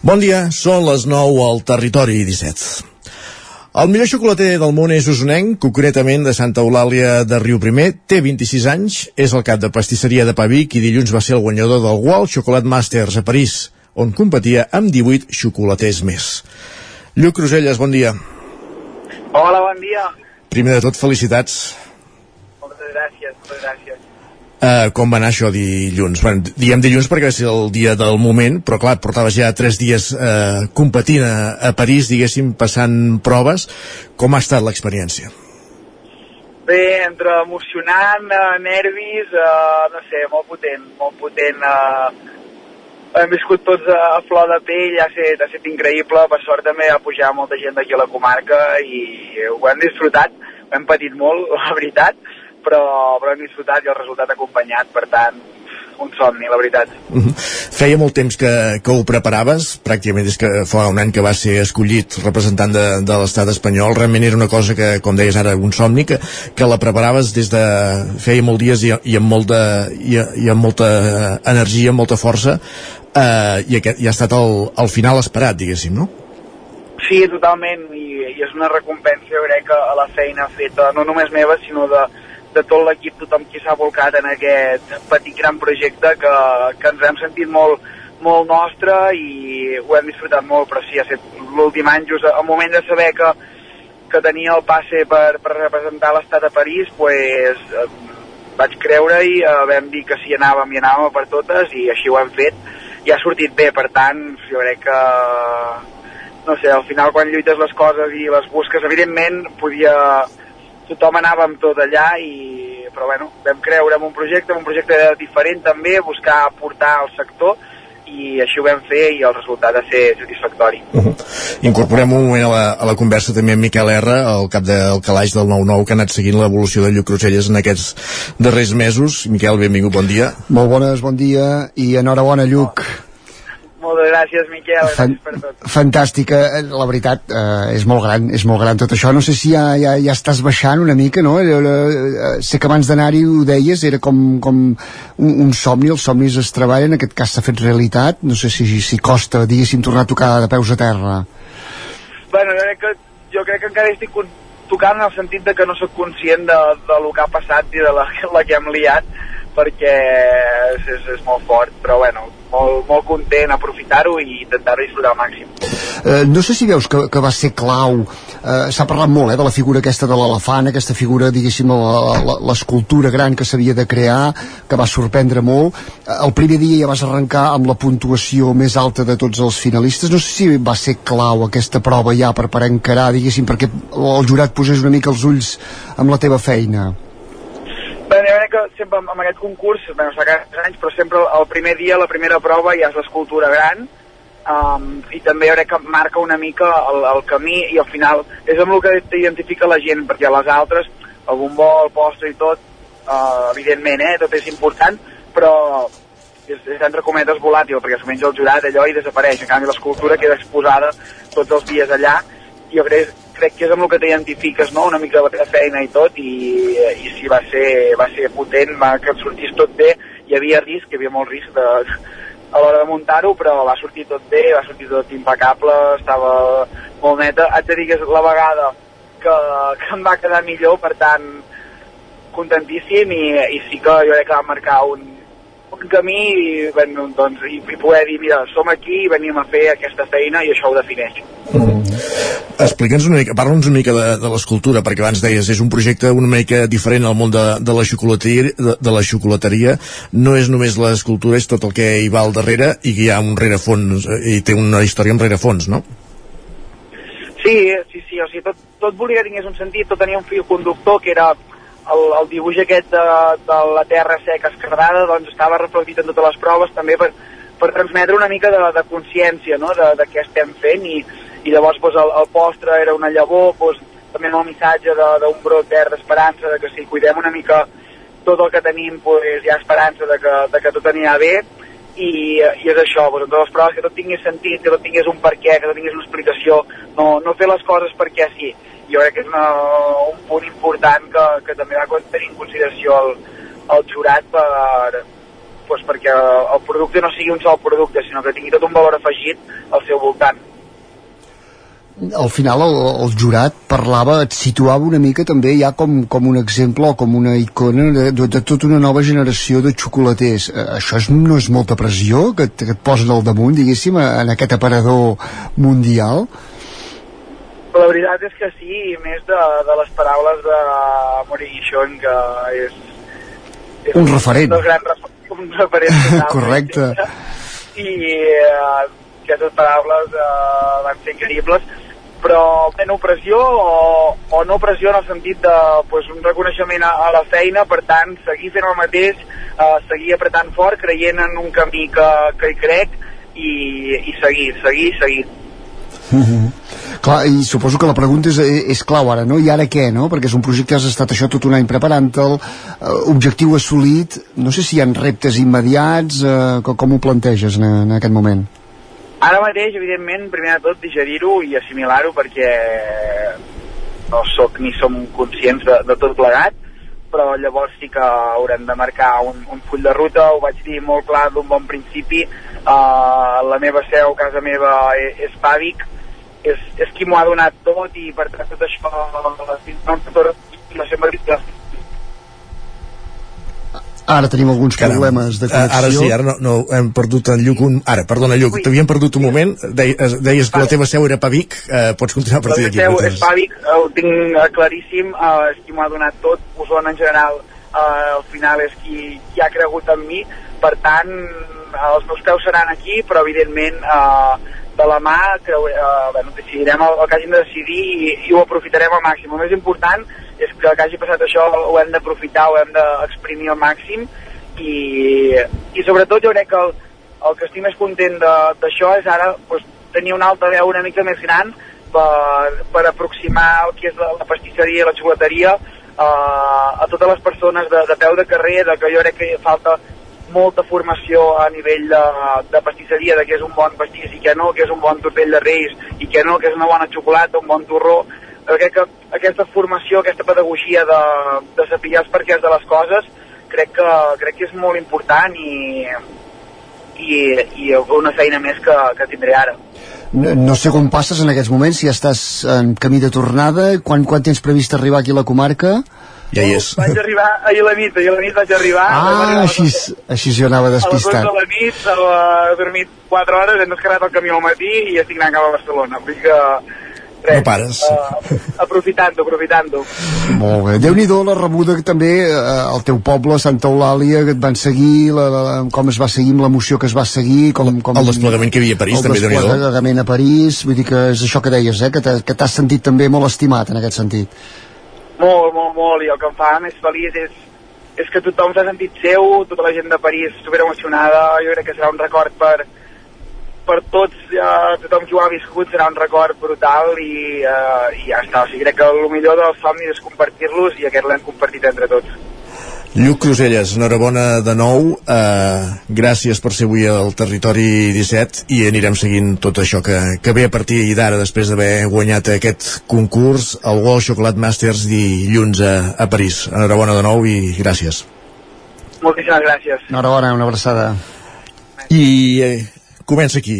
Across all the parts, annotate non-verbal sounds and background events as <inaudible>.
Bon dia, són les 9 al Territori 17. El millor xocolater del món és usonenc, concretament de Santa Eulàlia de Riu Primer, té 26 anys, és el cap de pastisseria de Pavic i dilluns va ser el guanyador del World Chocolate Masters a París, on competia amb 18 xocolaters més. Lluc Cruselles, bon dia. Hola, bon dia. Primer de tot, felicitats. Moltes gràcies, moltes gràcies. Uh, com va anar això dilluns? Bueno, diem dilluns perquè va ser el dia del moment, però clar, portaves ja tres dies uh, competint a, a París, diguéssim, passant proves. Com ha estat l'experiència? Bé, entre emocionant, uh, nervis, uh, no sé, molt potent, molt potent. Uh, hem viscut tots a, a flor de pell, ha estat, ha estat increïble, per sort també ha pujat molta gent d'aquí a la comarca i ho hem disfrutat, ho hem patit molt, <laughs> la veritat, però, però hem disfrutat i el resultat acompanyat, per tant, un somni, la veritat. Uh mhm. -huh. Feia molt temps que, que ho preparaves, pràcticament des que fa un any que va ser escollit representant de, de l'estat espanyol, realment era una cosa que, com deies ara, un somni, que, que la preparaves des de feia molts dies i, i, amb, molta, i, i amb molta energia, amb molta força, eh, i, aquest, i ha estat el, el final esperat, diguéssim, no? Sí, totalment, i, i és una recompensa, jo crec, a la feina feta, no només meva, sinó de, de tot l'equip, tothom qui s'ha volcat en aquest petit gran projecte que, que ens hem sentit molt, molt nostre i ho hem disfrutat molt, però sí, ha estat l'últim any, just al moment de saber que, que tenia el passe per, per representar l'estat a París, pues, eh, vaig creure i eh, vam dir que si anàvem i anàvem per totes i així ho hem fet. I ha sortit bé, per tant, jo crec que no sé, al final quan lluites les coses i les busques, evidentment podia, tothom anava amb tot allà i però bueno, vam creure en un projecte, en un projecte diferent també, buscar aportar al sector i així ho vam fer i el resultat ha ser satisfactori. Uh -huh. Incorporem un moment a la, a la conversa també amb Miquel R, el cap del calaix del 9-9, que ha anat seguint l'evolució de Lluc Cruselles en aquests darrers mesos. Miquel, benvingut, bon dia. Molt bones, bon dia i enhorabona, Lluc. Oh moltes gràcies, Miquel. Fan, gràcies per tot. Fantàstica. Eh, la veritat, eh, és molt gran, és molt gran tot això. No sé si ja, ja, ja estàs baixant una mica, no? Eh, eh, sé que abans d'anar-hi ho deies, era com, com un, un somni, els somnis es treballen, en aquest cas s'ha fet realitat. No sé si, si costa, diguéssim, tornar a tocar de peus a terra. Bueno, jo crec que, jo crec que encara estic tocant en el sentit de que no sóc conscient de, de lo que ha passat i de la, la que hem liat perquè és, és, és molt fort, però bueno, molt, molt content aprofitar-ho i intentar-ho disfrutar al màxim. Eh, no sé si veus que, que va ser clau, eh, s'ha parlat molt eh, de la figura aquesta de l'elefant, aquesta figura, diguéssim, l'escultura gran que s'havia de crear, que va sorprendre molt. Eh, el primer dia ja vas arrencar amb la puntuació més alta de tots els finalistes. No sé si va ser clau aquesta prova ja per, per encarar, diguéssim, perquè el jurat posés una mica els ulls amb la teva feina. Que sempre amb aquest concurs, bé, no cada anys, però sempre el primer dia, la primera prova ja és l'escultura gran, um, i també jo crec que marca una mica el, el camí i al final és amb el que t'identifica la gent, perquè a les altres, el bombó, el postre i tot, uh, evidentment, eh, tot és important, però és, és entre cometes volàtil, perquè s'ho menja el jurat allò i desapareix, en canvi l'escultura queda exposada tots els dies allà, i jo crec, crec que és amb el que t'identifiques, no? una mica la teva feina i tot, i, i sí, va ser, va ser potent, va, que et sortís tot bé, hi havia risc, hi havia molt risc de, a l'hora de muntar-ho, però va sortir tot bé, va sortir tot impecable, estava molt neta. Haig de dir que és la vegada que, que em va quedar millor, per tant, contentíssim i, i sí que jo crec que va marcar un, un camí i, bueno, doncs, i, i poder dir, mira, som aquí i venim a fer aquesta feina i això ho defineix. Mm. Explica'ns una mica, parla'ns una mica de, de l'escultura, perquè abans deies, és un projecte una mica diferent al món de, de, la, xocolateria, de, de la xocolateria. No és només l'escultura, és tot el que hi va al darrere i que hi ha un rerefons, eh, i té una història amb rerefons, no? Sí, sí, sí, o sigui, tot, tot volia que tingués un sentit, tot tenia un fil conductor que era el, el dibuix aquest de, de la terra seca escardada doncs estava reflectit en totes les proves també per, per transmetre una mica de, de consciència no? de, de què estem fent i, i llavors doncs, el, el postre era una llavor doncs, també amb el missatge d'un brot verd d'esperança de que si cuidem una mica tot el que tenim doncs, hi ha esperança de que, de que tot anirà bé i, i és això, doncs, en totes les proves que tot tingués sentit, que tot tingués un per què, que tot tingués una explicació, no, no fer les coses perquè sí jo crec que és una, un punt important que, que també va tenir en consideració el, el jurat per, doncs perquè el producte no sigui un sol producte, sinó que tingui tot un valor afegit al seu voltant al final el, el jurat parlava, et situava una mica també ja com, com un exemple o com una icona de, de, de tota una nova generació de xocolaters. Eh, això és, no és molta pressió que, que et posen al damunt, diguéssim, en aquest aparador mundial? La veritat és que sí, i més de, de les paraules de Moriguixon, que és, és un, referent. Un, grans, un referent. <laughs> Correcte. I eh, aquestes paraules eh, van ser increïbles però no pressió o, o no pressió en el sentit de pues, un reconeixement a, a la feina, per tant, seguir fent el mateix, eh, seguir apretant fort, creient en un camí que, que hi crec i, i seguir, seguir, seguir. Mm -hmm. Clar, i suposo que la pregunta és, és clau ara, no? I ara què, no? Perquè és un projecte que has estat això tot un any preparant-te'l, eh, objectiu assolit, no sé si hi ha reptes immediats, eh, com, ho planteges en, en aquest moment? Ara mateix, evidentment, primer de tot digerir-ho i assimilar-ho perquè no sóc ni som conscients de, de tot plegat, però llavors sí que haurem de marcar un, un full de ruta, ho vaig dir molt clar d'un bon principi, uh, la meva seu, casa meva, és, és Pàvic, és, és qui m'ho ha donat tot i per tant tot això no sempre Ara tenim alguns Caram. problemes de connexió. Ara sí, ara no, no hem perdut en Lluc un... Ara, perdona, Lluc, t'havíem perdut un moment. Deies, deies que la teva seu era Pavic. Eh, pots continuar a partir d'aquí. La meva seu és Pavic, ho tinc eh, claríssim. Eh, és qui m'ha donat tot. Osona en general, eh, al final és qui, qui ha cregut en mi. Per tant, els meus peus seran aquí, però evidentment eh, de la mà que eh, bueno, decidirem el, el que hagin de decidir i, i ho aprofitarem al màxim. El més important és que que hagi passat això ho hem d'aprofitar, ho hem d'exprimir al màxim i, i sobretot jo crec que el, el que estic més content d'això és ara pues, tenir una alta veu una mica més gran per, per aproximar el que és la, la pastisseria i la xocolateria uh, a totes les persones de, de peu de carrer, de que jo crec que falta molta formació a nivell de, de pastisseria, de què és un bon pastís i què no, què és un bon tortell de reis i què no, què és una bona xocolata, un bon torró. Crec que aquesta formació, aquesta pedagogia de, de saber els perquès de les coses, crec que, crec que és molt important i, i, i una feina més que, que tindré ara. No, no sé com passes en aquests moments, si estàs en camí de tornada, quan, quan tens previst arribar aquí a la comarca? Ja hi és. Vaig arribar ahir a la nit, ahir a la nit vaig arribar. Ah, així, així jo anava despistat. A les 12 de la nit, he dormit 4 hores, hem descarregat el camió al matí i estic anant cap a Barcelona. Vull que res, no pares. Uh, aprofitant-ho, aprofitant-ho. Molt bé. Déu-n'hi-do la rebuda que també uh, al teu poble, Santa Eulàlia, que et van seguir, la, la, com es va seguir amb l'emoció que es va seguir, com, com... El desplegament que hi havia a París, també, déu-n'hi-do. El desplegament a París, vull dir que és això que deies, eh, que t'has sentit també molt estimat en aquest sentit. Molt, molt, molt, i el que em fa més feliç és, és que tothom s'ha sentit seu, tota la gent de París super emocionada, jo crec que serà un record per, per tots, ja, tothom qui ho ha viscut serà un record brutal i, uh, i ja està, o sigui, crec que el millor dels somnis és compartir-los i aquest l'hem compartit entre tots. Lluc Cruselles, enhorabona de nou eh, gràcies per ser avui al Territori 17 i anirem seguint tot això que, que ve a partir d'ara després d'haver guanyat aquest concurs el World Chocolate Masters dilluns a, a París. Enhorabona de nou i gràcies. Moltíssimes gràcies. Enhorabona, una abraçada. I eh, comença aquí,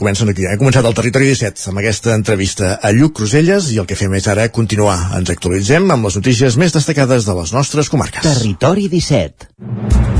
comencen aquí. Hem començat el Territori 17 amb aquesta entrevista a Lluc Cruselles i el que fem és ara continuar. Ens actualitzem amb les notícies més destacades de les nostres comarques. Territori 17.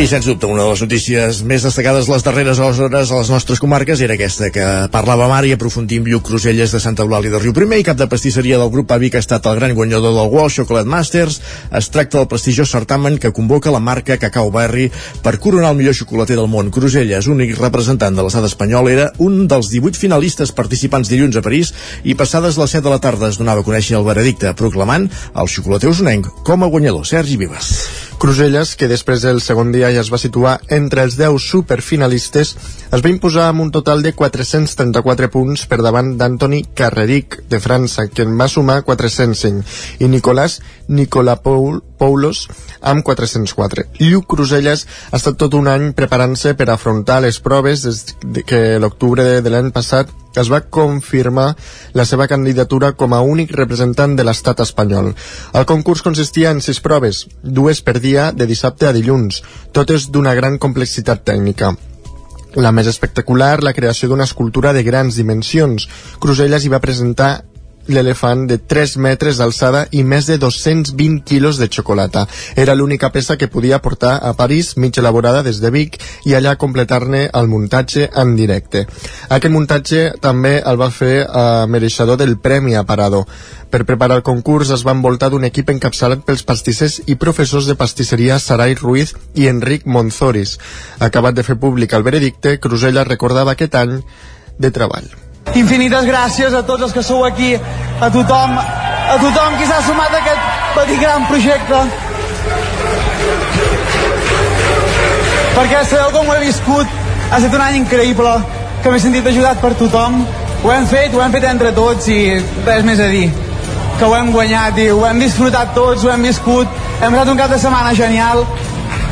I sens dubte, una de les notícies més destacades les darreres hores a les nostres comarques era aquesta que parlava Mar i aprofundim Lluc Cruselles de Santa Eulàlia de Riu Primer i cap de pastisseria del grup Avi que ha estat el gran guanyador del World Chocolate Masters. Es tracta del prestigiós certamen que convoca la marca Cacau Berry per coronar el millor xocolater del món. Cruselles, únic representant de l'estat espanyol, era un dels 18 finalistes participants dilluns a París i passades les 7 de la tarda es donava a conèixer el veredicte proclamant el xocolater usonenc com a guanyador. Sergi Vives. Cruselles, que després del segon dia ja es va situar entre els 10 superfinalistes, es va imposar amb un total de 434 punts per davant d'Antoni Carreric, de França, que en va sumar 405, i Nicolás Nicolapoul Poulos amb 404. Lluc Cruselles ha estat tot un any preparant-se per afrontar les proves des de que l'octubre de l'any passat es va confirmar la seva candidatura com a únic representant de l'estat espanyol. El concurs consistia en sis proves, dues per dia de dissabte a dilluns, totes d'una gran complexitat tècnica. La més espectacular, la creació d'una escultura de grans dimensions. Cruselles hi va presentar l'elefant de 3 metres d'alçada i més de 220 quilos de xocolata. Era l'única peça que podia portar a París, mig elaborada des de Vic, i allà completar-ne el muntatge en directe. Aquest muntatge també el va fer eh, mereixedor del Premi Aparador. Per preparar el concurs es va envoltar d'un equip encapçalat pels pastissers i professors de pastisseria Sarai Ruiz i Enric Monzoris. Acabat de fer públic el veredicte, Crusella recordava aquest any de treball. Infinites gràcies a tots els que sou aquí, a tothom, a tothom qui s'ha sumat a aquest petit gran projecte. Perquè sabeu com ho he viscut, ha estat un any increïble, que m'he sentit ajudat per tothom. Ho hem fet, ho hem fet entre tots i res més a dir. Que ho hem guanyat i ho hem disfrutat tots, ho hem viscut. Hem passat un cap de setmana genial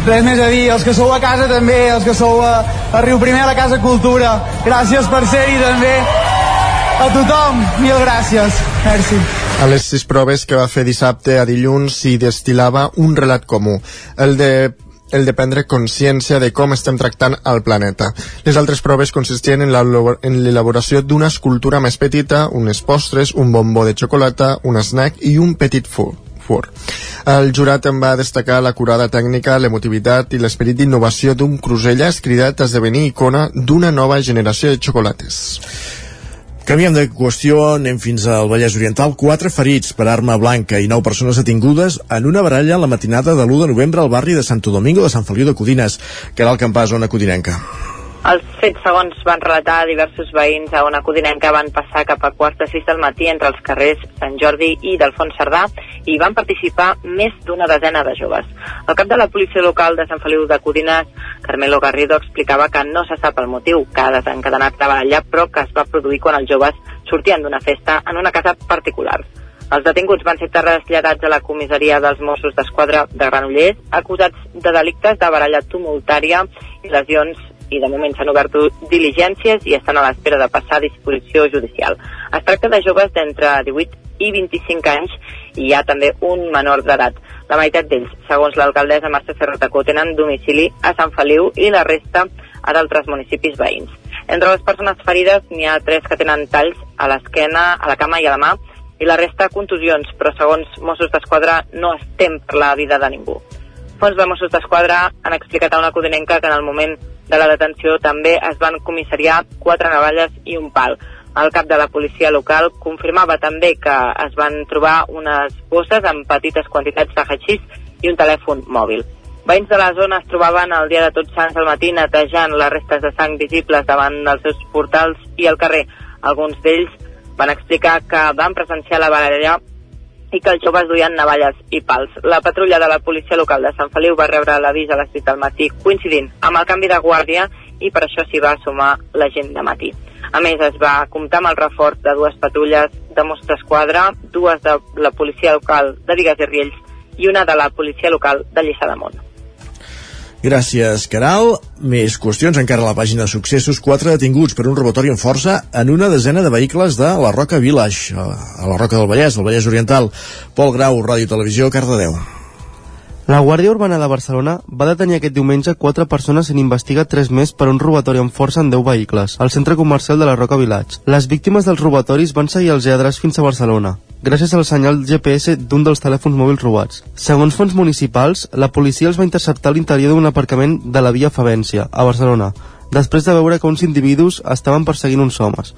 res més a dir, els que sou a casa també, els que sou a, a Riu Primer, a la Casa Cultura, gràcies per ser-hi també. A tothom, mil gràcies. Merci. A les sis proves que va fer dissabte a dilluns s'hi destilava un relat comú, el de el de prendre consciència de com estem tractant el planeta. Les altres proves consistien en l'elaboració d'una escultura més petita, unes postres, un bombó de xocolata, un snack i un petit fur. Fur. El jurat en va destacar la curada tècnica, l'emotivitat i l'esperit d'innovació d'un Cruselles cridat a esdevenir icona d'una nova generació de xocolates. Canviem de qüestió, anem fins al Vallès Oriental. Quatre ferits per arma blanca i nou persones detingudes en una baralla la matinada de l'1 de novembre al barri de Santo Domingo de Sant Feliu de Codines, que era el campàs zona codinenca. Els fets segons van relatar diversos veïns a una codinenca van passar cap a quarts de sis del matí entre els carrers Sant Jordi i d'Alfons Cerdà i van participar més d'una desena de joves. El cap de la policia local de Sant Feliu de Codines, Carmelo Garrido, explicava que no se sap el motiu que ha desencadenat la baralla, però que es va produir quan els joves sortien d'una festa en una casa particular. Els detinguts van ser traslladats a la comissaria dels Mossos d'Esquadra de Granollers, acusats de delictes de baralla tumultària i lesions i de moment s'han obert diligències i estan a l'espera de passar a disposició judicial. Es tracta de joves d'entre 18 i 25 anys i hi ha també un menor d'edat. La meitat d'ells, segons l'alcaldessa Mercè Ferrotacó, tenen domicili a Sant Feliu i la resta a d'altres municipis veïns. Entre les persones ferides n'hi ha tres que tenen talls a l'esquena, a la cama i a la mà i la resta contusions, però segons Mossos d'Esquadra no es tem per la vida de ningú. Fons de Mossos d'Esquadra han explicat a una codinenca que en el moment de la detenció també es van comissariar quatre navalles i un pal. El cap de la policia local confirmava també que es van trobar unes bosses amb petites quantitats de hachís i un telèfon mòbil. Veïns de la zona es trobaven el dia de Tots Sants al matí netejant les restes de sang visibles davant dels seus portals i al carrer. Alguns d'ells van explicar que van presenciar la baralla i que els joves duien navalles i pals. La patrulla de la policia local de Sant Feliu va rebre l'avís a les 6 del matí, coincidint amb el canvi de guàrdia i per això s'hi va sumar la gent de matí. A més, es va comptar amb el reforç de dues patrulles de Mostra Esquadra, dues de la policia local de Vigues i Riells i una de la policia local de Lliçà d'Amunt. Gràcies, Caral. Més qüestions encara a la pàgina de successos. Quatre detinguts per un robatori en força en una desena de vehicles de la Roca Village, a la Roca del Vallès, al Vallès Oriental. Pol Grau, Ràdio Televisió, Cardedeu. La Guàrdia Urbana de Barcelona va detenir aquest diumenge quatre persones i n'investiga tres més per un robatori amb força en 10 vehicles, al centre comercial de la Roca Village. Les víctimes dels robatoris van seguir els lladres fins a Barcelona, gràcies al senyal GPS d'un dels telèfons mòbils robats. Segons fons municipals, la policia els va interceptar a l'interior d'un aparcament de la via Favència, a Barcelona, després de veure que uns individus estaven perseguint uns homes.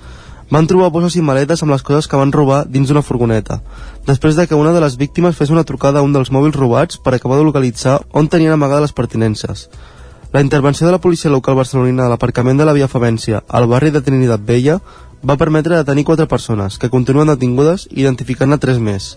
Van trobar bosses i maletes amb les coses que van robar dins d'una furgoneta, després de que una de les víctimes fes una trucada a un dels mòbils robats per acabar de localitzar on tenien amagades les pertinences. La intervenció de la policia local barcelonina de l'aparcament de la Via Favència al barri de Trinitat Vella va permetre detenir quatre persones, que continuen detingudes, identificant-ne tres més.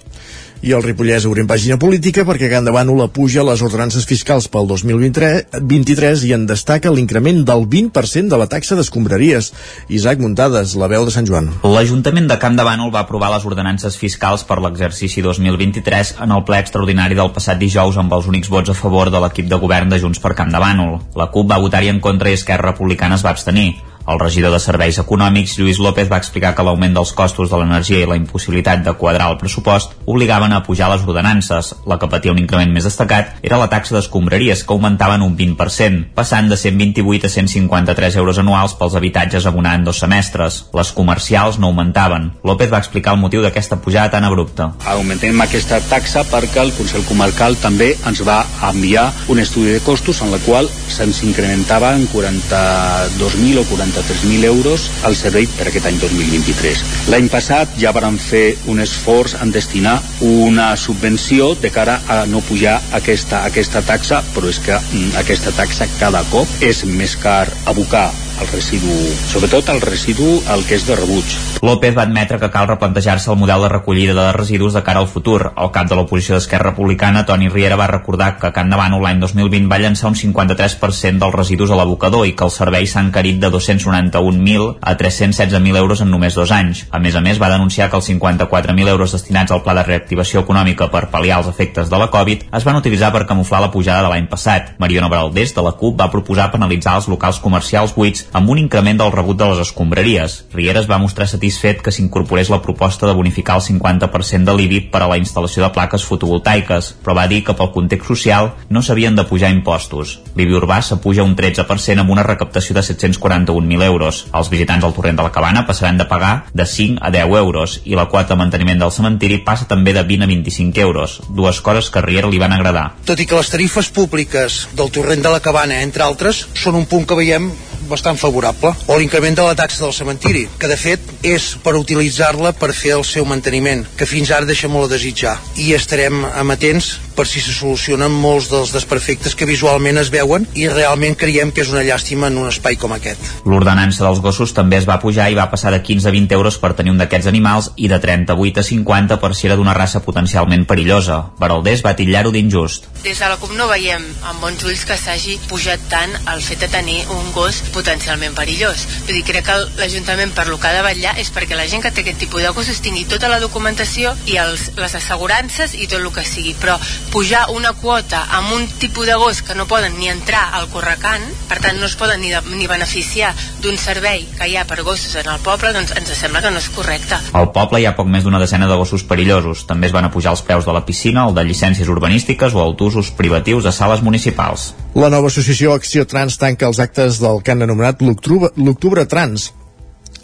I el Ripollès obrim pàgina política perquè Can Bànol apuja les ordenances fiscals pel 2023 i en destaca l'increment del 20% de la taxa d'escombraries. Isaac Muntades, la veu de Sant Joan. L'Ajuntament de Camp de Bànol va aprovar les ordenances fiscals per l'exercici 2023 en el ple extraordinari del passat dijous amb els únics vots a favor de l'equip de govern de Junts per Camp de Bànol. La CUP va votar-hi en contra i Esquerra Republicana es va abstenir. El regidor de Serveis Econòmics, Lluís López, va explicar que l'augment dels costos de l'energia i la impossibilitat de quadrar el pressupost obligaven a pujar les ordenances. La que patia un increment més destacat era la taxa d'escombraries, que augmentaven un 20%, passant de 128 a 153 euros anuals pels habitatges abonant dos semestres. Les comercials no augmentaven. López va explicar el motiu d'aquesta pujada tan abrupta. Augmentem aquesta taxa perquè el Consell Comarcal també ens va enviar un estudi de costos en la qual se'ns incrementava en 42.000 o 43.000 euros al servei per aquest any 2023. L'any passat ja varen fer un esforç en destinar una subvenció de cara a no pujar aquesta, aquesta taxa, però és que mm, aquesta taxa cada cop és més car abocar el residu, sobretot el residu el que és de rebuig. López va admetre que cal replantejar-se el model de recollida de residus de cara al futur. El cap de l'oposició d'Esquerra Republicana, Toni Riera, va recordar que Can Davant l'any 2020 va llançar un 53% dels residus a l'abocador i que els serveis s'han encarit de 291.000 a 316.000 euros en només dos anys. A més a més, va denunciar que els 54.000 euros destinats al pla de reactivació econòmica per pal·liar els efectes de la Covid es van utilitzar per camuflar la pujada de l'any passat. Mariona Baraldés, de la CUP, va proposar penalitzar els locals comercials buits amb un increment del rebut de les escombraries. Riera es va mostrar satisfet que s'incorporés la proposta de bonificar el 50% de l'IBI per a la instal·lació de plaques fotovoltaiques, però va dir que pel context social no s'havien de pujar impostos. L'IBI urbà s'apuja un 13% amb una recaptació de 741.000 euros. Els visitants al torrent de la Cabana passaran de pagar de 5 a 10 euros i la quota de manteniment del cementiri passa també de 20 a 25 euros, dues coses que a Riera li van agradar. Tot i que les tarifes públiques del torrent de la Cabana, entre altres, són un punt que veiem bastant favorable. O l'increment de la taxa del cementiri, que de fet és per utilitzar-la per fer el seu manteniment, que fins ara deixa molt a desitjar. I estarem amatents per si se solucionen molts dels desperfectes que visualment es veuen i realment creiem que és una llàstima en un espai com aquest. L'ordenança dels gossos també es va pujar i va passar de 15 a 20 euros per tenir un d'aquests animals i de 38 a 50 per si era d'una raça potencialment perillosa. Baraldés va titllar-ho d'injust. Des de la CUP no veiem amb bons ulls que s'hagi pujat tant el fet de tenir un gos potencialment perillós. Vull dir, crec que l'Ajuntament per lo que ha de vetllar és perquè la gent que té aquest tipus de gossos tingui tota la documentació i els, les assegurances i tot el que sigui, però pujar una quota amb un tipus de gos que no poden ni entrar al correcant, per tant no es poden ni, de, ni beneficiar d'un servei que hi ha per gossos en el poble, doncs ens sembla que no és correcte. Al poble hi ha poc més d'una decena de gossos perillosos. També es van apujar els preus de la piscina, el de llicències urbanístiques o autosos privatius a sales municipals. La nova associació Acció Trans tanca els actes del han anomenat l'Octubre Trans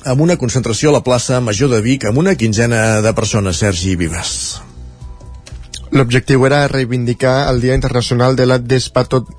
amb una concentració a la plaça Major de Vic amb una quinzena de persones, Sergi Vives. L'objectiu era reivindicar el Dia Internacional de la Despatot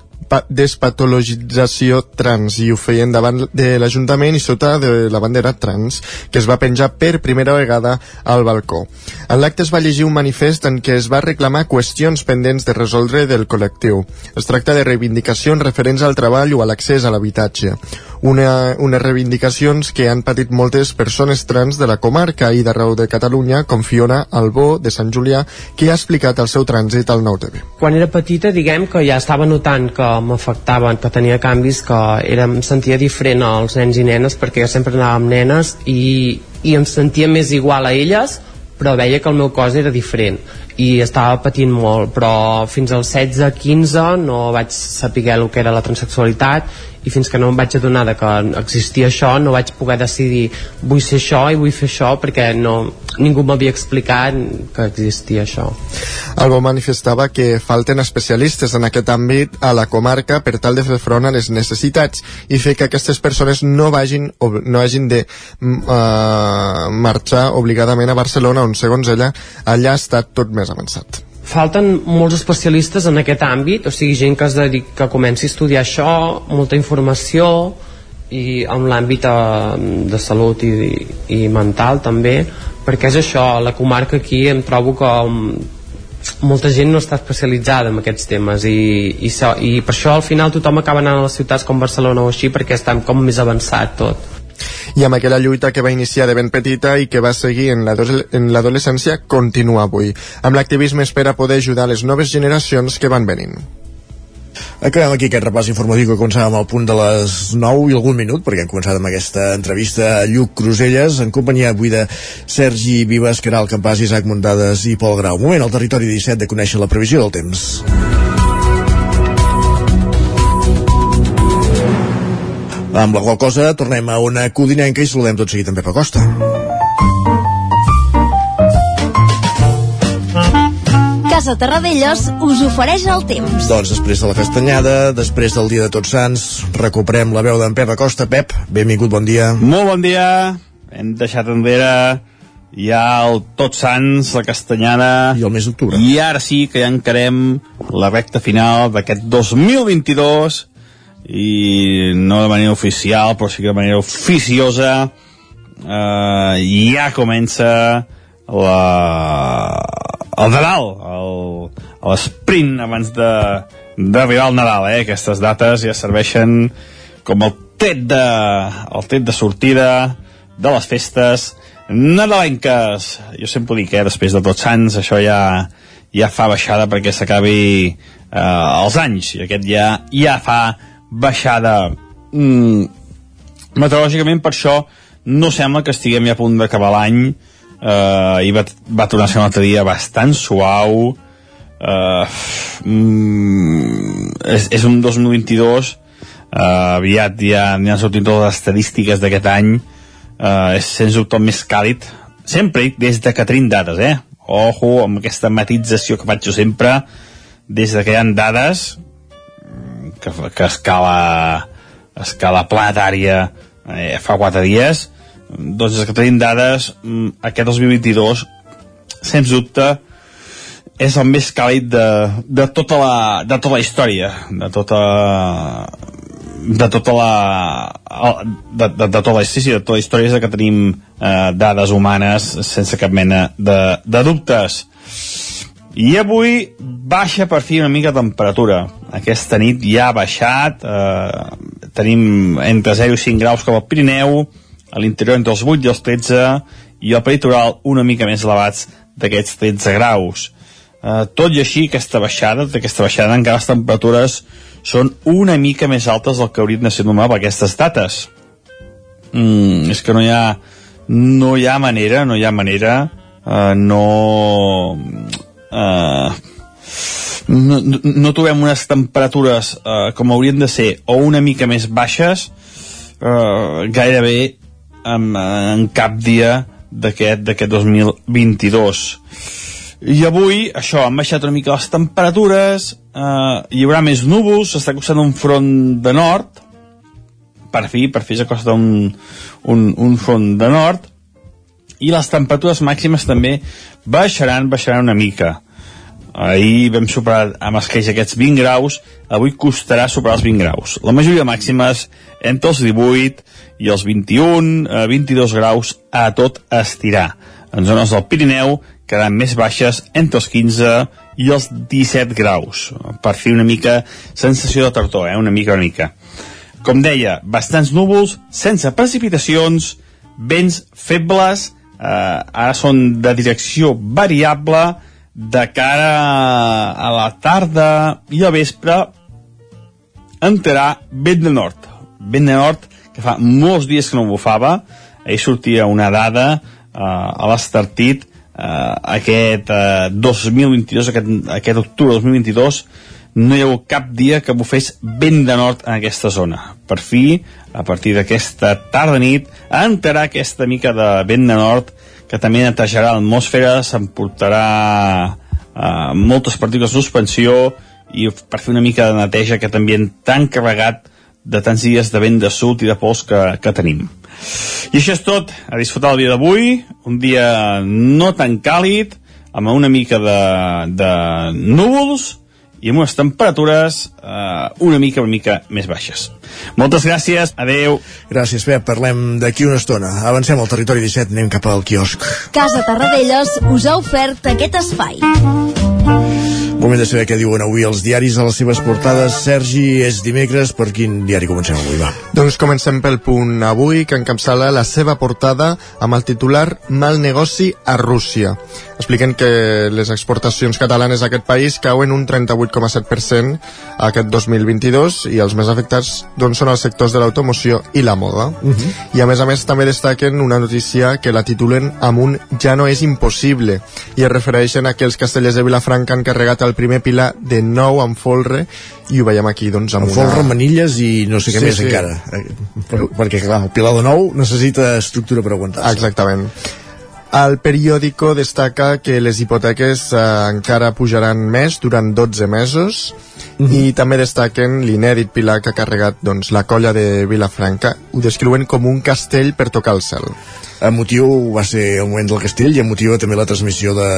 despatologització trans i ho feien davant de l'Ajuntament i sota de la bandera trans que es va penjar per primera vegada al balcó. En l'acte es va llegir un manifest en què es va reclamar qüestions pendents de resoldre del col·lectiu. Es tracta de reivindicacions referents al treball o a l'accés a l'habitatge. Una, unes reivindicacions que han patit moltes persones trans de la comarca i d'arreu de Catalunya, com Fiona Albó, de Sant Julià, que ha explicat el seu trànsit al Nou TV. Quan era petita, diguem que ja estava notant que m'afectaven, que tenia canvis, que era, em sentia diferent als nens i nenes, perquè jo sempre anava amb nenes i, i em sentia més igual a elles, però veia que el meu cos era diferent i estava patint molt, però fins als 16-15 no vaig saber el que era la transexualitat i fins que no em vaig adonar de que existia això no vaig poder decidir vull ser això i vull fer això perquè no, ningú m'havia explicat que existia això. Algo manifestava que falten especialistes en aquest àmbit a la comarca per tal de fer front a les necessitats i fer que aquestes persones no vagin no hagin de uh, marxar obligadament a Barcelona on segons ella allà està tot més avançat. Falten molts especialistes en aquest àmbit, o sigui, gent que es dedica, que comenci a estudiar això, molta informació i en l'àmbit eh, de salut i, i mental també, perquè és això, la comarca aquí em trobo que molta gent no està especialitzada en aquests temes i, i, so, i per això al final tothom acaba anant a les ciutats com Barcelona o així perquè estan com més avançat tot i amb aquella lluita que va iniciar de ben petita i que va seguir en l'adolescència continua avui. Amb l'activisme espera poder ajudar les noves generacions que van venint. Acabem aquí aquest repàs informatiu que començàvem al punt de les 9 i algun minut, perquè hem començat amb aquesta entrevista a Lluc Cruselles, en companyia avui de Sergi Vives, Caral Campàs, Isaac Muntades i Pol Grau. Moment al territori 17 de conèixer la previsió del temps. Amb la qual cosa tornem a una codinenca i saludem tot seguit en Pep Acosta. Casa Terradellos us ofereix el temps. Doncs després de la castanyada, després del dia de Tots Sants, recuperem la veu d'en Pep Acosta. Pep, benvingut, bon dia. Molt bon dia. Hem deixat enrere ja el Tots Sants, la castanyada... I el mes d'octubre. I ara sí que ja encarem la recta final d'aquest 2022 i no de manera oficial, però sí que de manera oficiosa eh, ja comença la, el Nadal, l'esprint abans d'arribar al Nadal, eh? Aquestes dates ja serveixen com el tret de, el tret de sortida de les festes nadalenques. Jo sempre dic, eh, després de Tots Sants, això ja, ja fa baixada perquè s'acabi eh, els anys, i aquest ja, ja fa baixada. Mm, meteorològicament per això no sembla que estiguem ja a punt d'acabar l'any. Eh, i va, va tornar a ser un altre dia bastant suau. Eh, mm, és, és un 2022 eh, aviat ja n'hi han sortit totes les estadístiques d'aquest any. Eh, és sens dubte el més càlid. Sempre des de que tenim dades eh? ojo amb aquesta matització que faig jo sempre. Des de que hi ha dades que, que escala, escala planetària eh, fa quatre dies, doncs des que tenim dades, mm, aquest 2022, sens dubte, és el més càlid de, de, tota la, de tota la història, de tota de tota la de, de, de tota la, sí, sí, de tota la història és que tenim eh, dades humanes sense cap mena de, de dubtes i avui baixa per fi una mica temperatura. Aquesta nit ja ha baixat, eh, tenim entre 0 i 5 graus cap al Pirineu, a l'interior entre els 8 i els 13, i al peritoral una mica més elevats d'aquests 13 graus. Eh, tot i així, aquesta baixada, d'aquesta baixada encara les temperatures són una mica més altes del que haurien de ser normal per aquestes dates. Mm, és que no hi ha no hi ha manera, no hi ha manera, eh, no eh, no, no, trobem unes temperatures eh, com haurien de ser o una mica més baixes eh, gairebé en, en cap dia d'aquest 2022 i avui això han baixat una mica les temperatures eh, hi haurà més núvols s'està costant un front de nord per fi, per fi s'acosta un, un, un front de nord i les temperatures màximes també baixaran, baixaran una mica. Ahir vam superar amb esqueix aquests 20 graus, avui costarà superar els 20 graus. La majoria màximes entre els 18 i els 21, eh, 22 graus a tot estirar. En zones del Pirineu quedaran més baixes entre els 15 i els 17 graus. Per fer una mica sensació de tartó, eh? una mica, una mica. Com deia, bastants núvols, sense precipitacions, vents febles, eh, ara són de direcció variable de cara a la tarda i a vespre entrarà vent de nord. Vent de nord que fa molts dies que no bufava. Ahir sortia una dada eh, a l'Estartit eh, aquest eh, 2022 aquest, aquest octubre 2022 no hi ha hagut cap dia que bufés vent de nord en aquesta zona. Per fi, a partir d'aquesta tarda-nit, entrarà aquesta mica de vent de nord que també netejarà l'atmosfera, s'emportarà eh, moltes partícules de suspensió i per fer una mica de neteja aquest ambient tan carregat de tants dies de vent de sud i de pols que, que tenim. I això és tot, a disfrutar el dia d'avui, un dia no tan càlid, amb una mica de, de núvols, i amb unes temperatures eh, una mica, una mica més baixes. Moltes gràcies, adeu. Gràcies, Pep. Parlem d'aquí una estona. Avancem al territori 17, anem cap al quiosc. Casa Tarradellas us ha ofert aquest espai. Moment de saber què diuen avui els diaris a les seves portades. Sergi, és dimecres, per quin diari comencem avui, va? Doncs comencem pel punt avui, que encapçala la seva portada amb el titular Mal negoci a Rússia. Expliquen que les exportacions catalanes a aquest país cauen un 38,7% aquest 2022 i els més afectats doncs, són els sectors de l'automoció i la moda. Uh -huh. I a més a més també destaquen una notícia que la titulen amb un ja no és impossible i es refereixen a que els castellers de Vilafranca han carregat el primer pilar de nou amb folre i ho veiem aquí doncs amb, amb una... folre, manilles i no sé què Sí, més sí. encara Eh, per, perquè clar, el pilar de nou necessita estructura per aguantar-se Exactament. El periòdico destaca que les hipoteques eh, encara pujaran més durant 12 mesos i també destaquen l'inèdit pilar que ha carregat doncs, la colla de Vilafranca. Ho descriuen com un castell per tocar el cel. Emotiu va ser el moment del castell i emotiva també la transmissió de,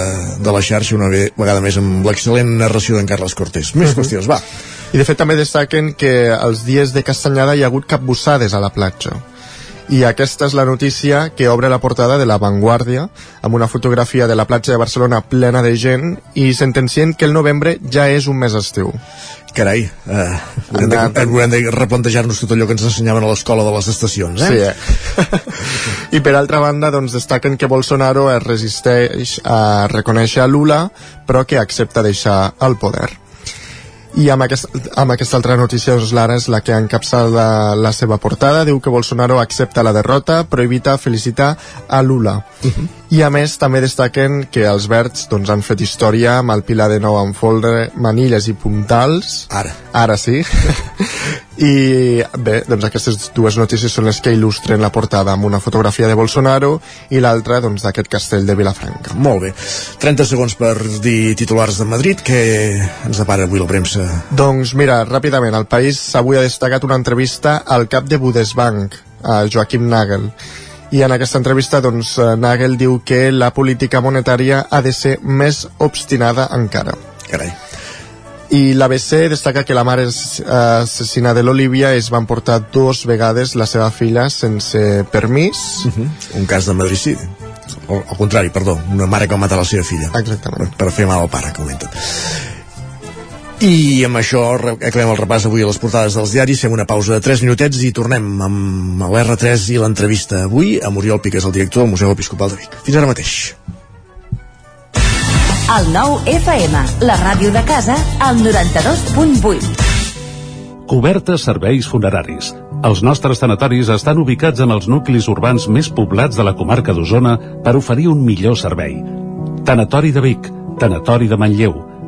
de la xarxa una ve- vegada més amb l'excel·lent narració d'en Carles Cortés. Més qüestions, va. I de fet també destaquen que els dies de Castanyada hi ha hagut capbussades a la platja. I aquesta és la notícia que obre la portada de La Vanguardia amb una fotografia de la platja de Barcelona plena de gent i sentencien que el novembre ja és un mes estiu. Carai, eh, haurem, de, haurem de replantejar-nos tot allò que ens ensenyaven a l'escola de les estacions, eh? Sí, eh? I per altra banda, doncs, destaquen que Bolsonaro es resisteix a reconèixer a Lula, però que accepta deixar el poder. I amb, aquest, amb aquesta altra notícia, doncs, l'ara és la que encapçala la, seva portada. Diu que Bolsonaro accepta la derrota, però evita felicitar a Lula. I a més, també destaquen que els verds doncs, han fet història amb el Pilar de Nou amb folre, manilles i puntals. Ara. Ara sí. <laughs> I bé, doncs aquestes dues notícies són les que il·lustren la portada amb una fotografia de Bolsonaro i l'altra doncs d'aquest castell de Vilafranca. Molt bé. 30 segons per dir titulars de Madrid, que ens depara avui la premsa. Doncs mira, ràpidament, el País avui ha destacat una entrevista al cap de Bundesbank, a Joaquim Nagel. I en aquesta entrevista, doncs, eh, Nagel diu que la política monetària ha de ser més obstinada encara. Carai. I l'ABC destaca que la mare eh, assassina de l'Olivia es va emportar dos vegades la seva filla sense permís. Uh -huh. Un cas de madricidi. O, al contrari, perdó, una mare que va matar la seva filla. Exactament. Per, per fer mal al pare, que comenten. I amb això acabem el repàs avui a les portades dels diaris, fem una pausa de 3 minutets i tornem amb l'R3 i l'entrevista avui a Muriel Piques, el director del Museu Episcopal de Vic. Fins ara mateix. El nou FM, la ràdio de casa, al 92.8. Cobertes serveis funeraris. Els nostres tanatoris estan ubicats en els nuclis urbans més poblats de la comarca d'Osona per oferir un millor servei. Tanatori de Vic, Tanatori de Manlleu,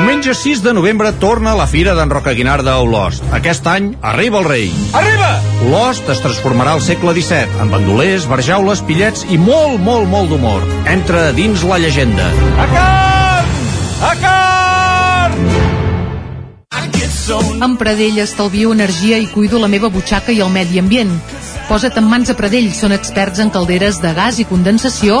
Diumenge 6 de novembre torna la Fira d'en Roca Guinarda a Olost. Aquest any arriba el rei. Arriba! Olost es transformarà al segle XVII, amb bandolers, barjaules, pillets i molt, molt, molt d'humor. Entra dins la llegenda. A carn! A carn! Amb Pradell estalvio energia i cuido la meva butxaca i el medi ambient. Posa't en mans a Pradell, són experts en calderes de gas i condensació,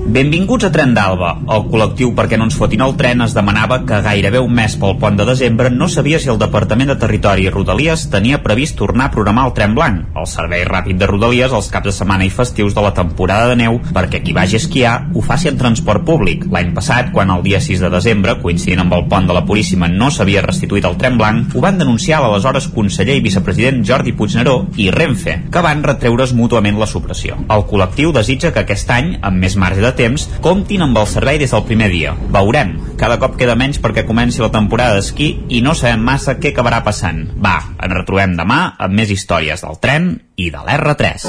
Benvinguts a Tren d'Alba. El col·lectiu Perquè no ens fotin el tren es demanava que gairebé un mes pel pont de desembre no sabia si el Departament de Territori i Rodalies tenia previst tornar a programar el tren blanc, el servei ràpid de Rodalies els caps de setmana i festius de la temporada de neu perquè qui vagi a esquiar ho faci en transport públic. L'any passat, quan el dia 6 de desembre, coincidint amb el pont de la Puríssima, no s'havia restituït el tren blanc, ho van denunciar l'aleshores conseller i vicepresident Jordi Puigneró i Renfe, que van retreure's mútuament la supressió. El col·lectiu desitja que aquest any, amb més marge de temps, comptin amb el servei des del primer dia. Veurem. Cada cop queda menys perquè comenci la temporada d'esquí i no sabem massa què acabarà passant. Va, ens retrobem demà amb més històries del tren i de l'R3.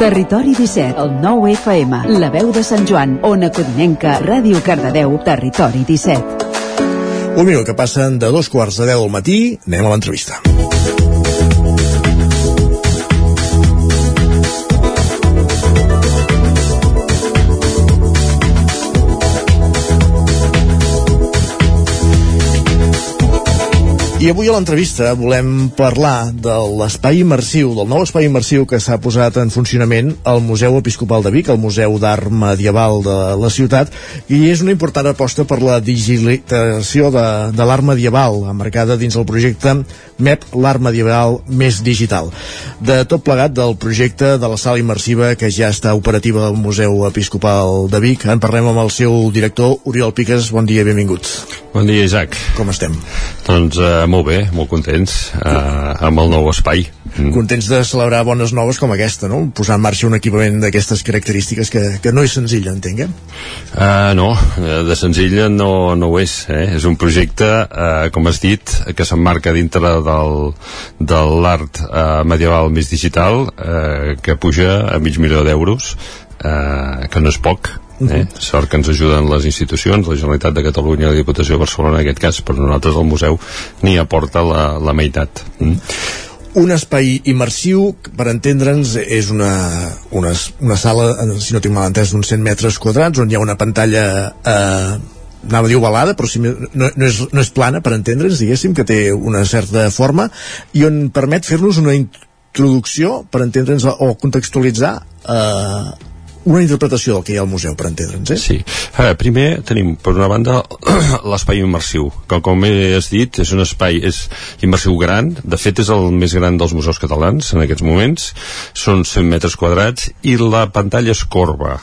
Territori 17, el 9 FM, la veu de Sant Joan, Ona Codinenca, Ràdio Cardedeu, Territori 17. Un minut que passen de dos quarts de deu al matí, anem a l'entrevista. I avui a l'entrevista volem parlar de l'espai immersiu, del nou espai immersiu que s'ha posat en funcionament al Museu Episcopal de Vic, el Museu d'Art Medieval de la ciutat, i és una important aposta per la digitalització de, de l'art medieval, emmarcada dins el projecte MEP, l'art medieval més digital. De tot plegat del projecte de la sala immersiva que ja està operativa al Museu Episcopal de Vic, en parlem amb el seu director, Oriol Piques. Bon dia, benvingut. Bon dia, Isaac. Com estem? Doncs eh, molt bé, molt contents eh, amb el nou espai. Mm. Contents de celebrar bones noves com aquesta, no? Posar en marxa un equipament d'aquestes característiques que, que no és senzill, entenc, eh? Uh, no, eh, de senzill no, no ho és. Eh? És un projecte, uh, com has dit, que s'emmarca dintre del, de l'art uh, medieval més digital, uh, que puja a mig milió d'euros, uh, que no és poc, Eh? Sort que ens ajuden les institucions, la Generalitat de Catalunya, la Diputació de Barcelona en aquest cas, però nosaltres el museu ni aporta la, la meitat. Mm? un espai immersiu, per entendre'ns, és una, una, una sala, si no tinc mal entès, d'uns 100 metres quadrats, on hi ha una pantalla eh, anava a dir ovalada, però si no, no, és, no és plana, per entendre'ns, diguéssim, que té una certa forma, i on permet fer-nos una introducció, per entendre'ns, o contextualitzar eh, una interpretació del que hi ha al museu, per entendre'ns, eh? Sí. A veure, primer tenim, per una banda, <clears throat> l'espai immersiu, que com has dit, és un espai és immersiu gran, de fet és el més gran dels museus catalans en aquests moments, són 100 metres quadrats, i la pantalla és corba.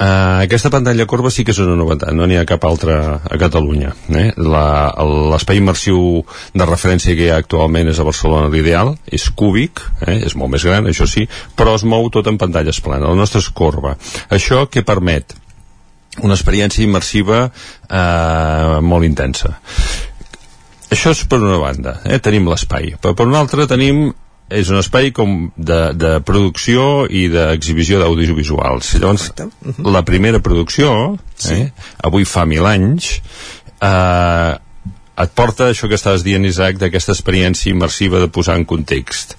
Uh, aquesta pantalla corba sí que és una novetat, no n'hi ha cap altra a Catalunya. Eh? L'espai immersiu de referència que hi ha actualment és a Barcelona l'ideal, és cúbic, eh? és molt més gran, això sí, però es mou tot en pantalles planes. El nostre és corba. Això què permet? Una experiència immersiva eh, molt intensa. Això és per una banda, eh? tenim l'espai. Però per una altra tenim és un espai com de, de producció i d'exhibició d'audiovisuals. Llavors, la primera producció, eh, avui fa mil anys, eh, et porta això que estàs dient, Isaac, d'aquesta experiència immersiva de posar en context.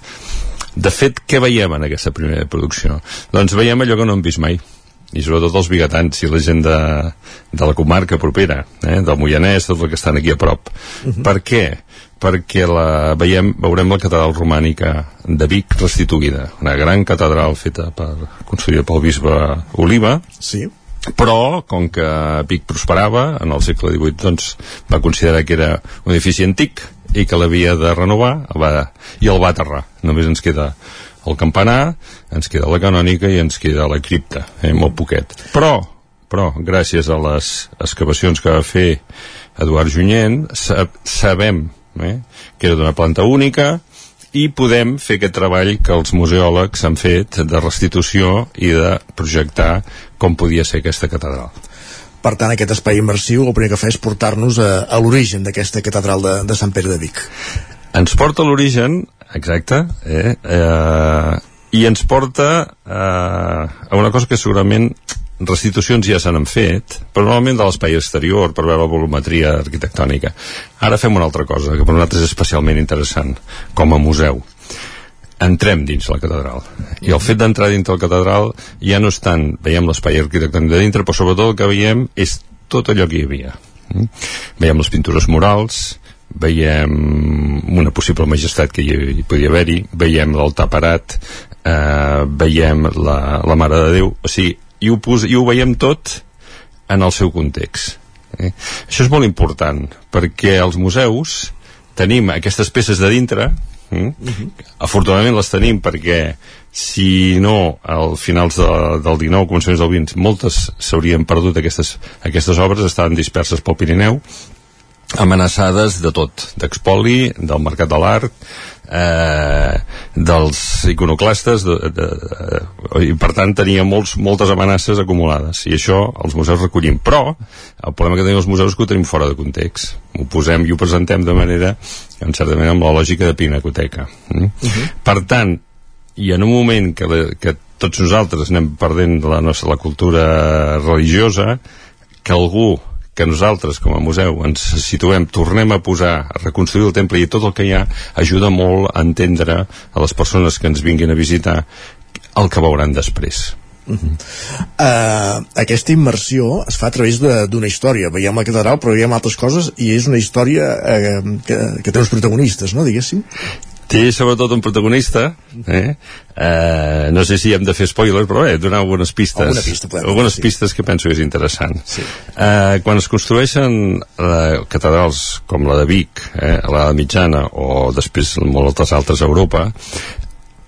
De fet, què veiem en aquesta primera producció? Doncs veiem allò que no hem vist mai i sobretot els bigatans i la gent de, de la comarca propera, eh, del Moianès, tot el que estan aquí a prop. Uh -huh. Per què? perquè la veiem, veurem la catedral romànica de Vic restituïda, una gran catedral feta per, construïda pel bisbe Oliva, sí. però com que Vic prosperava en el segle XVIII doncs va considerar que era un edifici antic i que l'havia de renovar va, i el va aterrar només ens queda el campanar ens queda la canònica i ens queda la cripta eh, molt poquet però, però gràcies a les excavacions que va fer Eduard Junyent sa sabem eh, que era d'una planta única i podem fer aquest treball que els museòlegs han fet de restitució i de projectar com podia ser aquesta catedral. Per tant, aquest espai immersiu el primer que fa és portar-nos a, a l'origen d'aquesta catedral de, de Sant Pere de Vic. Ens porta a l'origen, exacte, eh, eh, i ens porta eh, a una cosa que segurament restitucions ja se n'han fet, però normalment de l'espai exterior per veure la volumetria arquitectònica. Ara fem una altra cosa, que per nosaltres és especialment interessant, com a museu. Entrem dins la catedral. I el fet d'entrar dintre la catedral ja no és tant, veiem l'espai arquitectònic de dintre, però sobretot el que veiem és tot allò que hi havia. Mm? Veiem les pintures murals, veiem una possible majestat que hi podia haver-hi, veiem l'altar parat, eh, veiem la, la Mare de Déu, o sigui, i ho, pos, i ho veiem tot en el seu context. Eh? Això és molt important, perquè els museus tenim aquestes peces de dintre, eh? uh -huh. afortunadament les tenim perquè si no, al finals de, del 19, començaments del 20, moltes s'haurien perdut aquestes, aquestes obres, estaven disperses pel Pirineu, amenaçades de tot, d'expoli, del mercat de l'art, eh, dels iconoclastes de, de, de, i per tant tenia molts, moltes amenaces acumulades i això els museus recollim però el problema que tenim els museus és que ho tenim fora de context ho posem i ho presentem de manera en certa manera amb la lògica de pinacoteca mm? uh -huh. per tant i en un moment que, la, que tots nosaltres anem perdent la nostra la cultura religiosa que algú que nosaltres com a museu ens situem, tornem a posar, a reconstruir el temple i tot el que hi ha, ajuda molt a entendre a les persones que ens vinguin a visitar el que veuran després. Uh -huh. uh, aquesta immersió es fa a través d'una història veiem la catedral però veiem altres coses i és una història uh, que, que té uns protagonistes no diguéssim té sobretot un protagonista eh? Eh, no sé si hem de fer spoilers però bé, donar algunes pistes Alguna pista, algunes sí. pistes que penso que és interessant sí. eh, quan es construeixen eh, catedrals com la de Vic eh, la mitjana o després moltes altres a Europa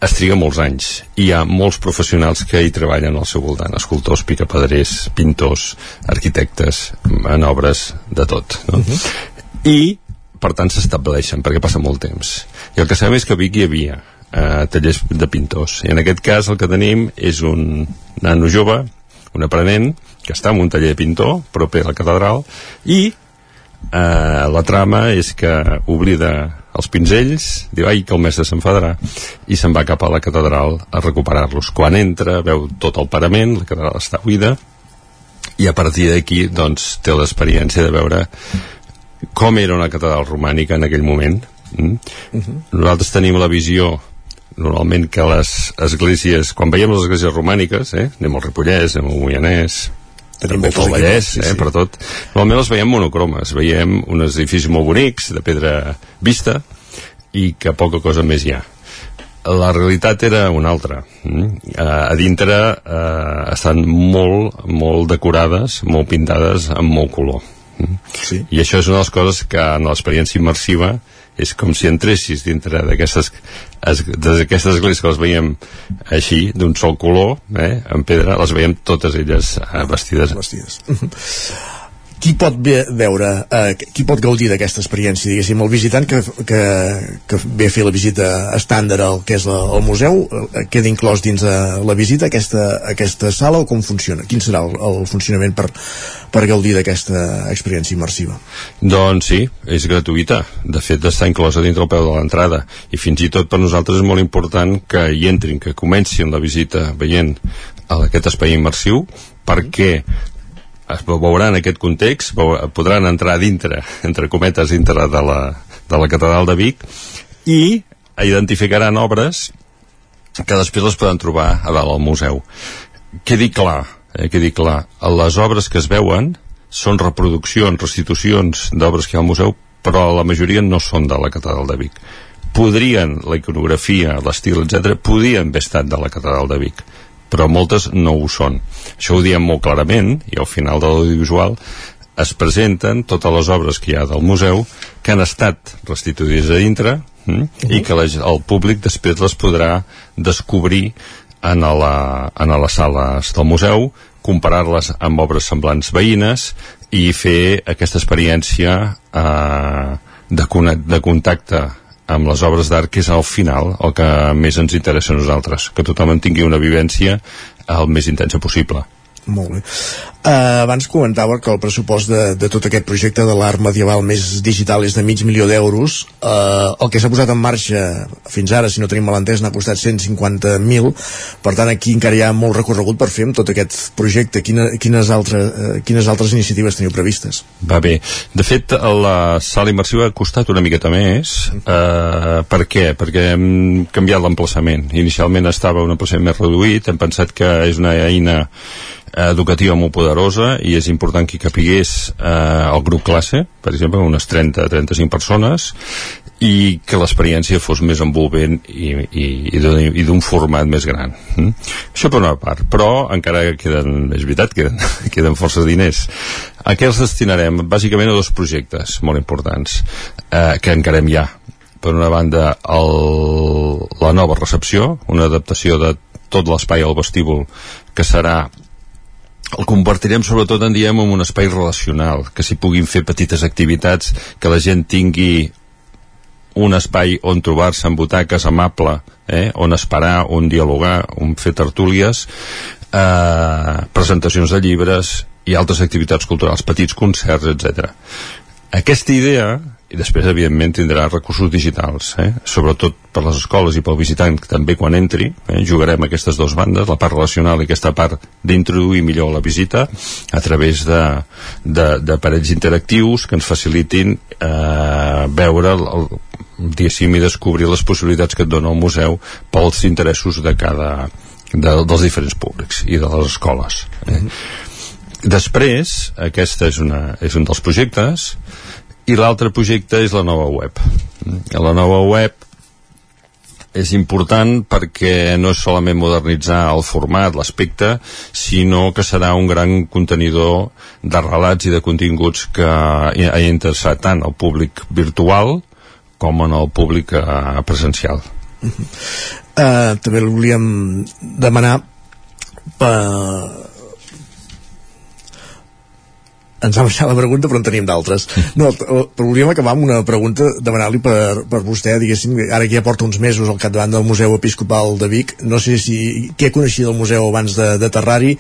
es triga molts anys i hi ha molts professionals que hi treballen al seu voltant escultors, picapedrers, pintors arquitectes en obres de tot no? Uh -huh. i per tant s'estableixen perquè passa molt temps i el que sabem és que a Vic hi havia eh, tallers de pintors i en aquest cas el que tenim és un nano jove un aprenent que està en un taller de pintor proper a la catedral i eh, la trama és que oblida els pinzells, diu ai que el mestre s'enfadarà i se'n va cap a la catedral a recuperar-los. Quan entra veu tot el parament, la catedral està buida i a partir d'aquí doncs té l'experiència de veure com era una catedral romànica en aquell moment mm? uh -huh. nosaltres tenim la visió normalment que les esglésies quan veiem les esglésies romàniques eh? anem al Ripollès, anem al Moianès tenim pel Vallès, sí, sí. eh, per tot normalment les veiem monocromes veiem uns edificis molt bonics de pedra vista i que poca cosa més hi ha la realitat era una altra mm? a dintre uh, estan molt, molt decorades molt pintades amb molt color Sí. I això és una de les coses que en l'experiència immersiva és com si entressis dintre d'aquestes d'aquestes esglésies que les veiem així, d'un sol color eh, en pedra, les veiem totes elles eh, vestides. vestides. Qui pot ve, veure, eh, qui pot gaudir d'aquesta experiència, diguéssim, el visitant que, que, que ve a fer la visita estàndard al que és la, el museu, eh, queda inclòs dins de la visita aquesta, aquesta sala o com funciona? Quin serà el, el funcionament per, per gaudir d'aquesta experiència immersiva? Doncs sí, és gratuïta. De fet, està inclosa dintre el peu de l'entrada. I fins i tot per nosaltres és molt important que hi entrin, que comencin la visita veient aquest espai immersiu, perquè es veuran aquest context, podran entrar dintre, entre cometes, dintre de la, de la catedral de Vic i identificaran obres que després les poden trobar a dalt al museu. Quedi clar, eh, quedi clar, les obres que es veuen són reproduccions, restitucions d'obres que hi ha al museu però la majoria no són de la catedral de Vic podrien, la iconografia, l'estil, etc, podien haver estat de la catedral de Vic però moltes no ho són. Això ho diem molt clarament, i al final de l'audiovisual es presenten totes les obres que hi ha del museu que han estat restituïdes a dintre mm? uh i que la, el públic després les podrà descobrir en, la, en les sales del museu comparar-les amb obres semblants veïnes i fer aquesta experiència eh, de, de contacte amb les obres d'art que és al final el que més ens interessa a nosaltres que tothom en tingui una vivència el més intensa possible molt bé. Uh, abans comentava que el pressupost de, de tot aquest projecte de l'art medieval més digital és de mig milió d'euros. Uh, el que s'ha posat en marxa fins ara, si no tenim malentès, n'ha costat 150.000. Per tant, aquí encara hi ha molt recorregut per fer amb tot aquest projecte. Quina, quines, altre, uh, quines altres iniciatives teniu previstes? Va bé. De fet, la sala immersiva ha costat una miqueta més. Uh, per què? Perquè hem canviat l'emplaçament. Inicialment estava un emplaçament més reduït. Hem pensat que és una eina educativa molt poderosa i és important que hi capigués eh, el grup classe, per exemple, unes 30-35 persones i que l'experiència fos més envolvent i, i, i d'un format més gran. Mm? Això per una part, però encara queden, és veritat, queden, <laughs> queden forces diners. A què els destinarem? Bàsicament a dos projectes molt importants eh, que encarem ja. Per una banda, el, la nova recepció, una adaptació de tot l'espai al vestíbul que serà el convertirem sobretot en diem en un espai relacional que s'hi puguin fer petites activitats que la gent tingui un espai on trobar-se en butaques amable eh? on esperar, on dialogar on fer tertúlies eh, presentacions de llibres i altres activitats culturals, petits concerts, etc. Aquesta idea i després evidentment tindrà recursos digitals eh? sobretot per les escoles i pel visitant també quan entri eh? jugarem aquestes dues bandes, la part relacional i aquesta part d'introduir millor la visita a través de, de, de parells interactius que ens facilitin eh, veure el, el, diguéssim i descobrir les possibilitats que et dona el museu pels interessos de cada de, dels diferents públics i de les escoles eh? Mm -hmm. després, aquesta és, una, és un dels projectes i l'altre projecte és la nova web la nova web és important perquè no és solament modernitzar el format, l'aspecte, sinó que serà un gran contenidor de relats i de continguts que ha interessat tant al públic virtual com en el públic uh, presencial. Uh -huh. uh, també el volíem demanar per ens ha baixat la pregunta però en tenim d'altres. No, volíem acabar amb una pregunta demanar-li per, per vostè, diguéssim ara que ja porta uns mesos al capdavant del Museu Episcopal de Vic, no sé si què coneixia del museu abans de, de Terrari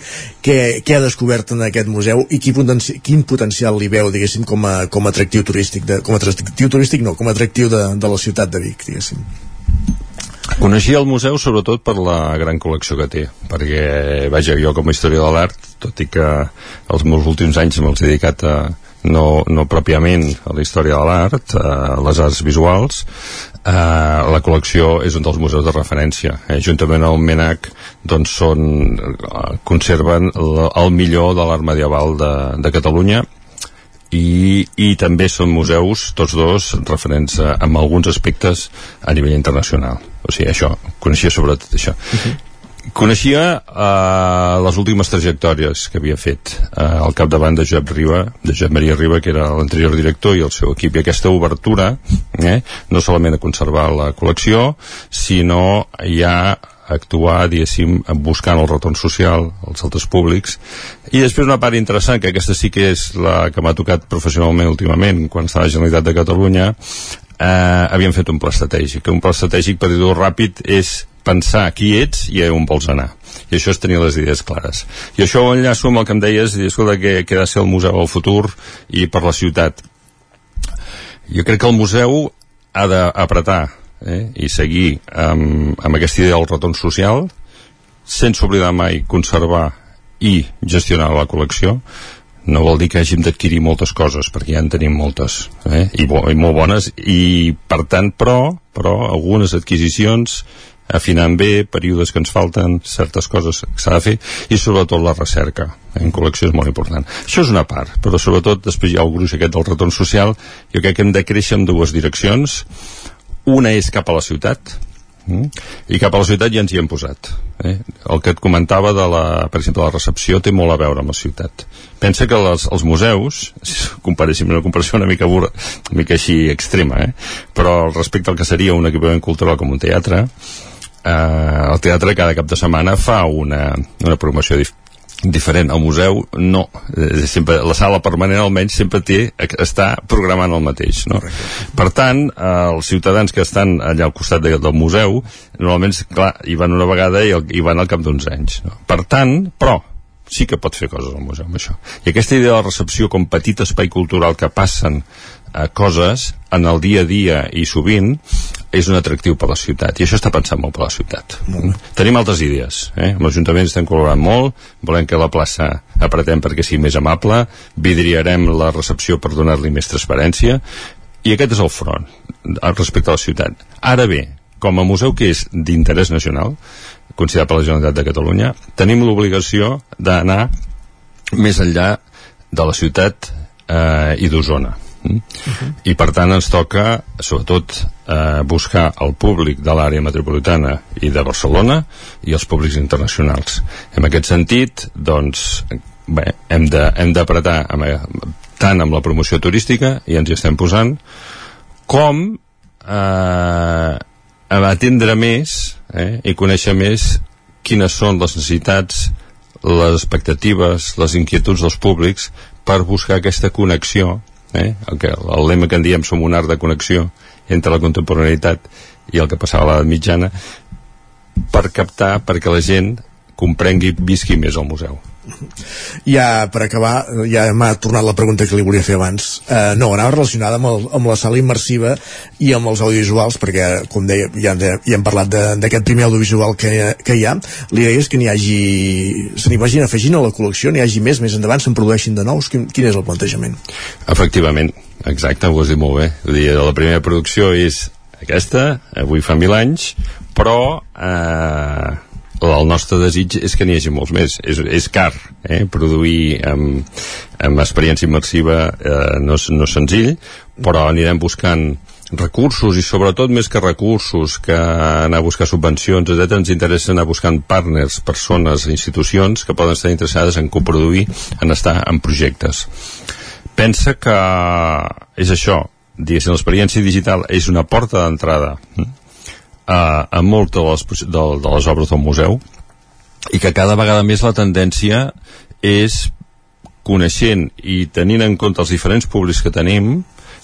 què, què ha descobert en aquest museu? I quin, potenci, quin potencial li veu diguéssim com a, com a atractiu turístic de, com a atractiu turístic no, com a atractiu de, de la ciutat de Vic diguéssim Coneixia el museu sobretot per la gran col·lecció que té, perquè, vaja, jo com a historiador de l'art, tot i que els meus últims anys me'ls he dedicat a, no, no pròpiament a la història de l'art, a les arts visuals, eh, la col·lecció és un dels museus de referència. Eh, juntament el MENAC doncs són, eh, conserven el millor de l'art medieval de, de Catalunya i, i també són museus, tots dos, referents a, amb alguns aspectes a nivell internacional. O sigui, això, coneixia sobretot això. Uh -huh. Coneixia uh, les últimes trajectòries que havia fet uh, al capdavant de Josep Riba, de Josep Maria Riba, que era l'anterior director i el seu equip, i aquesta obertura, eh, no solament a conservar la col·lecció, sinó ja actuar, diguéssim, buscant el retorn social als altres públics. I després una part interessant, que aquesta sí que és la que m'ha tocat professionalment últimament, quan estava a la Generalitat de Catalunya, eh, havíem fet un pla estratègic. Un pla estratègic, per dir-ho ràpid, és pensar qui ets i on vols anar i això és tenir les idees clares i això ho enllaço amb el que em deies i escolta, que, que ha de ser el museu al futur i per la ciutat jo crec que el museu ha d'apretar eh, i seguir amb, amb aquesta idea del retorn social sense oblidar mai conservar i gestionar la col·lecció no vol dir que hàgim d'adquirir moltes coses perquè ja en tenim moltes eh? I, bo, i molt bones. I per tant però, però algunes adquisicions afinant bé, períodes que ens falten, certes coses que s'ha de fer, i sobretot la recerca en col·lecció és molt important. Això és una part, però sobretot després hi ha el gruix aquest del retorn social, jo crec que hem de créixer en dues direccions, una és cap a la ciutat, Mm? i cap a la ciutat ja ens hi hem posat eh? el que et comentava de la, per exemple la recepció té molt a veure amb la ciutat pensa que les, els museus si comparéssim una comparació una mica, burra, una mica així extrema eh? però respecte al que seria un equipament cultural com un teatre eh, el teatre cada cap de setmana fa una, una promoció dif diferent. El museu no. Eh, sempre, la sala permanent almenys sempre té, està programant el mateix. No? Per tant, eh, els ciutadans que estan allà al costat de, del museu normalment, clar, hi van una vegada i, el, hi van al cap d'uns anys. No? Per tant, però, sí que pot fer coses al museu amb això. I aquesta idea de la recepció com petit espai cultural que passen eh, coses en el dia a dia i sovint és un atractiu per la ciutat i això està pensant molt per la ciutat mm. tenim altres idees eh? amb l'Ajuntament estem col·laborant molt volem que la plaça apretem perquè sigui més amable vidriarem la recepció per donar-li més transparència i aquest és el front respecte a la ciutat ara bé, com a museu que és d'interès nacional considerat per la Generalitat de Catalunya tenim l'obligació d'anar més enllà de la ciutat eh, i d'Osona. Uh -huh. i per tant ens toca sobretot eh, buscar el públic de l'àrea metropolitana i de Barcelona i els públics internacionals. En aquest sentit doncs bé, hem d'apretar tant amb la promoció turística i ens hi estem posant com eh, atendre més eh, i conèixer més quines són les necessitats les expectatives, les inquietuds dels públics per buscar aquesta connexió eh? el, que, el lema que en diem som un art de connexió entre la contemporaneïtat i el que passava a l'edat mitjana per captar perquè la gent comprengui, visqui més al museu <laughs> ja per acabar ja m'ha tornat la pregunta que li volia fer abans. Uh, no, anava relacionada amb, el, amb la sala immersiva i amb els audiovisuals perquè com deia, ja, ja hem parlat d'aquest primer audiovisual que, que hi ha. L'idea és que n'hi hagi se n'hi vagin afegint a la col·lecció n'hi hagi més, més endavant se'n produeixin de nous. Quin, quin és el plantejament? Efectivament, exacte, ho has dit molt bé. Dir, la primera producció és aquesta, avui fa mil anys però eh, el nostre desig és que n'hi hagi molts més és, és car, eh? produir amb, amb experiència immersiva eh, no, no és senzill però anirem buscant recursos i sobretot més que recursos que anar a buscar subvencions etc ens interessa anar buscant partners persones, institucions que poden estar interessades en coproduir, en estar en projectes pensa que és això diguéssim, l'experiència digital és una porta d'entrada hm? A, a moltes de les, de, de les obres del museu i que cada vegada més la tendència és coneixent i tenint en compte els diferents públics que tenim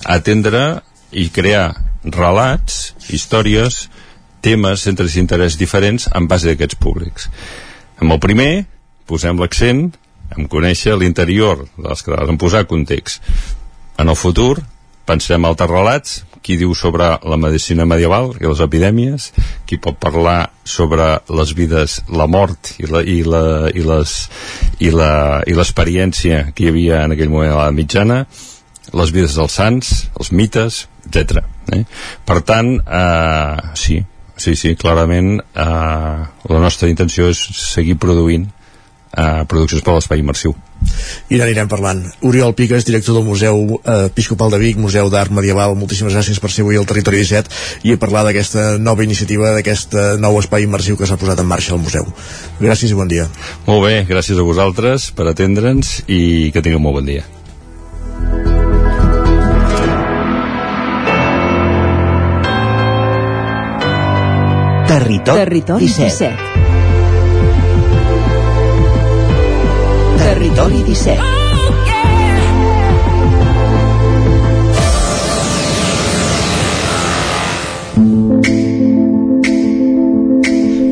atendre i crear relats, històries temes, centres d'interès diferents en base d'aquests públics. Amb el primer posem l'accent en conèixer l'interior dels que en posar context. En el futur pensem altres relats qui diu sobre la medicina medieval i les epidèmies, qui pot parlar sobre les vides, la mort i la, i la, i les i la, i l'experiència que hi havia en aquell moment a la mitjana, les vides dels sants, els mites, etc. Eh? Per tant, eh, sí, sí, sí, clarament eh, la nostra intenció és seguir produint eh, produccions per l'espai immersiu i n'anirem parlant. Oriol Piques, director del Museu eh, Episcopal de Vic, Museu d'Art Medieval, moltíssimes gràcies per ser avui al Territori 17 i parlar d'aquesta nova iniciativa, d'aquest nou espai immersiu que s'ha posat en marxa al museu. Gràcies i bon dia. Molt bé, gràcies a vosaltres per atendre'ns i que tingueu molt bon dia. Territori, Territori 17. 17. Territori 17.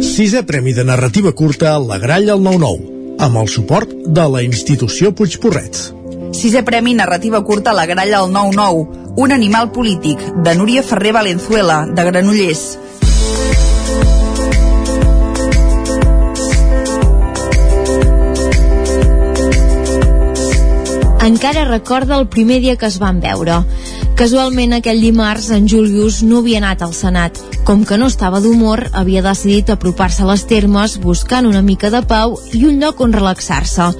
Sisè Premi de Narrativa Curta La Gralla al 9-9, amb el suport de la institució Puigporrets. Sisè Premi Narrativa Curta La Gralla al 9-9, un animal polític, de Núria Ferrer Valenzuela, de Granollers. Encara recorda el primer dia que es van veure. Casualment, aquell dimarts, en Julius no havia anat al Senat. Com que no estava d'humor, havia decidit apropar-se a les termes buscant una mica de pau i un lloc on relaxar-se.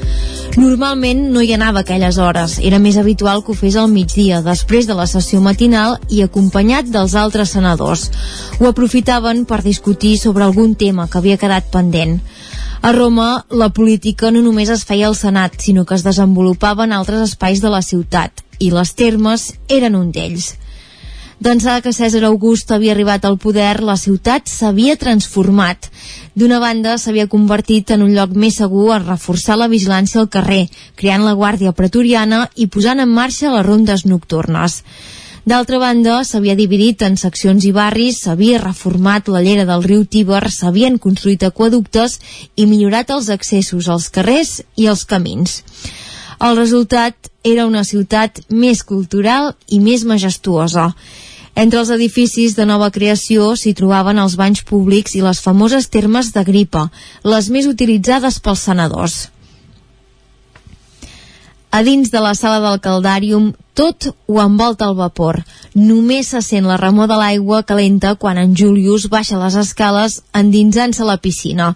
Normalment no hi anava aquelles hores. Era més habitual que ho fes al migdia, després de la sessió matinal i acompanyat dels altres senadors. Ho aprofitaven per discutir sobre algun tema que havia quedat pendent. A Roma, la política no només es feia al Senat, sinó que es desenvolupava en altres espais de la ciutat, i les termes eren un d'ells. D'ençà que Cèsar August havia arribat al poder, la ciutat s'havia transformat. D'una banda, s'havia convertit en un lloc més segur a reforçar la vigilància al carrer, creant la guàrdia pretoriana i posant en marxa les rondes nocturnes. D'altra banda, s'havia dividit en seccions i barris, s'havia reformat la llera del riu Tíber, s'havien construït aquaductes i millorat els accessos als carrers i als camins. El resultat era una ciutat més cultural i més majestuosa. Entre els edificis de nova creació s'hi trobaven els banys públics i les famoses termes de gripa, les més utilitzades pels senadors. A dins de la sala del caldàrium tot ho envolta el vapor. Només se sent la remor de l'aigua calenta quan en Julius baixa les escales endinsant-se a la piscina.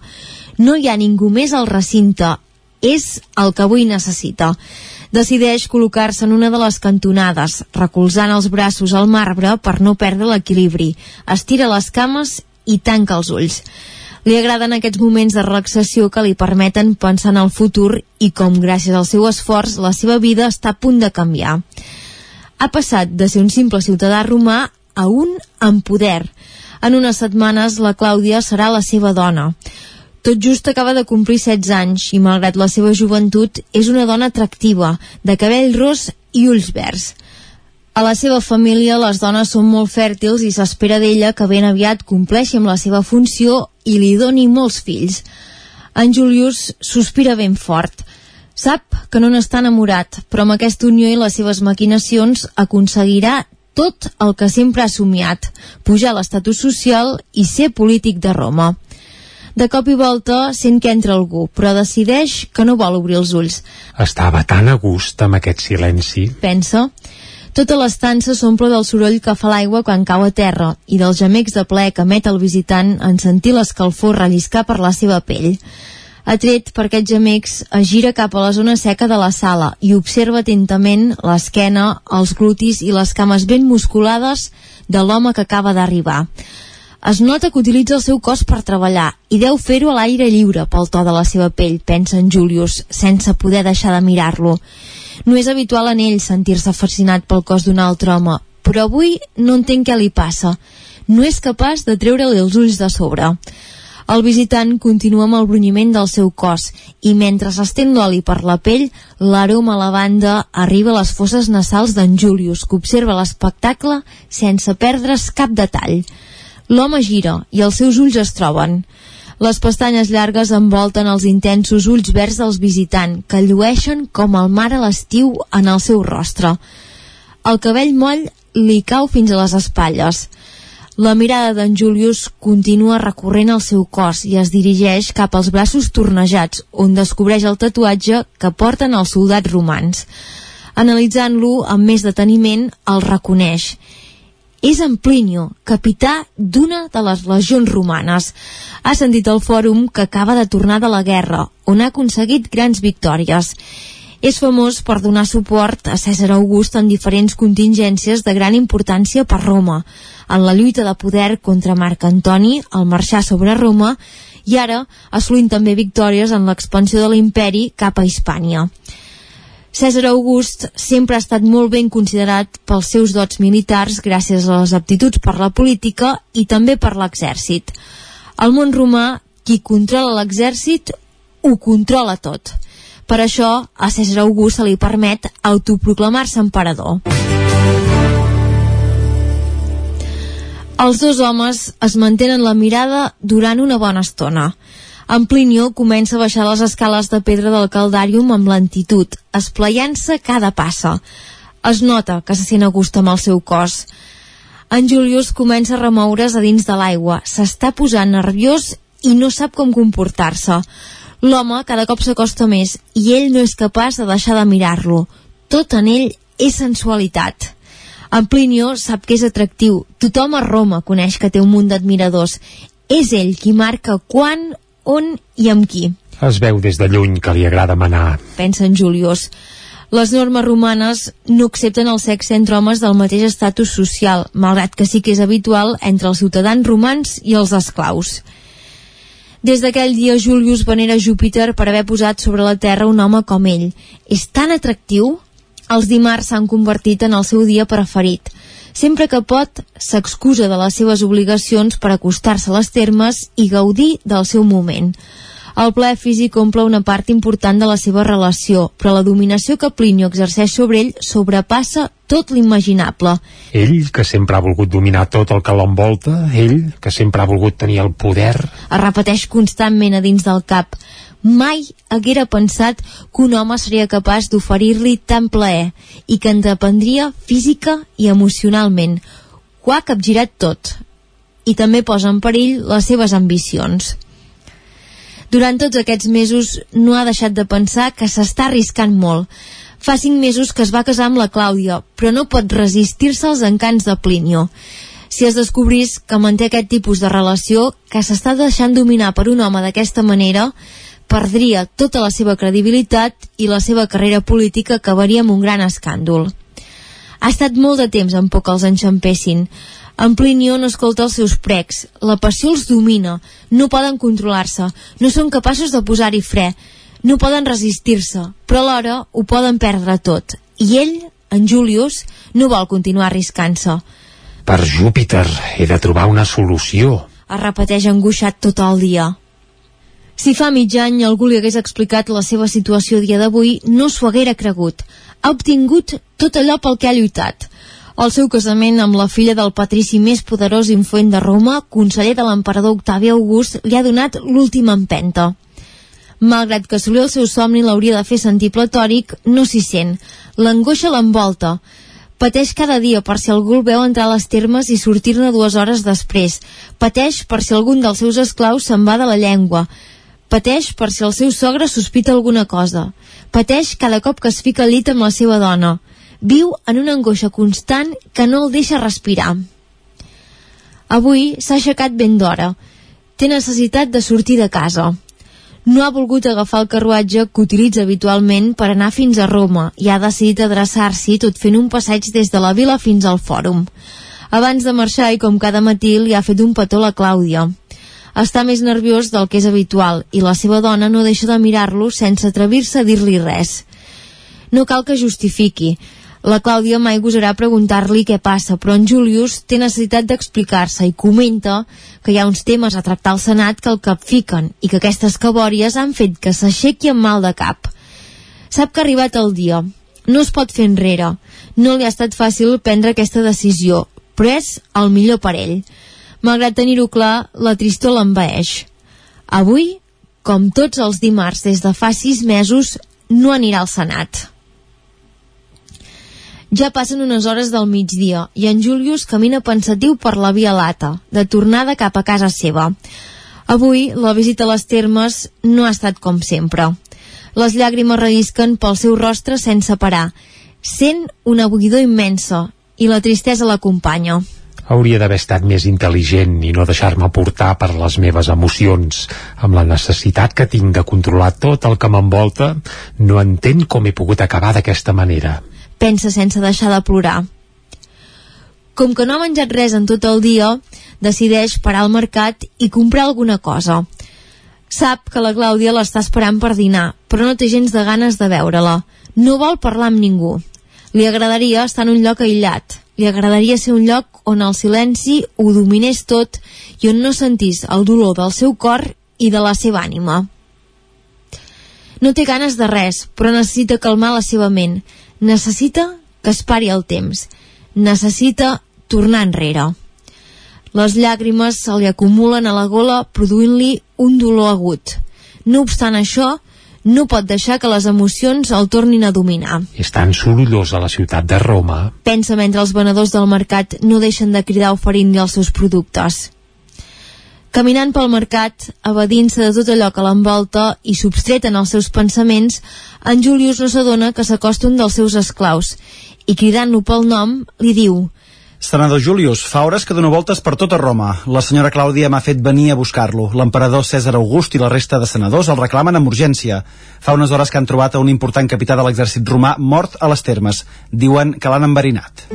No hi ha ningú més al recinte. És el que avui necessita. Decideix col·locar-se en una de les cantonades, recolzant els braços al marbre per no perdre l'equilibri. Estira les cames i tanca els ulls. Li agraden aquests moments de relaxació que li permeten pensar en el futur i com, gràcies al seu esforç, la seva vida està a punt de canviar. Ha passat de ser un simple ciutadà romà a un amb poder. En unes setmanes la Clàudia serà la seva dona. Tot just acaba de complir 16 anys i, malgrat la seva joventut, és una dona atractiva, de cabell ros i ulls verds. A la seva família les dones són molt fèrtils i s'espera d'ella que ben aviat compleixi amb la seva funció i li doni molts fills. En Julius sospira ben fort. Sap que no n'està enamorat, però amb aquesta unió i les seves maquinacions aconseguirà tot el que sempre ha somiat, pujar l'estatus social i ser polític de Roma. De cop i volta sent que entra algú, però decideix que no vol obrir els ulls. Estava tan a gust amb aquest silenci. Pensa. Tota l'estança s'omple del soroll que fa l'aigua quan cau a terra i dels gemecs de ple que emet el visitant en sentir l'escalfor relliscar per la seva pell. Atret per aquests gemecs, es gira cap a la zona seca de la sala i observa atentament l'esquena, els glutis i les cames ben musculades de l'home que acaba d'arribar. Es nota que utilitza el seu cos per treballar i deu fer-ho a l'aire lliure pel to de la seva pell, pensa en Julius, sense poder deixar de mirar-lo. No és habitual en ell sentir-se fascinat pel cos d'un altre home, però avui no entenc què li passa. No és capaç de treure-li els ulls de sobre. El visitant continua amb el brunyiment del seu cos i mentre s'estén l'oli per la pell, l'aroma lavanda arriba a les fosses nasals d'en Julius, que observa l'espectacle sense perdre's cap detall. L'home gira i els seus ulls es troben. Les pestanyes llargues envolten els intensos ulls verds dels visitant, que llueixen com el mar a l'estiu en el seu rostre. El cabell moll li cau fins a les espatlles. La mirada d'en Julius continua recorrent el seu cos i es dirigeix cap als braços tornejats, on descobreix el tatuatge que porten els soldats romans. Analitzant-lo amb més deteniment, el reconeix és en Plinio, capità d'una de les legions romanes. Ha sentit al fòrum que acaba de tornar de la guerra, on ha aconseguit grans victòries. És famós per donar suport a Cèsar August en diferents contingències de gran importància per Roma, en la lluita de poder contra Marc Antoni, al marxar sobre Roma, i ara assolint també victòries en l'expansió de l'imperi cap a Hispània. Cèsar August sempre ha estat molt ben considerat pels seus dots militars gràcies a les aptituds per la política i també per l'exèrcit. Al món romà, qui controla l'exèrcit ho controla tot. Per això, a Cèsar August se li permet autoproclamar-se emperador. Els dos homes es mantenen la mirada durant una bona estona. En Plinio comença a baixar les escales de pedra del caldàrium amb lentitud, esplaiant-se cada passa. Es nota que se sent a gust amb el seu cos. En Julius comença a remoure's a dins de l'aigua. S'està posant nerviós i no sap com comportar-se. L'home cada cop s'acosta més i ell no és capaç de deixar de mirar-lo. Tot en ell és sensualitat. En Plinio sap que és atractiu. Tothom a Roma coneix que té un munt d'admiradors. És ell qui marca quan, on i amb qui. Es veu des de lluny que li agrada manar. Pensa en Julius. Les normes romanes no accepten el sexe entre homes del mateix estatus social, malgrat que sí que és habitual entre els ciutadans romans i els esclaus. Des d'aquell dia Julius venera Júpiter per haver posat sobre la Terra un home com ell. És tan atractiu? Els dimarts s'han convertit en el seu dia preferit. Sempre que pot, s'excusa de les seves obligacions per acostar-se a les termes i gaudir del seu moment. El plaer físic omple una part important de la seva relació, però la dominació que Plinio exerceix sobre ell sobrepassa tot l'imaginable. Ell, que sempre ha volgut dominar tot el que l'envolta, ell, que sempre ha volgut tenir el poder... Es repeteix constantment a dins del cap. Mai haguera pensat que un home seria capaç d'oferir-li tant plaer i que en dependria física i emocionalment. Ho ha capgirat tot i també posa en perill les seves ambicions. Durant tots aquests mesos no ha deixat de pensar que s'està arriscant molt. Fa cinc mesos que es va casar amb la Clàudia, però no pot resistir-se als encants de Plinio. Si es descobrís que manté aquest tipus de relació, que s'està deixant dominar per un home d'aquesta manera, perdria tota la seva credibilitat i la seva carrera política acabaria amb un gran escàndol. Ha estat molt de temps en que els enxampessin. En Plinio no escolta els seus precs, la passió els domina, no poden controlar-se, no són capaços de posar-hi fre, no poden resistir-se, però alhora ho poden perdre tot. I ell, en Julius, no vol continuar arriscant-se. Per Júpiter, he de trobar una solució. Es repeteix angoixat tot el dia. Si fa mig any algú li hagués explicat la seva situació dia d'avui, no s'ho haguera cregut. Ha obtingut tot allò pel que ha lluitat. El seu casament amb la filla del patrici més poderós influent de Roma, conseller de l'emperador Octavi August, li ha donat l'última empenta. Malgrat que assolir el seu somni l'hauria de fer sentir platòric, no s'hi sent. L'angoixa l'envolta. Pateix cada dia per si algú el veu entrar a les termes i sortir-ne dues hores després. Pateix per si algun dels seus esclaus se'n va de la llengua. Pateix per si el seu sogre sospita alguna cosa. Pateix cada cop que es fica al llit amb la seva dona. Viu en una angoixa constant que no el deixa respirar. Avui s'ha aixecat ben d'hora. Té necessitat de sortir de casa. No ha volgut agafar el carruatge que utilitza habitualment per anar fins a Roma i ha decidit adreçar-s'hi tot fent un passeig des de la vila fins al fòrum. Abans de marxar i com cada matí li ha fet un petó la Clàudia. Està més nerviós del que és habitual i la seva dona no deixa de mirar-lo sense atrevir-se a dir-li res. No cal que justifiqui. La Clàudia mai gosarà preguntar-li què passa, però en Julius té necessitat d'explicar-se i comenta que hi ha uns temes a tractar al Senat que el capfiquen i que aquestes cabòries han fet que s'aixequi amb mal de cap. Sap que ha arribat el dia. No es pot fer enrere. No li ha estat fàcil prendre aquesta decisió, però és el millor per ell. Malgrat tenir-ho clar, la tristor l'envaeix. Avui, com tots els dimarts des de fa sis mesos, no anirà al Senat. Ja passen unes hores del migdia i en Julius camina pensatiu per la via lata, de tornada cap a casa seva. Avui, la visita a les termes no ha estat com sempre. Les llàgrimes rellisquen pel seu rostre sense parar. Sent una buidor immensa i la tristesa l'acompanya. Hauria d'haver estat més intel·ligent i no deixar-me portar per les meves emocions. Amb la necessitat que tinc de controlar tot el que m'envolta, no entenc com he pogut acabar d'aquesta manera pensa sense deixar de plorar. Com que no ha menjat res en tot el dia, decideix parar al mercat i comprar alguna cosa. Sap que la Clàudia l'està esperant per dinar, però no té gens de ganes de veure-la. No vol parlar amb ningú. Li agradaria estar en un lloc aïllat. Li agradaria ser un lloc on el silenci ho dominés tot i on no sentís el dolor del seu cor i de la seva ànima. No té ganes de res, però necessita calmar la seva ment necessita que es pari el temps, necessita tornar enrere. Les llàgrimes se li acumulen a la gola produint-li un dolor agut. No obstant això, no pot deixar que les emocions el tornin a dominar. És tan sorollós a la ciutat de Roma. Pensa mentre els venedors del mercat no deixen de cridar oferint-li els seus productes. Caminant pel mercat, evadint-se de tot allò que l'envolta i substret en els seus pensaments, en Julius no s'adona que s'acosta un dels seus esclaus i cridant-lo pel nom li diu Senador Julius, fa hores que dono voltes per tota Roma. La senyora Clàudia m'ha fet venir a buscar-lo. L'emperador Cèsar August i la resta de senadors el reclamen amb urgència. Fa unes hores que han trobat a un important capità de l'exèrcit romà mort a les termes. Diuen que l'han enverinat.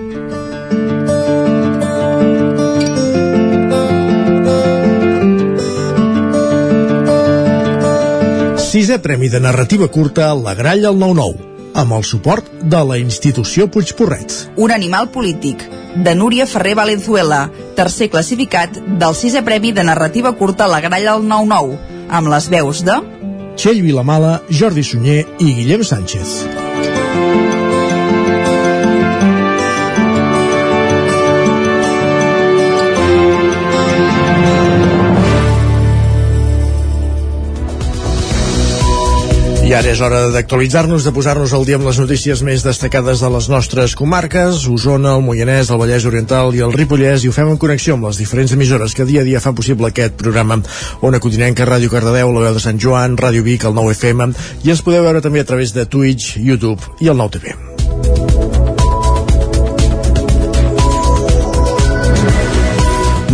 Sisè Premi de Narrativa Curta La Gralla al 9-9 amb el suport de la institució Puigporrets. Un animal polític, de Núria Ferrer Valenzuela, tercer classificat del sisè Premi de Narrativa Curta La Gralla al 9-9, amb les veus de... Txell Vilamala, Jordi Sunyer i Guillem Sánchez. I ara és hora d'actualitzar-nos, de posar-nos al dia amb les notícies més destacades de les nostres comarques, Osona, el Moianès, el Vallès Oriental i el Ripollès, i ho fem en connexió amb les diferents emissores que dia a dia fan possible aquest programa. Ona Codinenca, Ràdio Cardedeu, la veu de Sant Joan, Ràdio Vic, el 9FM, i ens podeu veure també a través de Twitch, YouTube i el 9TV.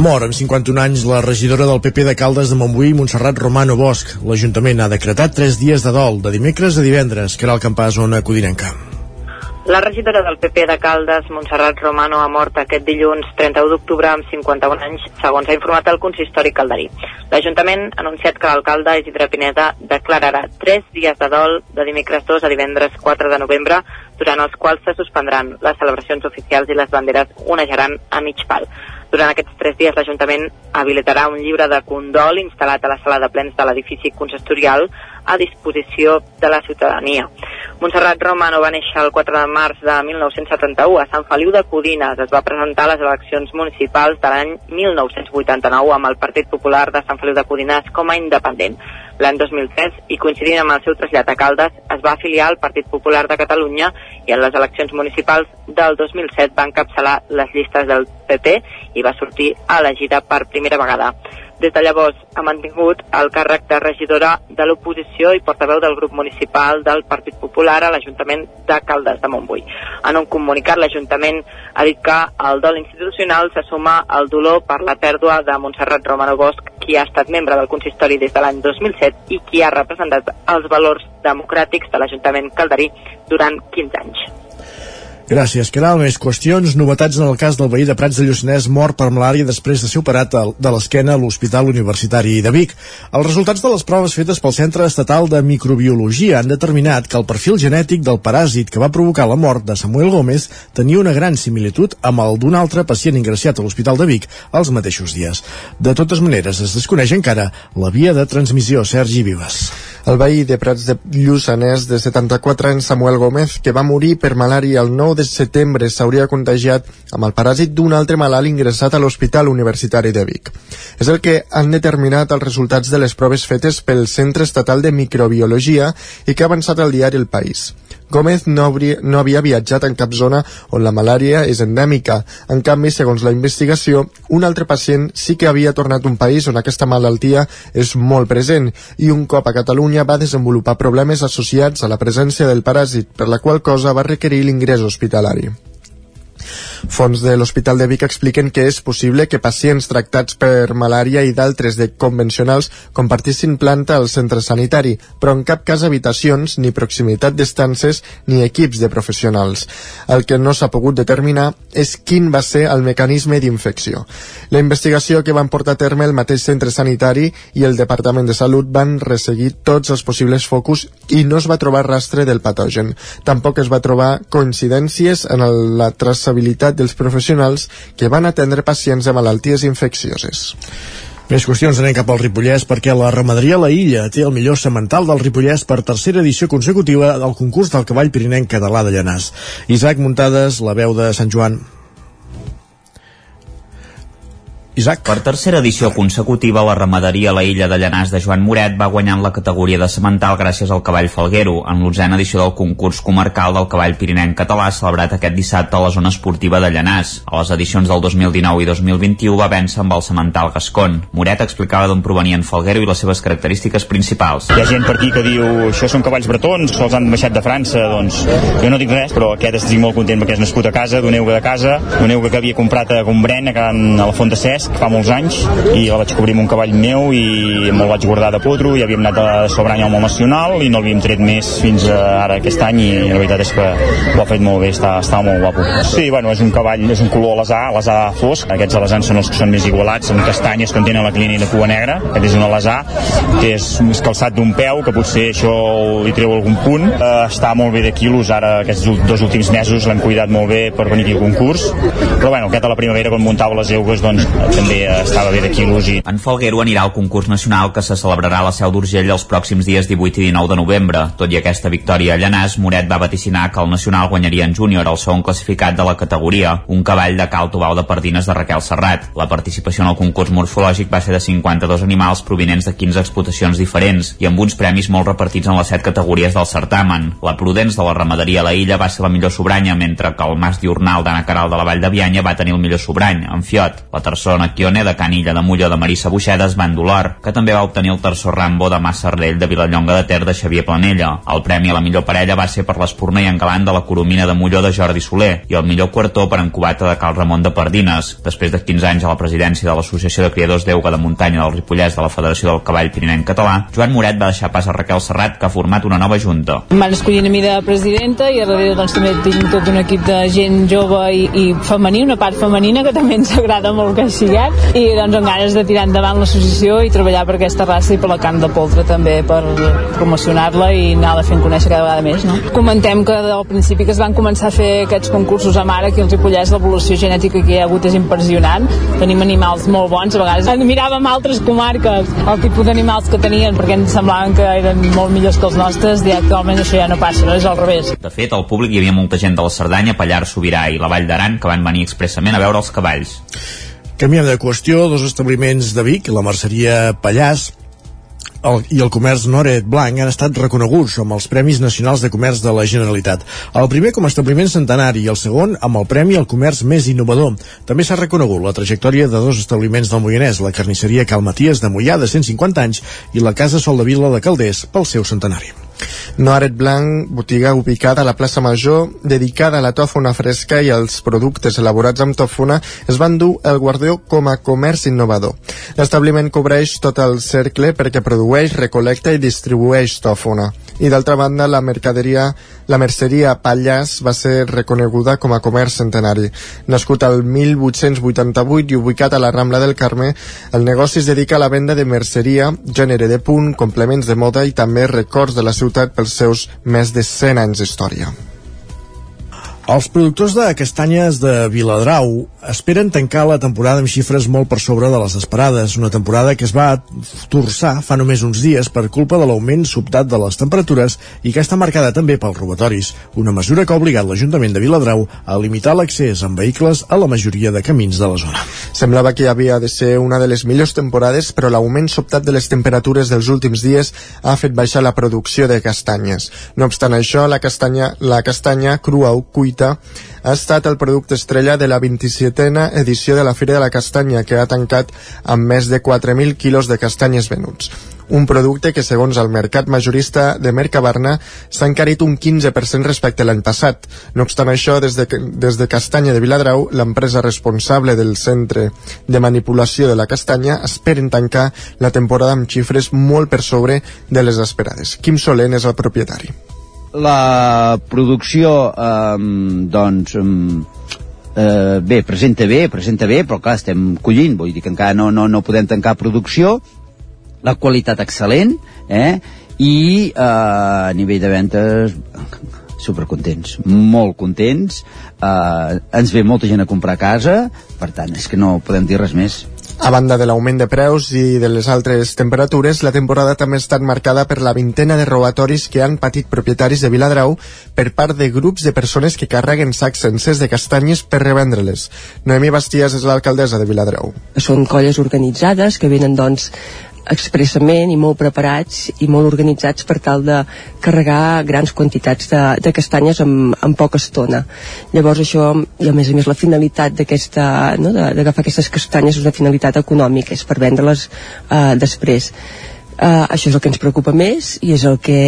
Mor amb 51 anys la regidora del PP de Caldes de Montbui, Montserrat Romano Bosch. L'Ajuntament ha decretat 3 dies de dol, de dimecres a divendres, que era el campàs zona Codinenca. La regidora del PP de Caldes, Montserrat Romano, ha mort aquest dilluns 31 d'octubre amb 51 anys, segons ha informat el consistori calderí. L'Ajuntament ha anunciat que l'alcalde Isidre Pineda declararà 3 dies de dol de dimecres 2 a divendres 4 de novembre, durant els quals se suspendran les celebracions oficials i les banderes onejaran a mig pal. Durant aquests tres dies l'Ajuntament habilitarà un llibre de condol instal·lat a la sala de plens de l'edifici consistorial a disposició de la ciutadania. Montserrat Romano va néixer el 4 de març de 1971 a Sant Feliu de Codines. Es va presentar a les eleccions municipals de l'any 1989 amb el Partit Popular de Sant Feliu de Codines com a independent. L'any 2003, i coincidint amb el seu trasllat a Caldes, es va afiliar al Partit Popular de Catalunya i en les eleccions municipals del 2007 va encapçalar les llistes del PP i va sortir elegida per primera vegada. Des de llavors ha mantingut el càrrec de regidora de l'oposició i portaveu del grup municipal del Partit Popular a l'Ajuntament de Caldes de Montbui. En un comunicat, l'Ajuntament ha dit que el dol institucional se suma al dolor per la pèrdua de Montserrat Romano Bosch, qui ha estat membre del consistori des de l'any 2007 i qui ha representat els valors democràtics de l'Ajuntament calderí durant 15 anys. Gràcies, Caral. Més qüestions. Novetats en el cas del veí de Prats de Lluçanès mort per malària després de ser operat de l'esquena a l'Hospital Universitari de Vic. Els resultats de les proves fetes pel Centre Estatal de Microbiologia han determinat que el perfil genètic del paràsit que va provocar la mort de Samuel Gómez tenia una gran similitud amb el d'un altre pacient ingressat a l'Hospital de Vic els mateixos dies. De totes maneres, es desconeix encara la via de transmissió Sergi Vives. El veí de Prats de Lluçanès de 74 anys Samuel Gómez, que va morir per malària el 9 de setembre, s'hauria contagiat amb el paràsit d'un altre malalt ingressat a l'Hospital Universitari de Vic. És el que han determinat els resultats de les proves fetes pel Centre Estatal de Microbiologia i que ha avançat al diari El País. Gómez no, hauria, no havia viatjat en cap zona on la malària és endèmica. En canvi, segons la investigació, un altre pacient sí que havia tornat a un país on aquesta malaltia és molt present i un cop a Catalunya va desenvolupar problemes associats a la presència del paràsit, per la qual cosa va requerir l'ingrés hospitalari. Fons de l'Hospital de Vic expliquen que és possible que pacients tractats per malària i d'altres de convencionals compartissin planta al centre sanitari, però en cap cas habitacions, ni proximitat d'estances, ni equips de professionals. El que no s'ha pogut determinar és quin va ser el mecanisme d'infecció. La investigació que van portar a terme el mateix centre sanitari i el Departament de Salut van resseguir tots els possibles focus i no es va trobar rastre del patogen. Tampoc es va trobar coincidències en la traçabilitat dels professionals que van atendre pacients de malalties infeccioses. Més qüestions anem cap al Ripollès perquè la ramaderia La Illa té el millor semental del Ripollès per tercera edició consecutiva del concurs del cavall pirinenc català de Llanàs. Isaac Muntades, la veu de Sant Joan. Isaac. Per tercera edició consecutiva, la ramaderia a la illa de Llanàs de Joan Moret va guanyar la categoria de semental gràcies al cavall falguero, en l'onzena edició del concurs comarcal del cavall pirinenc català celebrat aquest dissabte a la zona esportiva de Llanàs. A les edicions del 2019 i 2021 va vèncer amb el semental Gascon. Moret explicava d'on provenien falguero i les seves característiques principals. Hi ha gent per aquí que diu això són cavalls bretons, se'ls han baixat de França, doncs jo no dic res, però aquest estic molt content perquè és nascut a casa, d'un euga de casa, d'un euga que havia comprat a Gombrèn, a, a la Font de Cesc, fa molts anys, i la vaig cobrir amb un cavall meu i me'l vaig guardar de potro i havíem anat a sobre any al món nacional i no l'havíem tret més fins a ara aquest any i la veritat és que ho ha fet molt bé, està, està molt guapo. Sí, bueno, és un cavall, és un color alesà, alesà fosc, aquests alesans són els que són més igualats, amb castanyes que tenen la clínia de cua negra, aquest és un alesà, que és més calçat d'un peu, que potser això li treu algun punt. Uh, està molt bé de quilos, ara aquests dos últims mesos l'hem cuidat molt bé per venir aquí al concurs, però bueno, aquest a la primavera quan muntava les eugues doncs també estava bé de quilos. En Falguero anirà al concurs nacional que se celebrarà a la Seu d'Urgell els pròxims dies 18 i 19 de novembre. Tot i aquesta victòria a Llanàs, Moret va vaticinar que el nacional guanyaria en júnior el segon classificat de la categoria, un cavall de cal tobau de Pardines de Raquel Serrat. La participació en el concurs morfològic va ser de 52 animals provinents de 15 explotacions diferents i amb uns premis molt repartits en les 7 categories del certamen. La Prudents de la ramaderia a la illa va ser la millor sobranya, mentre que el Mas Diurnal d'Anna Caral de la Vall de Bianya va tenir el millor sobrany, en Fiot. La tercera Naquione de Canilla de Molló de Marissa Buixedes van Dolor, que també va obtenir el tercer Rambo de Massa Ardell de Vilallonga de Ter de Xavier Planella. El premi a la millor parella va ser per l'Espurna i Engalant de la Coromina de Molló de Jordi Soler i el millor quartó per en Cubata de Cal Ramon de Pardines. Després de 15 anys a la presidència de l'Associació de Criadors d'Euga de Muntanya del Ripollès de la Federació del Cavall Pirinenc Català, Joan Moret va deixar pas a Raquel Serrat, que ha format una nova junta. Em van escollir a mi de presidenta i a darrere doncs, també tinc tot un equip de gent jove i, i femení, una part femenina que també ens agrada molt que siguem i doncs amb ganes de tirar endavant l'associació i treballar per aquesta raça i per la carn de poltre també per promocionar-la i anar-la fent conèixer cada vegada més. No? Comentem que al principi que es van començar a fer aquests concursos a mare aquí als Ripollès l'evolució genètica que hi ha hagut és impressionant. Tenim animals molt bons, a vegades miràvem altres comarques el tipus d'animals que tenien perquè ens semblaven que eren molt millors que els nostres i actualment això ja no passa, no? és al revés. De fet, al públic hi havia molta gent de la Cerdanya, Pallar, Sobirà i la Vall d'Aran que van venir expressament a veure els cavalls. Canviem de qüestió, dos establiments de Vic, la merceria Pallàs el, i el comerç Noret Blanc han estat reconeguts amb els Premis Nacionals de Comerç de la Generalitat. El primer com a establiment centenari i el segon amb el Premi al Comerç més innovador. També s'ha reconegut la trajectòria de dos establiments del Moianès, la carnisseria Cal Maties de Moià de 150 anys i la Casa Sol de Vila de Calders pel seu centenari. Noaret Blanc, botiga ubicada a la plaça Major, dedicada a la tòfona fresca i als productes elaborats amb tòfona, es van dur el guardió com a comerç innovador. L'establiment cobreix tot el cercle perquè produeix, recolecta i distribueix tòfona. I d'altra banda, la mercaderia, la merceria Pallàs va ser reconeguda com a comerç centenari. Nascut al 1888 i ubicat a la Rambla del Carme, el negoci es dedica a la venda de merceria, gènere de punt, complements de moda i també records de la ciutat pels seus més de 100 anys d'història. Els productors de castanyes de Viladrau esperen tancar la temporada amb xifres molt per sobre de les esperades, una temporada que es va torçar fa només uns dies per culpa de l'augment sobtat de les temperatures i que està marcada també pels robatoris, una mesura que ha obligat l'Ajuntament de Viladrau a limitar l'accés amb vehicles a la majoria de camins de la zona. Semblava que havia de ser una de les millors temporades, però l'augment sobtat de les temperatures dels últims dies ha fet baixar la producció de castanyes. No obstant això, la castanya, la castanya crua o cuita ha estat el producte estrella de la 27a edició de la Fira de la Castanya, que ha tancat amb més de 4.000 quilos de castanyes venuts. Un producte que, segons el mercat majorista de Mercabarna, s'ha encarit un 15% respecte a l'any passat. No obstant això, des de, des de Castanya de Viladrau, l'empresa responsable del centre de manipulació de la castanya, esperen tancar la temporada amb xifres molt per sobre de les esperades. Quim Solent és el propietari la producció eh, doncs eh, bé, presenta bé, presenta bé, però clar, estem collint, vull dir que encara no, no, no podem tancar producció, la qualitat excel·lent, eh? i eh, a nivell de ventes supercontents, molt contents, eh, ens ve molta gent a comprar a casa, per tant, és que no podem dir res més. A banda de l'augment de preus i de les altres temperatures, la temporada també ha estat marcada per la vintena de robatoris que han patit propietaris de Viladrau per part de grups de persones que carreguen sacs sencers de castanyes per revendre-les. Noemi Basties és l'alcaldessa de Viladrau. Són colles organitzades que venen doncs expressament i molt preparats i molt organitzats per tal de carregar grans quantitats de, de castanyes en, en poca estona. Llavors això, i a més a més la finalitat d'aquesta, no, d'agafar aquestes castanyes és una finalitat econòmica, és per vendre-les eh, després. Eh, això és el que ens preocupa més i és el que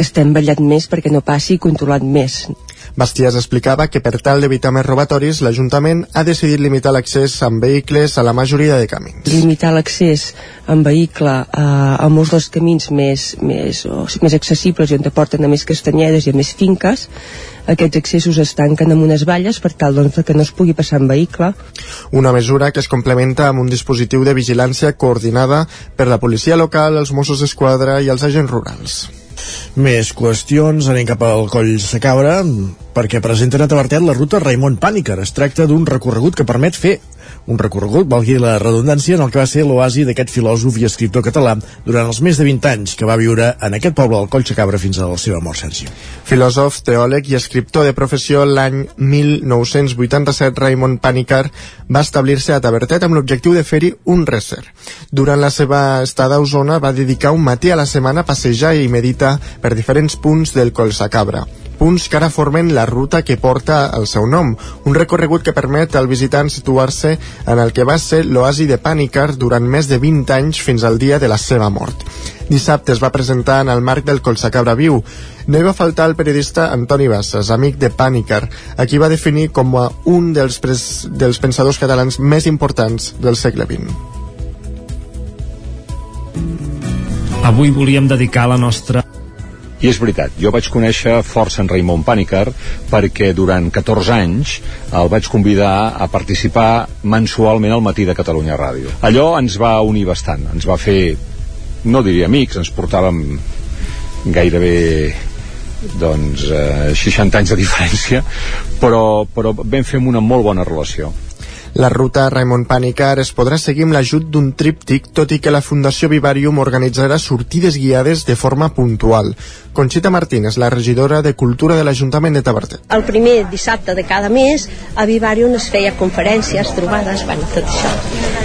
estem vetllant més perquè no passi i controlant més. Bastias explicava que per tal d'evitar més robatoris, l'Ajuntament ha decidit limitar l'accés amb vehicles a la majoria de camins. Limitar l'accés en vehicle a, a molts dels camins més, més, o, més accessibles i on te porten a més castanyedes i a més finques, aquests accessos es tanquen amb unes valles per tal doncs, que no es pugui passar en vehicle. Una mesura que es complementa amb un dispositiu de vigilància coordinada per la policia local, els Mossos d'Esquadra i els agents rurals. Més qüestions, anem cap al Coll Sacabra, perquè presenten a Tabertet la ruta Raimon Pàniker. Es tracta d'un recorregut que permet fer un recorregut, valgui la redundància, en el que va ser l'oasi d'aquest filòsof i escriptor català durant els més de 20 anys que va viure en aquest poble del Coll Sacabra fins a la seva mort, Sergi. Filòsof, teòleg i escriptor de professió, l'any 1987, Raimon Pàniker va establir-se a Tabertet amb l'objectiu de fer-hi un recer. Durant la seva estada a Osona va dedicar un matí a la setmana a passejar i meditar per diferents punts del Colsacabra punts que ara formen la ruta que porta el seu nom, un recorregut que permet al visitant situar-se en el que va ser l'oasi de Pànicar durant més de 20 anys fins al dia de la seva mort. Dissabte es va presentar en el marc del Colsacabra Viu. No hi va faltar el periodista Antoni Bassas, amic de Pànicar, a qui va definir com a un dels, pres dels pensadors catalans més importants del segle XX. Avui volíem dedicar la nostra i és veritat, jo vaig conèixer força en Raimon Pànicar perquè durant 14 anys el vaig convidar a participar mensualment al matí de Catalunya Ràdio. Allò ens va unir bastant, ens va fer, no diria amics, ens portàvem gairebé doncs eh, 60 anys de diferència però, però vam fer una molt bona relació la ruta Raimon Pànicar es podrà seguir amb l'ajut d'un tríptic, tot i que la Fundació Vivarium organitzarà sortides guiades de forma puntual. Conxita Martínez, la regidora de Cultura de l'Ajuntament de Tabertet. El primer dissabte de cada mes a Vivarium es feia conferències, trobades, bueno, tot això.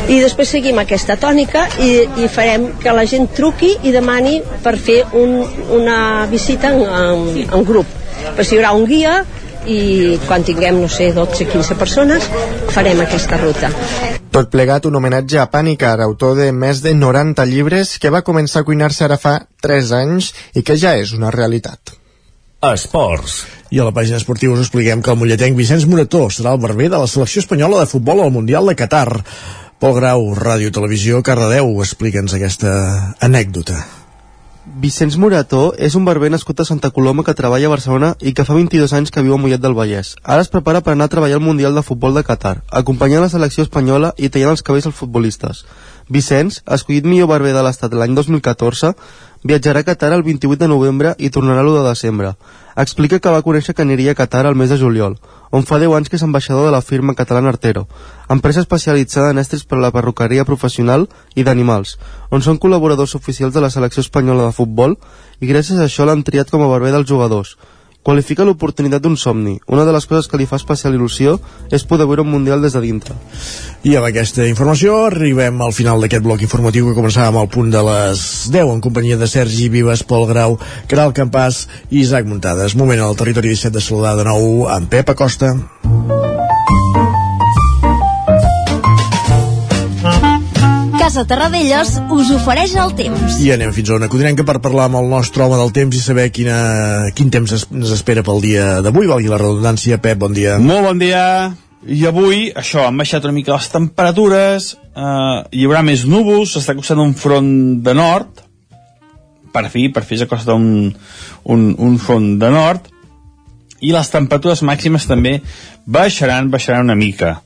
I després seguim aquesta tònica i, i farem que la gent truqui i demani per fer un, una visita en, en, en grup. Però si hi haurà un guia i quan tinguem, no sé, 12-15 persones, farem aquesta ruta. Tot plegat un homenatge a Pànicar, autor de més de 90 llibres que va començar a cuinar-se ara fa 3 anys i que ja és una realitat. Esports. I a la pàgina esportiva us expliquem que el mulletenc Vicenç Morató serà el barber de la selecció espanyola de futbol al Mundial de Qatar. Pol Grau, Ràdio Televisió, Cardedeu, explica'ns aquesta anècdota. Vicenç Morató és un barber nascut a Santa Coloma que treballa a Barcelona i que fa 22 anys que viu a Mollet del Vallès. Ara es prepara per anar a treballar al Mundial de Futbol de Qatar, acompanyant la selecció espanyola i tallant els cabells als futbolistes. Vicenç, escollit millor barber de l'estat l'any 2014, viatjarà a Qatar el 28 de novembre i tornarà l'1 de desembre. Explica que va conèixer que aniria a Qatar el mes de juliol, on fa 10 anys que és ambaixador de la firma catalana Artero, empresa especialitzada en estris per a la perruqueria professional i d'animals, on són col·laboradors oficials de la selecció espanyola de futbol i gràcies a això l'han triat com a barber dels jugadors. Qualifica l'oportunitat d'un somni. Una de les coses que li fa especial il·lusió és poder veure un Mundial des de dintre. I amb aquesta informació arribem al final d'aquest bloc informatiu que començàvem al punt de les 10 en companyia de Sergi Vives, Pol Grau, Caral Campàs i Isaac Muntades. Moment al territori 17 de saludar de nou amb Pep Acosta. Casa Terradellos us ofereix el temps. I anem fins a una codinenca per parlar amb el nostre home del temps i saber quina, quin temps es, ens espera pel dia d'avui. Valgui la redundància. Pep, bon dia. Molt bon dia. I avui, això, han baixat una mica les temperatures, eh, hi haurà més núvols, s'està costant un front de nord, per fi, per fi s'acosta un, un, un front de nord, i les temperatures màximes també baixaran, baixaran una mica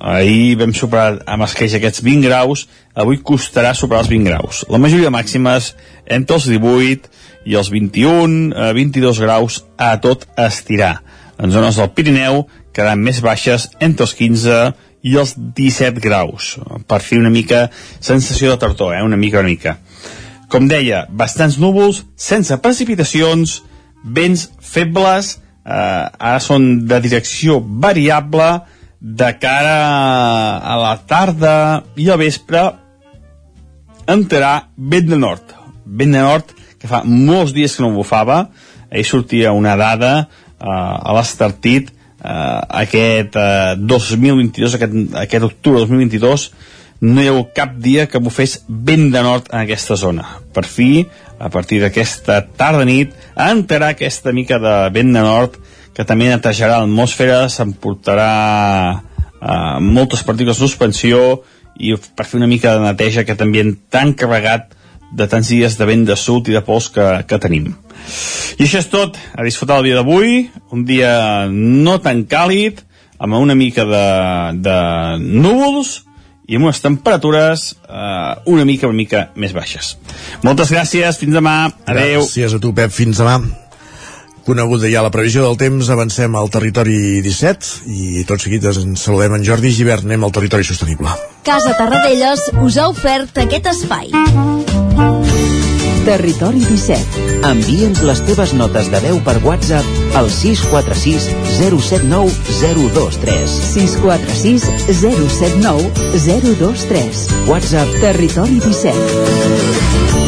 ahir vam superar amb esqueix aquests 20 graus, avui costarà superar els 20 graus. La majoria màximes entre els 18 i els 21, eh, 22 graus a tot estirar. En zones del Pirineu quedaran més baixes entre els 15 i els 17 graus. Per fer una mica sensació de tardor, eh? una mica, una mica. Com deia, bastants núvols, sense precipitacions, vents febles, eh, ara són de direcció variable, de cara a la tarda i al vespre entrarà vent de nord. Vent de nord que fa molts dies que no bufava, ahir sortia una dada eh, a l'Estartit eh, aquest eh, 2022, aquest, aquest octubre 2022, no hi ha hagut cap dia que bufés vent de nord en aquesta zona. Per fi, a partir d'aquesta tarda-nit, entrarà aquesta mica de vent de nord que també netejarà l'atmosfera, s'emportarà eh, moltes partícules de suspensió i per fer una mica de neteja aquest ambient tan carregat de tants dies de vent de sud i de pols que, que tenim. I això és tot, a disfrutar el dia d'avui, un dia no tan càlid, amb una mica de, de núvols i amb unes temperatures eh, una mica una mica més baixes. Moltes gràcies, fins demà, adeu. Gràcies a tu, Pep, fins demà. Coneguda ja la previsió del temps, avancem al territori 17 i tot seguit ens saludem en Jordi Givert, anem al territori sostenible. Casa Tarradellas us ha ofert aquest espai. Territori 17. Envia'ns les teves notes de veu per WhatsApp al 646 079 023. 646 079 023. WhatsApp Territori 17.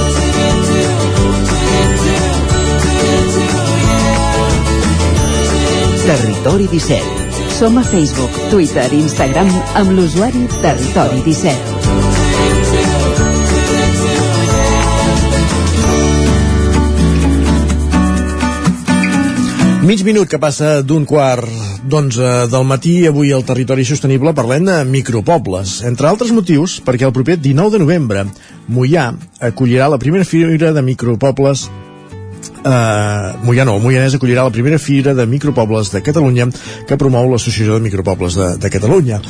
Territori 17. Som a Facebook, Twitter i Instagram amb l'usuari Territori 17. Mig minut que passa d'un quart d'onze del matí, avui al Territori Sostenible parlem de micropobles, entre altres motius perquè el proper 19 de novembre Mollà acollirà la primera fira de micropobles No, el Moianès acollirà la primera fira de micropobles de Catalunya que promou l'Associació de Micropobles de, de Catalunya.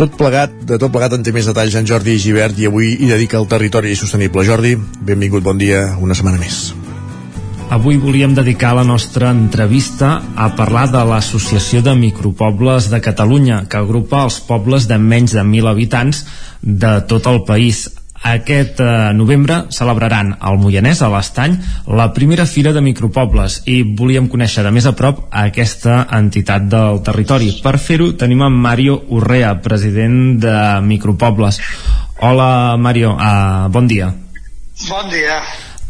Tot plegat, de tot plegat en té més detalls en Jordi Givert i avui hi dedica el territori sostenible. Jordi, benvingut, bon dia, una setmana més. Avui volíem dedicar la nostra entrevista a parlar de l'Associació de Micropobles de Catalunya, que agrupa els pobles de menys de 1.000 habitants de tot el país. Aquest eh, novembre celebraran al Moianès, a l'Estany, la primera fira de micropobles i volíem conèixer de més a prop aquesta entitat del territori. Per fer-ho tenim en Mario Urrea, president de Micropobles. Hola, Mario, uh, bon dia. Bon dia.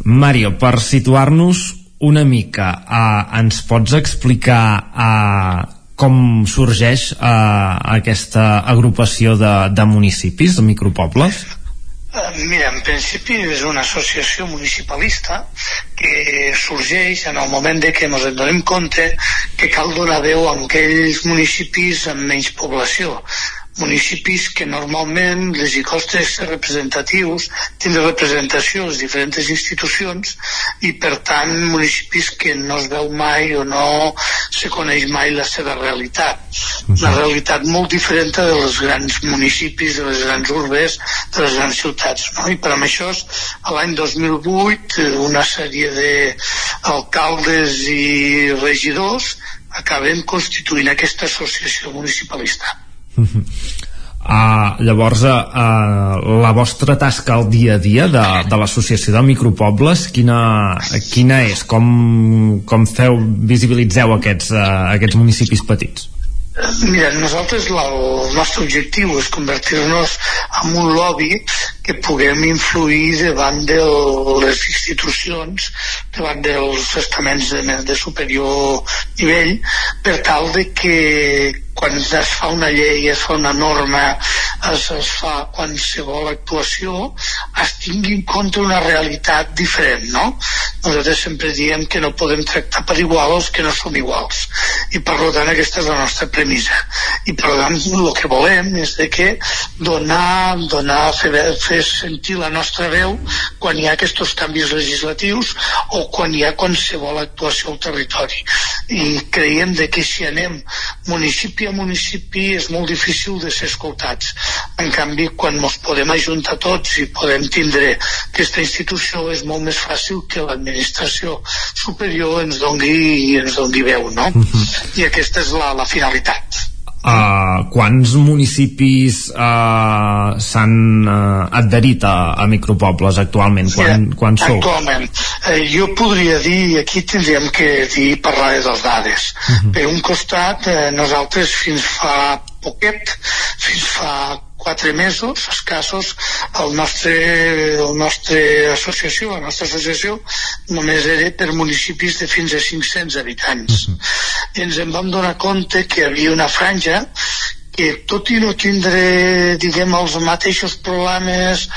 Mario, per situar-nos una mica, uh, ens pots explicar uh, com sorgeix uh, aquesta agrupació de, de municipis, de micropobles? Mira, en principi és una associació municipalista que sorgeix en el moment de que ens en donem compte que cal donar veu a aquells municipis amb menys població municipis que normalment les hi costa ser representatius, tindre representació a les diferents institucions i per tant municipis que no es veu mai o no se coneix mai la seva realitat. Una realitat molt diferent de dels grans municipis, de les grans urbes, de les grans ciutats. No? I per amb això, a l'any 2008, eh, una sèrie d'alcaldes i regidors acaben constituint aquesta associació municipalista. Uh, llavors, uh, la vostra tasca al dia a dia de, de l'Associació de Micropobles, quina, quina és? Com, com feu, visibilitzeu aquests, uh, aquests municipis petits? Mira, nosaltres la, el nostre objectiu és convertir-nos en un lobby que puguem influir davant de les institucions, davant dels estaments de, de superior nivell, per tal de que quan es fa una llei, es fa una norma, es, es fa qualsevol actuació, es tingui en compte una realitat diferent, no? Nosaltres sempre diem que no podem tractar per igual els que no som iguals. I per tant aquesta és la nostra premissa. I per tant el que volem és de que donar, donar fer, fer sentir la nostra veu quan hi ha aquests canvis legislatius o quan hi ha qualsevol actuació al territori. I creiem de que si anem municipi a municipi és molt difícil de ser escoltats. En canvi, quan ens podem ajuntar tots i podem tindre aquesta institució és molt més fàcil que l'administració superior ens dongui, ens dongui veu, no? I aquesta és la, la finalitat. Uh, quants municipis uh, s'han uh, adherit a, a micropobles actualment? Quan, sí, quan sou? Actualment. Eh, jo podria dir, aquí tindríem que dir parlar de les dades. Uh -huh. Per un costat, eh, nosaltres fins fa poquet, fins fa quatre mesos escassos el nostre, el nostre associació, la nostra associació només era per municipis de fins a 500 habitants uh -huh. i ens en vam donar compte que hi havia una franja que tot i no tindre diguem els mateixos problemes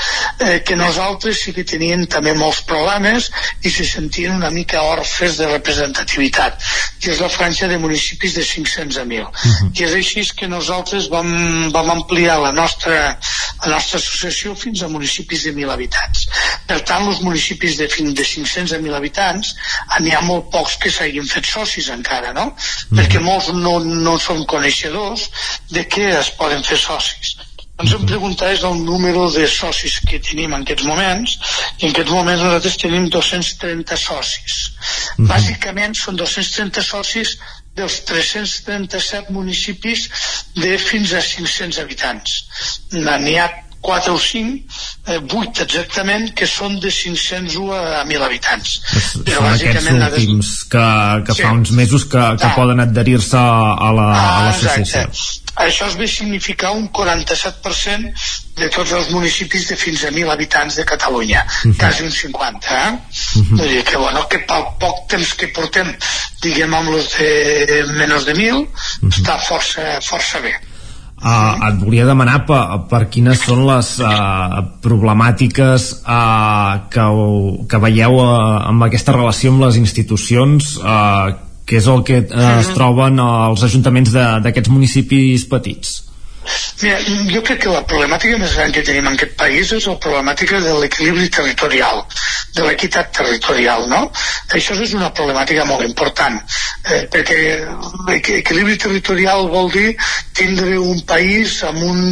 eh, que nosaltres sí que tenien també molts problemes i se sentien una mica orfes de representativitat que és la franja de municipis de 500 a 1.000 uh -huh. i és així que nosaltres vam, vam ampliar la nostra, la nostra associació fins a municipis de 1.000 habitants per tant els municipis de fins de 500 a 1.000 habitants n'hi ha molt pocs que s'hagin fet socis encara no? Uh -huh. perquè molts no, no són coneixedors de què es poden fer socis ens hem preguntat és el número de socis que tenim en aquests moments i en aquests moments nosaltres tenim 230 socis -hmm. bàsicament són 230 socis dels 337 municipis de fins a 500 habitants n'hi ha 4 o 5, eh, 8 exactament, que són de 500 a 1.000 habitants. Però són aquests últims que, que sí. fa uns mesos que, que ah. poden adherir-se a l'associació. La, ah, això es ve significar un 47% de tots els municipis de fins a 1.000 habitants de Catalunya, uh -huh. quasi un 50, eh? Uh -huh. Vull dir que, bueno, que pel poc temps que portem, diguem, amb els de menys de 1.000, uh -huh. està força, força bé. Uh, et volia demanar per, per quines són les uh, problemàtiques uh, que, que veieu uh, amb aquesta relació amb les institucions uh, que és el que eh, es troben els ajuntaments d'aquests municipis petits. Mira, jo crec que la problemàtica més gran que tenim en aquest país és la problemàtica de l'equilibri territorial, de l'equitat territorial, no? Això és una problemàtica molt important, eh, perquè l'equilibri territorial vol dir tindre un país amb un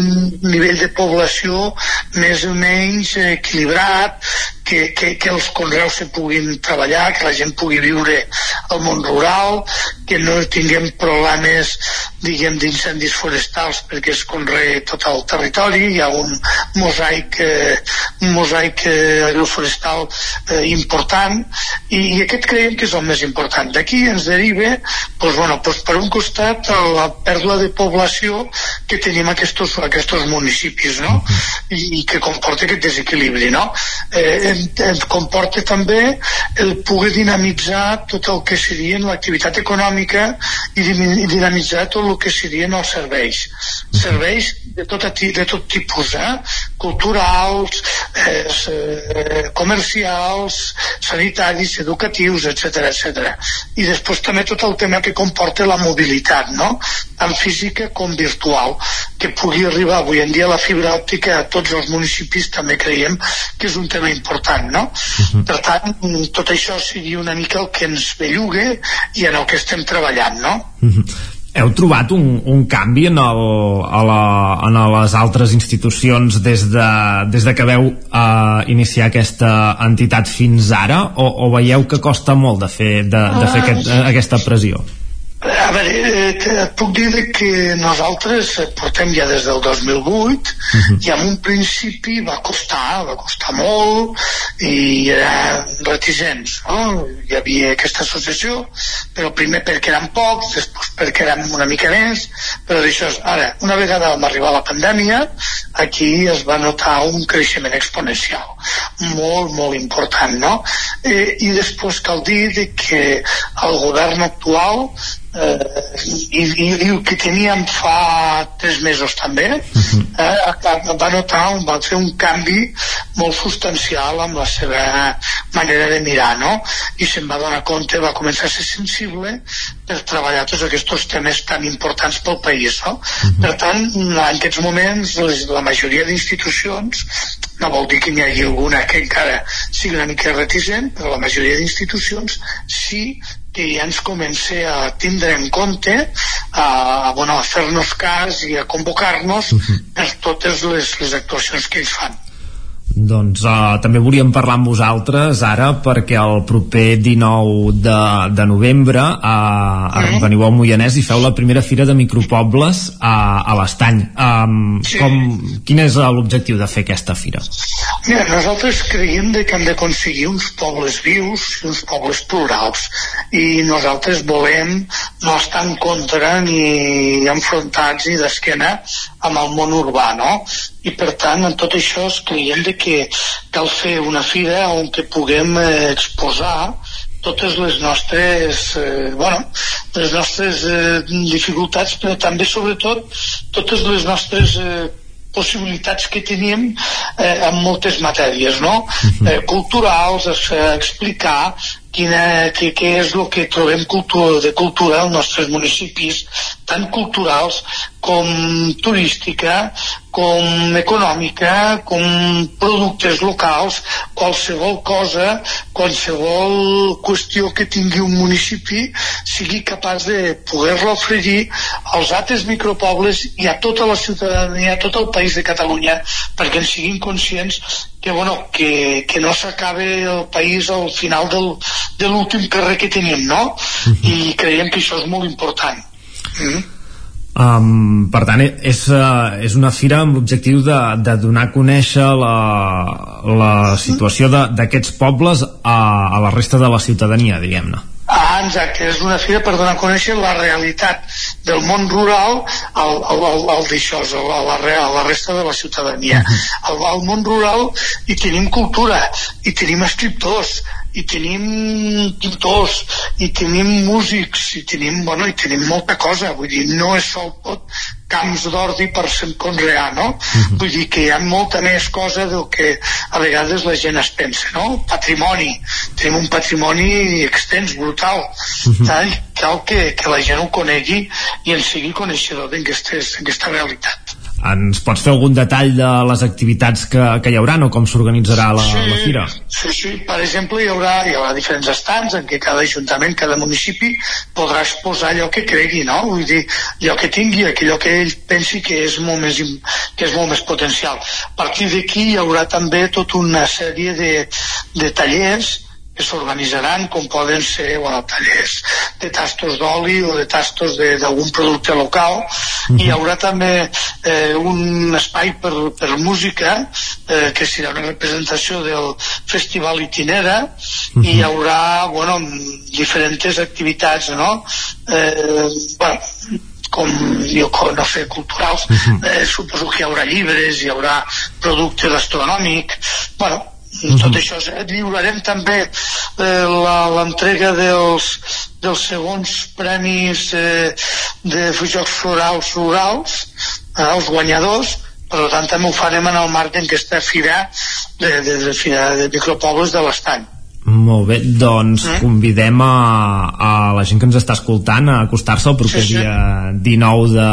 nivell de població més o menys equilibrat, que, que, que els conreus se puguin treballar, que la gent pugui viure al món rural, que no tinguem problemes, diguem, d'incendis forestals perquè es conrea tot el territori, hi ha un mosaic, eh, mosaic eh, agroforestal eh, important, i, i aquest creiem que és el més important. D'aquí ens deriva, doncs, bueno, doncs per un costat, la pèrdua de població que tenim aquests, aquests municipis, no? I, i que comporta aquest desequilibri, no? Eh, ens comporta també el poder dinamitzar tot el que serien l'activitat econòmica i dinamitzar tot el que serien els serveis. Serveis de tot, de tot tipus, eh? culturals, eh, comercials, sanitaris, educatius, etc etc. I després també tot el tema que comporta la mobilitat, no? tant física com virtual, que pugui arribar avui en dia la fibra òptica a tots els municipis també creiem que és un tema important, no? Uh -huh. Per tant, tot això sigui una mica el que ens belluga i en el que estem treballant, no? Uh -huh heu trobat un, un canvi en, el, a la, en les altres institucions des de, des de que veu uh, iniciar aquesta entitat fins ara o, o veieu que costa molt de fer, de, de fer aquest, uh, aquesta pressió? A veure, eh, et puc dir que nosaltres portem ja des del 2008 uh -huh. i en un principi va costar, va costar molt i era reticents, no? Hi havia aquesta associació, però primer perquè eren pocs, després perquè érem una mica més, però d'això, ara, una vegada vam arribar a la pandèmia, aquí es va notar un creixement exponencial, molt, molt important, no? Eh, I després cal dir que el govern actual eh, i, i, i el que teníem fa tres mesos també eh, va notar un, va fer un canvi molt substancial amb la seva manera de mirar no? i se'n va donar compte va començar a ser sensible per treballar tots aquests temes tan importants pel país no? per tant en aquests moments les, la majoria d'institucions no vol dir que n'hi hagi alguna que encara sigui una mica reticent però la majoria d'institucions sí que ja ens comença a tindre en compte a, bueno, a fer-nos cas i a convocar-nos uh -huh. per totes les, les actuacions que ells fan Doncs uh, també volíem parlar amb vosaltres ara perquè el proper 19 de, de novembre uh, mm. veniu al Moianès i feu la primera fira de micropobles a, a l'Estany. Um, sí. com, quin és l'objectiu de fer aquesta fira? Mira, nosaltres creiem de que hem d'aconseguir uns pobles vius i uns pobles plurals i nosaltres volem no estar en contra ni enfrontats ni d'esquena amb el món urbà, no? I per tant, en tot això creiem de que cal fer una fira on que puguem eh, exposar totes les nostres eh, bueno, les nostres eh, dificultats però també sobretot totes les nostres eh, possibilitats que tenim eh, en moltes matèries no? Mhm. eh, culturals, eh, explicar quina, què, què és el que trobem cultura, de cultura als nostres municipis, tant culturals com turística, com econòmica, com productes locals, qualsevol cosa, qualsevol qüestió que tingui un municipi sigui capaç de poder-la oferir als altres micropobles i a tota la ciutadania, a tot el país de Catalunya, perquè en siguin conscients que, bueno, que, que no s'acabe el país al final del, de l'últim carrer que tenim, no? Uh mhm. -huh. I creiem que això és molt important. Mm. Um, per tant, és, uh, és una fira amb l'objectiu de, de donar a conèixer la, la situació d'aquests pobles a, a la resta de la ciutadania, diguem-ne. Ah, exacte, és una fira per donar a conèixer la realitat del món rural al, al, al, al d'això, a, la, a la resta de la ciutadania. Al, al món rural hi tenim cultura, hi tenim escriptors, i tenim pintors i tenim músics i tenim, bueno, i tenim molta cosa vull dir, no és sol tot camps d'ordi per conrear no? Uh mhm. -huh. vull dir que hi ha molta més cosa del que a vegades la gent es pensa no? patrimoni, tenim un patrimoni extens, brutal uh. -huh. cal que, que la gent ho conegui i en sigui coneixedor d'aquesta realitat ens pots fer algun detall de les activitats que, que hi haurà o com s'organitzarà la, sí, la fira? Sí, sí, per exemple hi haurà, hi haurà diferents estants en què cada ajuntament, cada municipi podrà exposar allò que cregui, no? Vull dir, allò que tingui, allò que ell pensi que és molt més, que és molt més potencial. A partir d'aquí hi haurà també tota una sèrie de, de tallers que s'organitzaran com poden ser bueno, tallers de tastos d'oli o de tastos d'algun producte local mm -hmm. i hi haurà també eh, un espai per, per música eh, que serà una representació del festival Itinera mm -hmm. i hi haurà bueno, diferents activitats no? eh, bueno, com jo no sé, culturals uh -huh. eh, suposo que hi haurà llibres hi haurà producte gastronòmic bueno, -huh. tot això lliurarem també eh, l'entrega dels, dels segons premis eh, de jocs florals rurals eh, els guanyadors per tant també ho farem en el marc d'aquesta fira de, de, de, fira de micropobles de l'estany molt bé, doncs mm. convidem a, a la gent que ens està escoltant a acostar-se el proper sí, sí. dia 19 de,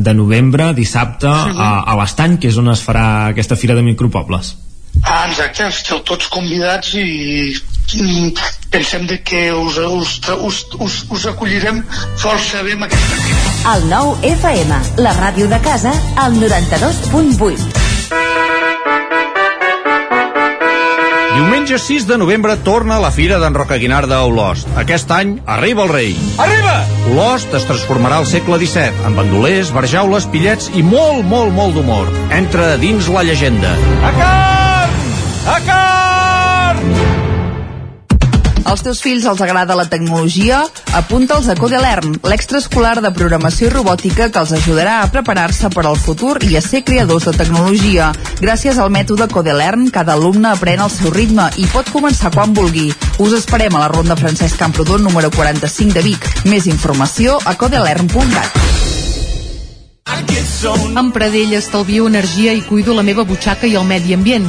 de novembre, dissabte, sí, sí. a, a l'Estany, que és on es farà aquesta fira de micropobles. Ah, exacte, esteu tots convidats i, i pensem de que us, us, us, us, us acollirem força bé amb aquesta fira. El nou FM, la ràdio de casa, al 92.8. Diumenge 6 de novembre torna la Fira d'en Roca Guinarda a Olost. Aquest any arriba el rei. Arriba! Olost es transformarà al segle XVII, amb bandolers, barjaules, pillets i molt, molt, molt d'humor. Entra dins la llegenda. A a carn! Als teus fills els agrada la tecnologia? Apunta'ls a Codelern, l'extraescolar de programació i robòtica que els ajudarà a preparar-se per al futur i a ser creadors de tecnologia. Gràcies al mètode Codelern, cada alumne aprèn al seu ritme i pot començar quan vulgui. Us esperem a la Ronda Francesc Camprodon número 45 de Vic. Més informació a codelern.cat. Amb Pradell estalvio energia i cuido la meva butxaca i el medi ambient.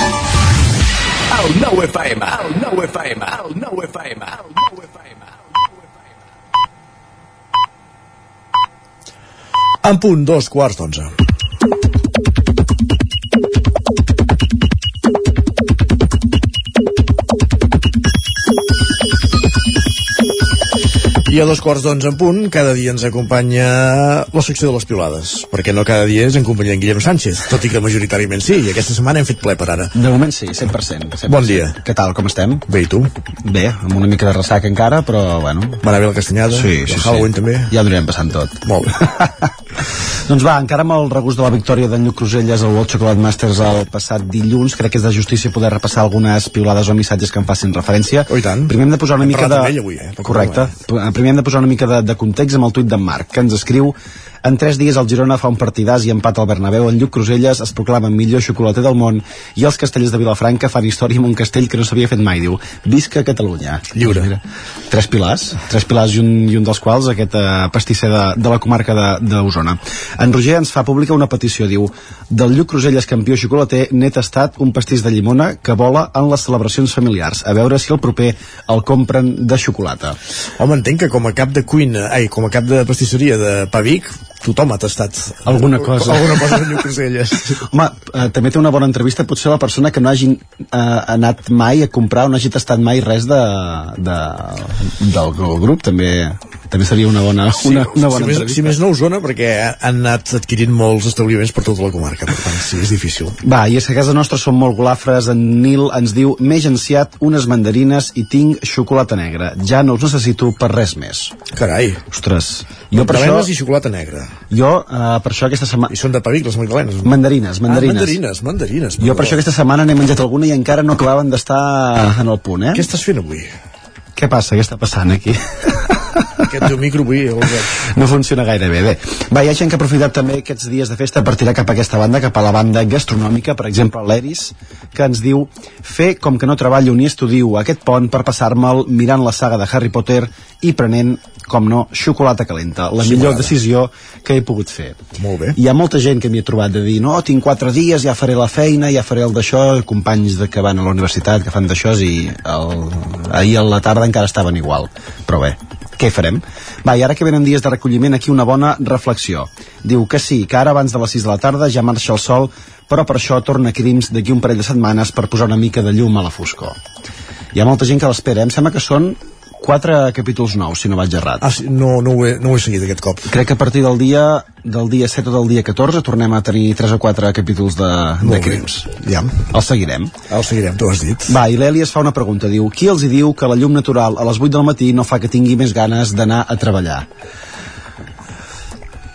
El 9 FM, el 9 FM, el 9 FM, el 9 FM. En punt, dos quarts d'onze. I a dos quarts d'onze en punt, cada dia ens acompanya la secció de les piulades, perquè no cada dia és en companyia en Guillem Sánchez, tot i que majoritàriament sí, i aquesta setmana hem fet ple per ara. De moment sí, 100%. 100%. Bon dia. Què tal, com estem? Bé, i tu? Bé, amb una mica de ressaca encara, però bueno. Va anar bé la castanyada? Sí, El sí, Halloween sí. també? Ja ho anirem passant tot. Molt bé. <laughs> doncs va, encara amb el regust de la victòria d'en Lluc Cruselles al World Chocolate Masters el passat dilluns, crec que és de justícia poder repassar algunes piulades o missatges que em facin referència. Oh. Primer hem de posar una Hem mica de... ell avui, eh? Correcte. Primer hem de posar una mica de, de context amb el tuit d'en Marc, que ens escriu en tres dies el Girona fa un partidàs i empat al Bernabéu. En Lluc Cruselles es proclama millor xocolater del món i els castellers de Vilafranca fan història amb un castell que no s'havia fet mai, diu. Visca Catalunya. Lliure. Mira, tres pilars, tres pilars i un, i un dels quals aquest eh, pastisser de, de la comarca de- d'Osona. En Roger ens fa pública una petició, diu del Lluc Cruselles campió xocolater n'he tastat un pastís de llimona que vola en les celebracions familiars. A veure si el proper el compren de xocolata. Home, entenc que com a cap de cuina, ai, com a cap de pastisseria de Pavic, tothom ha tastat alguna <laughs> cosa. alguna cosa de Cruselles. Home, <laughs> eh, també té una bona entrevista potser la persona que no hagi eh, anat mai a comprar o no hagi tastat mai res de, de, del, del grup també també seria una bona, una, una bona si, més, entrevista si més no Osona, perquè han anat adquirint molts establiments per tota la comarca, per tant, sí, és difícil. Va, i és que a casa nostra són molt golafres. En Nil ens diu, m'he genciat unes mandarines i tinc xocolata negra. Ja no us necessito per res més. Carai. Ostres. Jo per això... i xocolata negra. Jo, uh, per això aquesta setmana... I són de Pavic, les magdalenes? Mandarines, mandarines. Ah, mandarines, mandarines. Jo per això aquesta setmana n'he menjat alguna i encara no acabaven d'estar en el punt, eh? Què estàs fent avui? Què passa? Què està passant aquí? Aquest teu micro avui, no funciona gaire bé. Bé, va, hi ha gent que ha aprofitat també aquests dies de festa per tirar cap a aquesta banda, cap a la banda gastronòmica, per exemple l'Eris, que ens diu fer com que no treballo ni estudio aquest pont per passar-me'l mirant la saga de Harry Potter i prenent, com no, xocolata calenta. La Sí, millor decisió que he pogut fer. Molt bé. Hi ha molta gent que m'hi ha trobat de dir no, tinc quatre dies, ja faré la feina, ja faré el d'això, companys de que van a la universitat que fan d'això i el, ahir a la tarda encara estaven igual. Però bé, què farem? Va, i ara que venen dies de recolliment, aquí una bona reflexió. Diu que sí, que ara abans de les 6 de la tarda ja marxa el sol, però per això torna Crims d'aquí un parell de setmanes per posar una mica de llum a la foscor. Hi ha molta gent que l'espera, em sembla que són quatre capítols nous, si no vaig errat. Ah, sí, no, no, ho he, no ho he seguit aquest cop. Crec que a partir del dia del dia 7 o del dia 14 tornem a tenir 3 o 4 capítols de, de bé. crims. Ja. El seguirem. El seguirem, tu has dit. Va, i l'Eli es fa una pregunta. Diu, qui els hi diu que la llum natural a les 8 del matí no fa que tingui més ganes d'anar a treballar?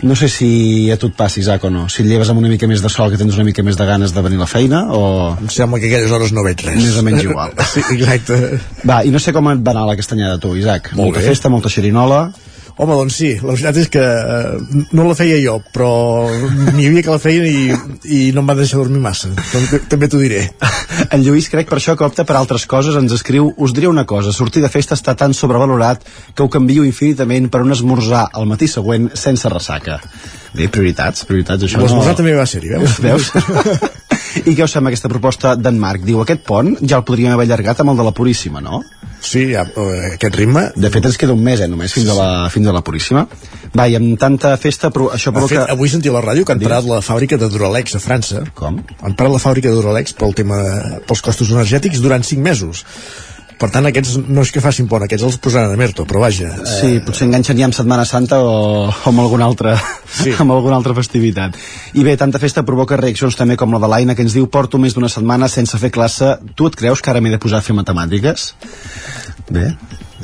No sé si a tu et passa, Isaac, o no. Si et lleves amb una mica més de sol, que tens una mica més de ganes de venir a la feina, o... Em sembla que aquelles hores no veig res. Més o menys igual. <laughs> sí, exacte. Va, i no sé com et va anar la castanyada tu, Isaac. Molt molta bé. festa, molta xerinola. Home, doncs sí, la veritat és que eh, no la feia jo, però n'hi havia que la feien i, i no em van deixar dormir massa. També, també t'ho diré. En Lluís crec per això que opta per altres coses ens escriu us diré una cosa, sortir de festa està tan sobrevalorat que ho canvio infinitament per un esmorzar al matí següent sense ressaca. Bé, prioritats, prioritats, això L'esmorzar no... també va ser-hi, veus? <laughs> Veus? I què us sembla aquesta proposta d'en Marc? Diu, aquest pont ja el podríem haver allargat amb el de la Puríssima, no? Sí, ja, eh, aquest ritme... De fet, ens queda un mes, eh, només, fins, a la, fins a la Puríssima. Va, i amb tanta festa, però això De provoca... fet, avui sentia la ràdio que han parat la fàbrica de Duralex a França. Com? Han parat la fàbrica de Duralex pel tema, pels costos energètics durant 5 mesos. Per tant, aquests no és que facin pont, aquests els posaran a Merto, però vaja. Sí, potser enganxen ja amb Setmana Santa o, o amb alguna altra sí. <laughs> amb alguna altra festivitat. I bé, tanta festa provoca reaccions també com la de l'Aina que ens diu porto més d'una setmana sense fer classe. Tu et creus que ara m'he de posar a fer matemàtiques? Bé,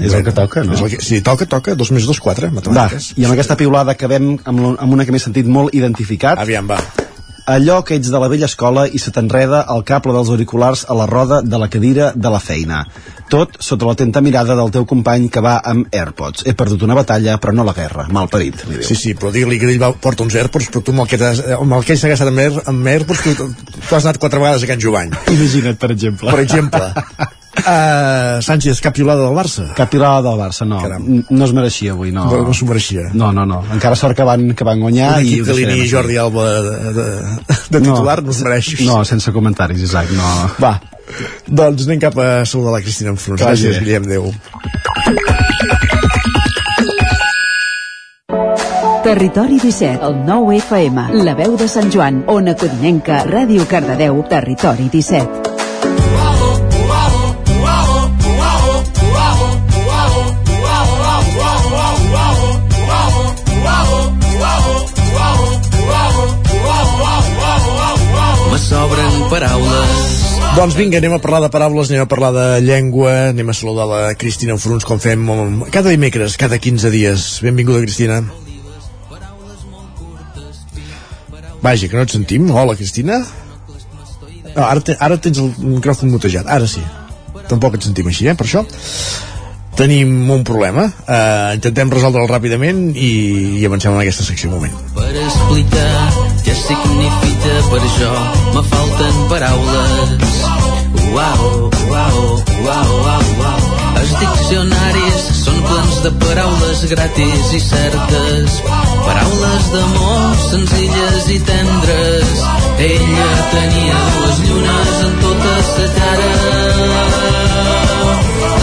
és el que toca, no? Que, si toca, toca, dos més dos, quatre, Va, matemàtiques. i amb aquesta piulada acabem amb, amb una que m'he sentit molt identificat. Aviam, va. Allò que ets de la vella escola i se t'enreda el cable dels auriculars a la roda de la cadira de la feina. Tot sota l'atenta mirada del teu company que va amb AirPods. He perdut una batalla, però no la guerra. Mal parit, li diu. Sí, sí, però digue-li que ell va, porta uns AirPods, però tu amb el que, t'has- amb el que ell s'ha gastat amb, Air, amb AirPods, tu, tu has anat quatre vegades a Can Jovany. Imagina't, per exemple. Per exemple. <laughs> Uh, Sánchez, cap piulada del Barça? Cap pilada del Barça, no. N- No es mereixia avui, no. No, no s'ho mereixia. No, no, no. Encara sort que van, que van guanyar. Un i equip ho de l'Ini i. Jordi Alba de, de, de titular no, no es mereix. No, sense comentaris, Isaac, no. Va, doncs anem cap a saludar la Cristina Enfrons. Gràcies, bé. Guillem, adéu. Territori 17, el 9 FM, la veu de Sant Joan, Ona Codinenca, Ràdio Cardedeu, Territori 17. Sobren paraules Doncs vinga, anem a parlar de paraules, anem a parlar de llengua, anem a saludar la Cristina Enfrons com fem cada dimecres, cada 15 dies. Benvinguda, Cristina. Vaja, que no et sentim. Hola, Cristina. No, ara, te, ara tens el micròfon mutejat, ara sí. Tampoc et sentim així, eh, per això. Tenim un problema. Uh, intentem resoldre'l ràpidament i, i avancem en aquesta secció un moment. per explicar què significa per jo me falten paraules. Uau, uau, uau, uau, uau. Els diccionaris són plens de paraules gratis i certes. Paraules d'amor senzilles i tendres. Ella tenia dues llunes en tota sa cara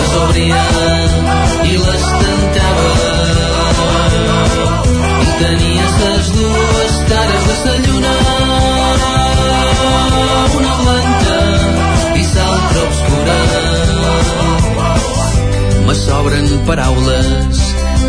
les obria i les tancava i tenia ses dues cares de sa lluna una blanca i l'altra obscura. Me sobren paraules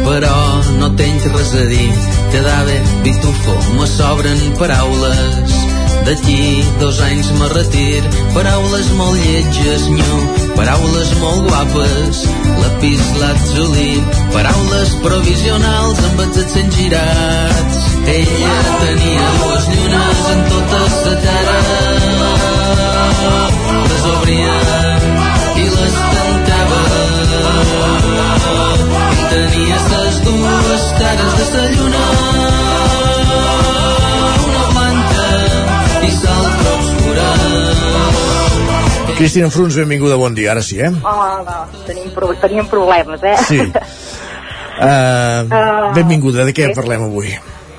però no tens res a dir. Quedava pitufo me sobren paraules d'aquí dos anys me retir paraules molt lletges nyo paraules molt guapes lapis lazuli. Paraules provisionals amb els accents girats. Ella tenia dues llunes en tota sa cara. Les obria Cristina Enfrons, benvinguda, bon dia. Ara sí, eh? Hola, tenim, pro teníem problemes, eh? Sí. Uh, <laughs> benvinguda, de què parlem avui?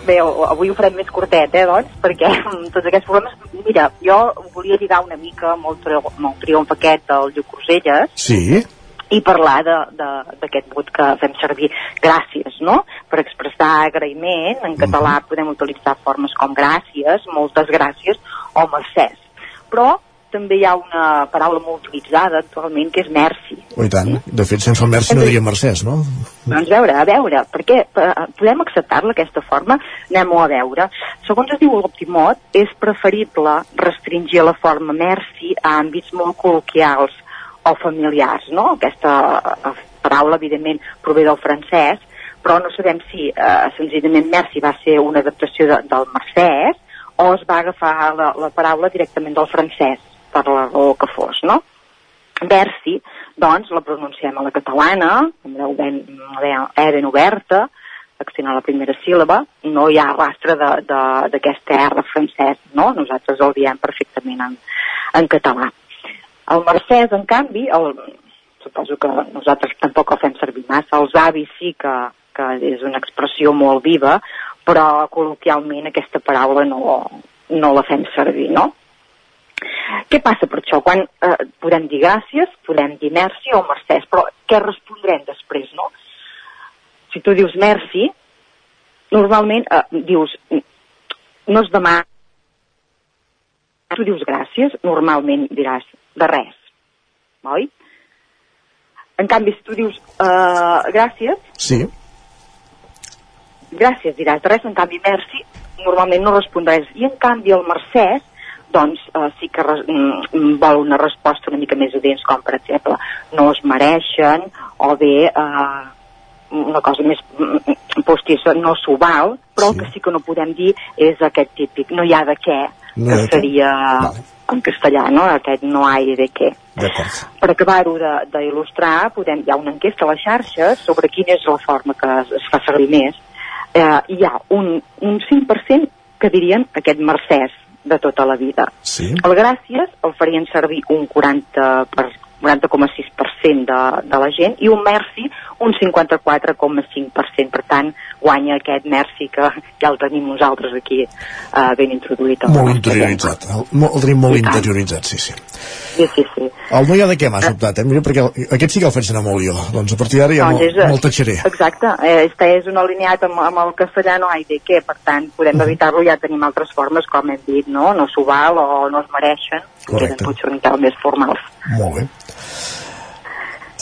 Bé, avui ho farem més curtet, eh, doncs, perquè tots aquests problemes... Mira, jo volia lligar una mica amb el, tri- amb el triomf aquest del Lluc Cruselles Sí. i parlar d'aquest vot que fem servir gràcies, no? Per expressar agraïment, en català podem utilitzar formes com gràcies, moltes gràcies o mercès. Però també hi ha una paraula molt utilitzada actualment que és merci. Oh, i tant. De fet, sense el Merci no diria Mercès, no? Doncs veure, a veure, perquè eh, podem acceptar-la aquesta forma? Anem-ho a veure. Segons es diu l'Optimot, és preferible restringir la forma merci a àmbits molt col·loquials o familiars, no? Aquesta eh, paraula, evidentment, prové del francès, però no sabem si eh, senzillament merci va ser una adaptació de, del mercès o es va agafar la, la paraula directament del francès, per la raó que fos, no? Versi, doncs, la pronunciem a la catalana, amb la ben, E ben oberta, accent a la primera síl·laba, no hi ha rastre d'aquesta R francès, no? Nosaltres el diem perfectament en, en català. El mercès, en canvi, el, suposo que nosaltres tampoc el fem servir massa, els avis sí que, que és una expressió molt viva, però col·loquialment aquesta paraula no, no la fem servir, no? Què passa per això? Quan eh, podem dir gràcies, podem dir merci o mercès, però què respondrem després, no? Si tu dius merci, normalment eh, dius no es demana tu dius gràcies, normalment diràs de res, oi? En canvi, si tu dius uh, gràcies, Sí. gràcies diràs de res, en canvi, merci, normalment no respondràs. I en canvi, el mercès, doncs uh, sí que res, mm, vol una resposta una mica més udents, com per exemple, no es mereixen, o bé uh, una cosa més mm, postissa, no s'ho val, però sí. el que sí que no podem dir és aquest típic, no hi ha de què, No que seria en castellà, no? Aquest no hi ha de què. Per acabar-ho d'il·lustrar, podem, hi ha una enquesta a les xarxes sobre quina és la forma que es, es fa servir més. Eh, hi ha un, un 5% que dirien aquest mercès de tota la vida. Sí. El gràcies el farien servir un 40 per 40,6% de, de la gent i un merci un 54,5%. Per tant, guanya aquest merci que ja el tenim nosaltres aquí eh, ben introduït. Molt interioritzat. El, el tenim molt interioritzat, sí, sí. Sí, sí, sí. El no hi ha de què m'has optat, eh? Mira, perquè aquest sí que el faig anar molt jo. Doncs a partir d'ara ja Doncs me'l és, me tatxaré. Exacte, eh, este és un alineat amb, amb el castellà no hi de què, per tant, podem evitar-lo, ja tenim altres formes, com hem dit, no? No s'ho val o no es mereixen, que Correcte. eren potser mica més formals. Molt bé.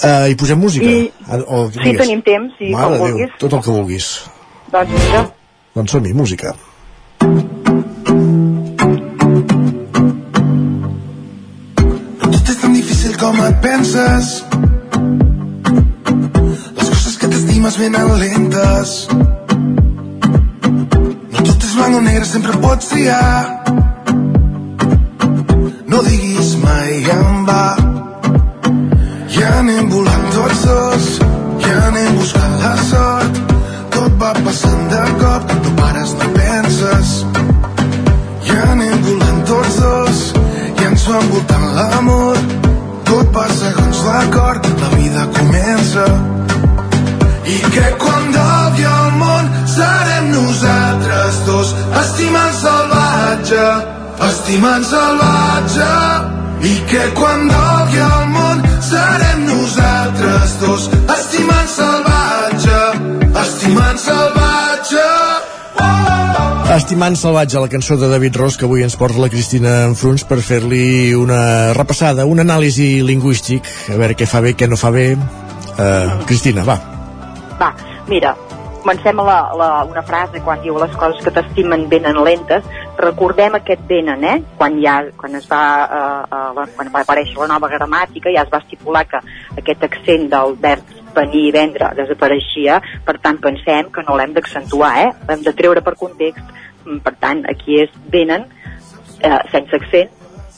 Uh, I posem música? I- Ah, o, Sí, digues. tenim temps, sí, Mare com Déu, vulguis. tot el que vulguis. Doncs mira, Doncs som-hi, música. Tot és tan difícil com et penses Les coses que t'estimes venen lentes No tot és blanc o negre, sempre pots triar No diguis mai en va l'amor tot va segons l'acord la vida comença. I que quan dogui el món serem nosaltres dos estimant salvatge estimant salvatge. I que quan dogui el món serem nosaltres dos estimant Estimant salvatge, la cançó de David Ros que avui ens porta la Cristina Enfruns per fer-li una repassada, un anàlisi lingüístic, a veure què fa bé, què no fa bé. Uh, Cristina, va. va, mira, comencem a la, la, una frase quan diu les coses que t'estimen venen lentes, recordem aquest venen, eh? Quan, ja, quan, es va, eh, eh, la- quan va aparèixer la nova gramàtica ja es va estipular que aquest accent del verb venir i vendre desapareixia, per tant pensem que no l'hem d'accentuar, eh? L'hem de treure per context, Mm, per tant aquí és venen eh, sense accent,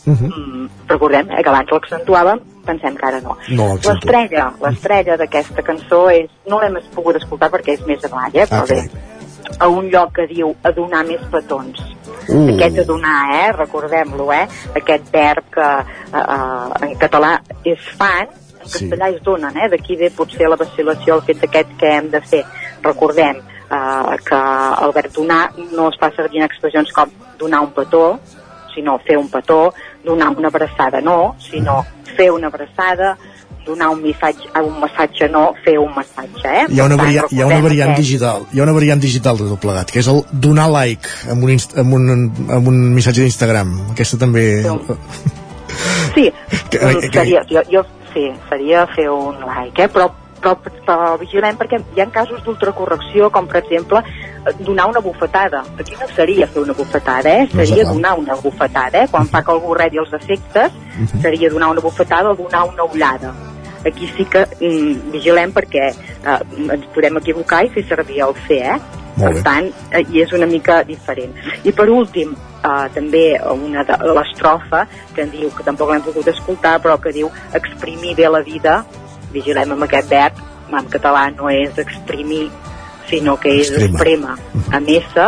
mm, recordem eh, que abans l'accentuàvem, pensem que ara no. No. L'estrella, l'estrella d'aquesta cançó és, no l'hem pogut escoltar perquè és més avall, eh, però Ah, bé, a un lloc que diu a donar més petons. Uh. Aquest a donar, eh, recordem-lo, eh, aquest verb que eh, eh, en català és fan, en Sí. castellà és donen, eh, d'aquí ve potser la vacil·lació, el fet aquest que hem de fer. Recordem eh, que el verb donar no es fa servir en expressions com donar un petó, sinó fer un petó, donar una abraçada no, sinó fer una abraçada, donar un missatge, un massatge no, fer un massatge, eh? Hi ha una, varia, hi ha una variant aquest. digital, hi ha una variant digital de tot plegat, que és el donar like amb un, amb un, amb un missatge d'Instagram. Aquesta també... <laughs> Sí, Que- mm, que- seria, jo, jo, sí, seria fer un like, eh? però, però, però vigilem perquè hi ha casos d'ultracorrecció, com per exemple donar una bufetada. Aquí no seria fer una bufetada, eh? Seria donar una bufetada. Eh? Quan fa que algú rebi els efectes, seria donar una bufetada o donar una ullada. Aquí sí que mm, vigilem perquè eh, ens podem equivocar i fer servir el fer, eh? Per tant, eh, i és una mica diferent. I per últim, eh, també una de l'estrofa que en diu, que tampoc l'hem pogut escoltar, però que diu exprimir bé la vida, vigilem amb aquest verb, en català no és exprimir sinó que és Extrema. extrema, amb S,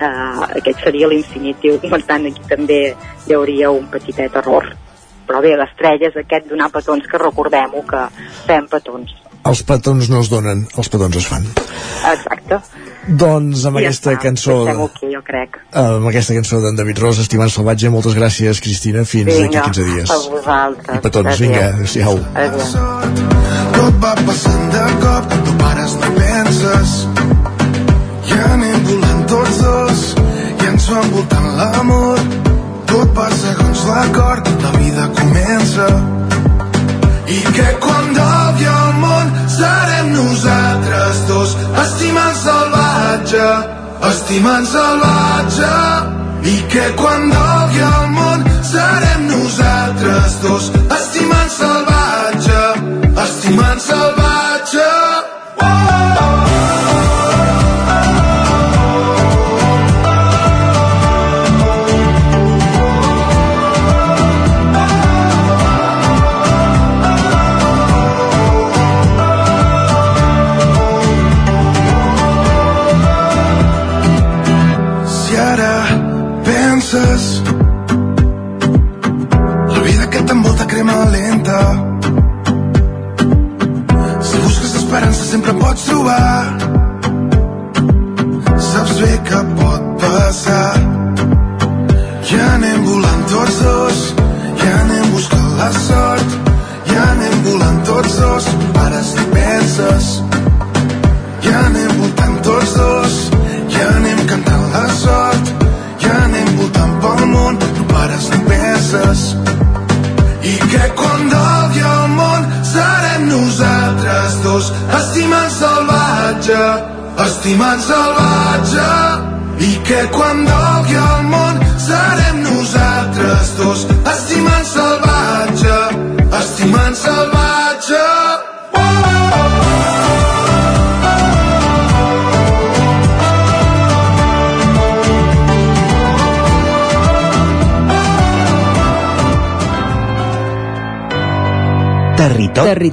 eh, aquest seria l'infinitiu. Per tant, aquí també hi hauria un petitet error. Però bé, l'estrella és aquest donar petons, que recordem-ho, que fem petons. Els petons no es donen, els petons es fan. Exacte. Doncs amb I ja aquesta està, cançó... Aquí, jo crec. Amb aquesta cançó d'en David Ros, Estimant Salvatge, moltes gràcies, Cristina, fins d'aquí 15 dies. a vosaltres. I petons, vinga, adéu. Adéu. Tot va passant de cop, no pares, no penses. I anem volant tots dos, i ens va envoltant l'amor. Tot per segons l'acord, la vida comença. I que quan dobli el món serem nosaltres dos, estimant salvatge, estimant salvatge. I que quan dobli el món serem nosaltres dos, estimant salvatge, estimant salvatge.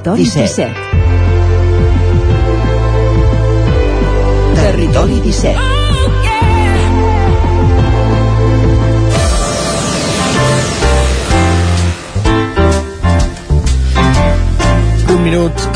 Territori, Territori 17. 17.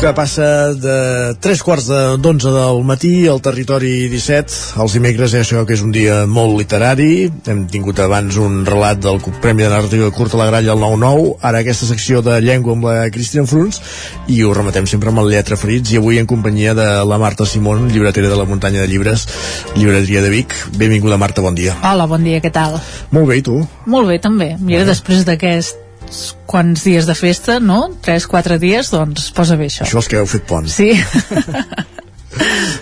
Que passa de 3 quarts d'onze del matí al territori 17. Els dimecres és això que és un dia molt literari. Hem tingut abans un relat del Premi de Narrativa Curta a la Gralla al 9-9. Ara aquesta secció de llengua amb la Cristina Fruns i ho rematem sempre amb el Lletra Ferits i avui en companyia de la Marta Simón, llibretera de la muntanya de llibres, llibreteria de Vic. Benvinguda Marta, bon dia. Hola, bon dia, què tal? Molt bé, i tu? Molt bé, també. Mira, després d'aquests quants dies de festa, no? 3-4 dies, doncs posa bé això. Això els que heu fet pont. Sí. <laughs>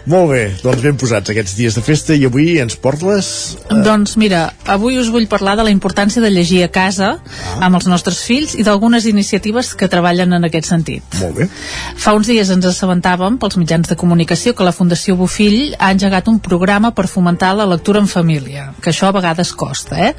Molt bé, doncs ben posats aquests dies de festa i avui ens portes... Doncs mira, avui us vull parlar de la importància de llegir a casa amb els nostres fills i d'algunes iniciatives que treballen en aquest sentit. Molt bé. Fa uns dies ens assabentàvem pels mitjans de comunicació que la Fundació Bofill ha engegat un programa per fomentar la lectura en família, que això a vegades costa, eh?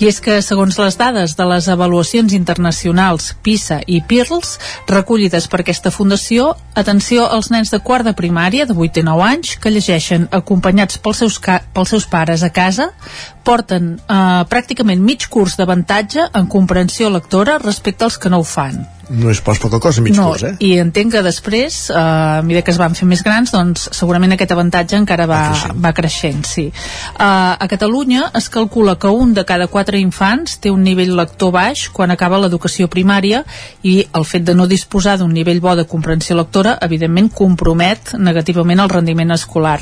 I és que, segons les dades de les avaluacions internacionals PISA i PIRLS, recollides per aquesta fundació, atenció als nens de quart de primària, de 8 i 9 anys, que llegeixen acompanyats pels seus, pels seus pares a casa, porten eh, pràcticament mig curs d'avantatge en comprensió lectora respecte als que no ho fan. No és pas poca cosa, mig no, curs, eh? i entenc que després, eh, a mesura que es van fer més grans, doncs segurament aquest avantatge encara va, va creixent, va creixent sí. Uh, a Catalunya es calcula que un de cada quatre infants té un nivell lector baix quan acaba l'educació primària i el fet de no disposar d'un nivell bo de comprensió lectora, evidentment, compromet negativament el rendiment escolar.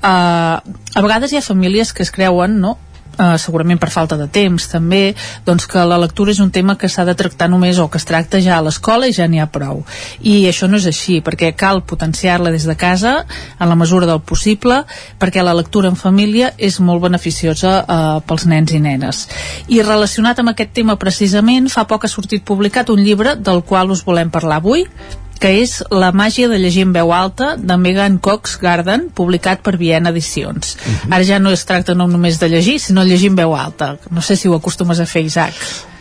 Uh, a vegades hi ha famílies que es creuen, no?, Uh, segurament per falta de temps també, doncs que la lectura és un tema que s'ha de tractar només o que es tracta ja a l'escola i ja n'hi ha prou. I això no és així, perquè cal potenciar-la des de casa, en la mesura del possible perquè la lectura en família és molt beneficiosa uh, pels nens i nenes. I relacionat amb aquest tema precisament, fa poc ha sortit publicat un llibre del qual us volem parlar avui que és La màgia de llegir en veu alta de Megan Cox Garden, publicat per Viena Edicions. Uh -huh. Ara ja no es tracta no només de llegir, sinó llegir en veu alta. No sé si ho acostumes a fer, Isaac.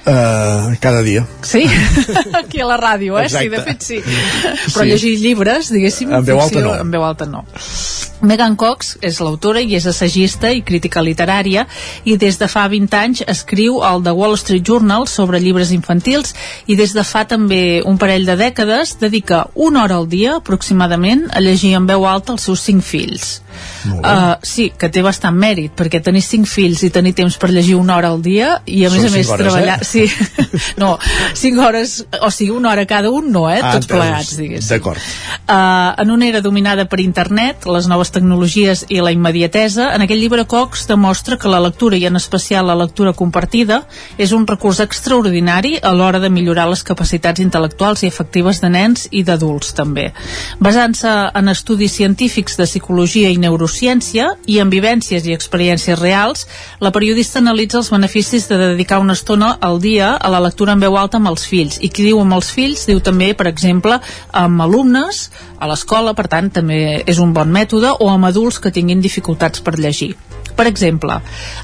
Uh, cada dia. Sí? <laughs> Aquí a la ràdio, eh? Exacte. Sí, de fet sí. Però sí. llegir llibres, diguéssim... En veu alta no. En veu alta no. Megan Cox és l'autora i és assagista i crítica literària i des de fa 20 anys escriu al The Wall Street Journal sobre llibres infantils i des de fa també un parell de dècades dedica una hora al dia aproximadament a llegir en veu alta els seus cinc fills. Uh, sí, que té bastant mèrit perquè tenir cinc fills i tenir temps per llegir una hora al dia i a Són més a més hores, treballar eh? sí, <laughs> no, cinc hores o sigui una hora cada un no, eh? Ah, tots entesos. plegats diguéssim D'acord. Uh, en una era dominada per internet, les noves tecnologies i la immediatesa, en aquest llibre Cox demostra que la lectura, i en especial la lectura compartida, és un recurs extraordinari a l'hora de millorar les capacitats intel·lectuals i efectives de nens i d'adults també. Basant-se en estudis científics de psicologia i neurociència i en vivències i experiències reals, la periodista analitza els beneficis de dedicar una estona al dia a la lectura en veu alta amb els fills. I qui diu amb els fills, diu també, per exemple, amb alumnes, a l'escola, per tant, també és un bon mètode, o amb adults que tinguin dificultats per llegir. Per exemple,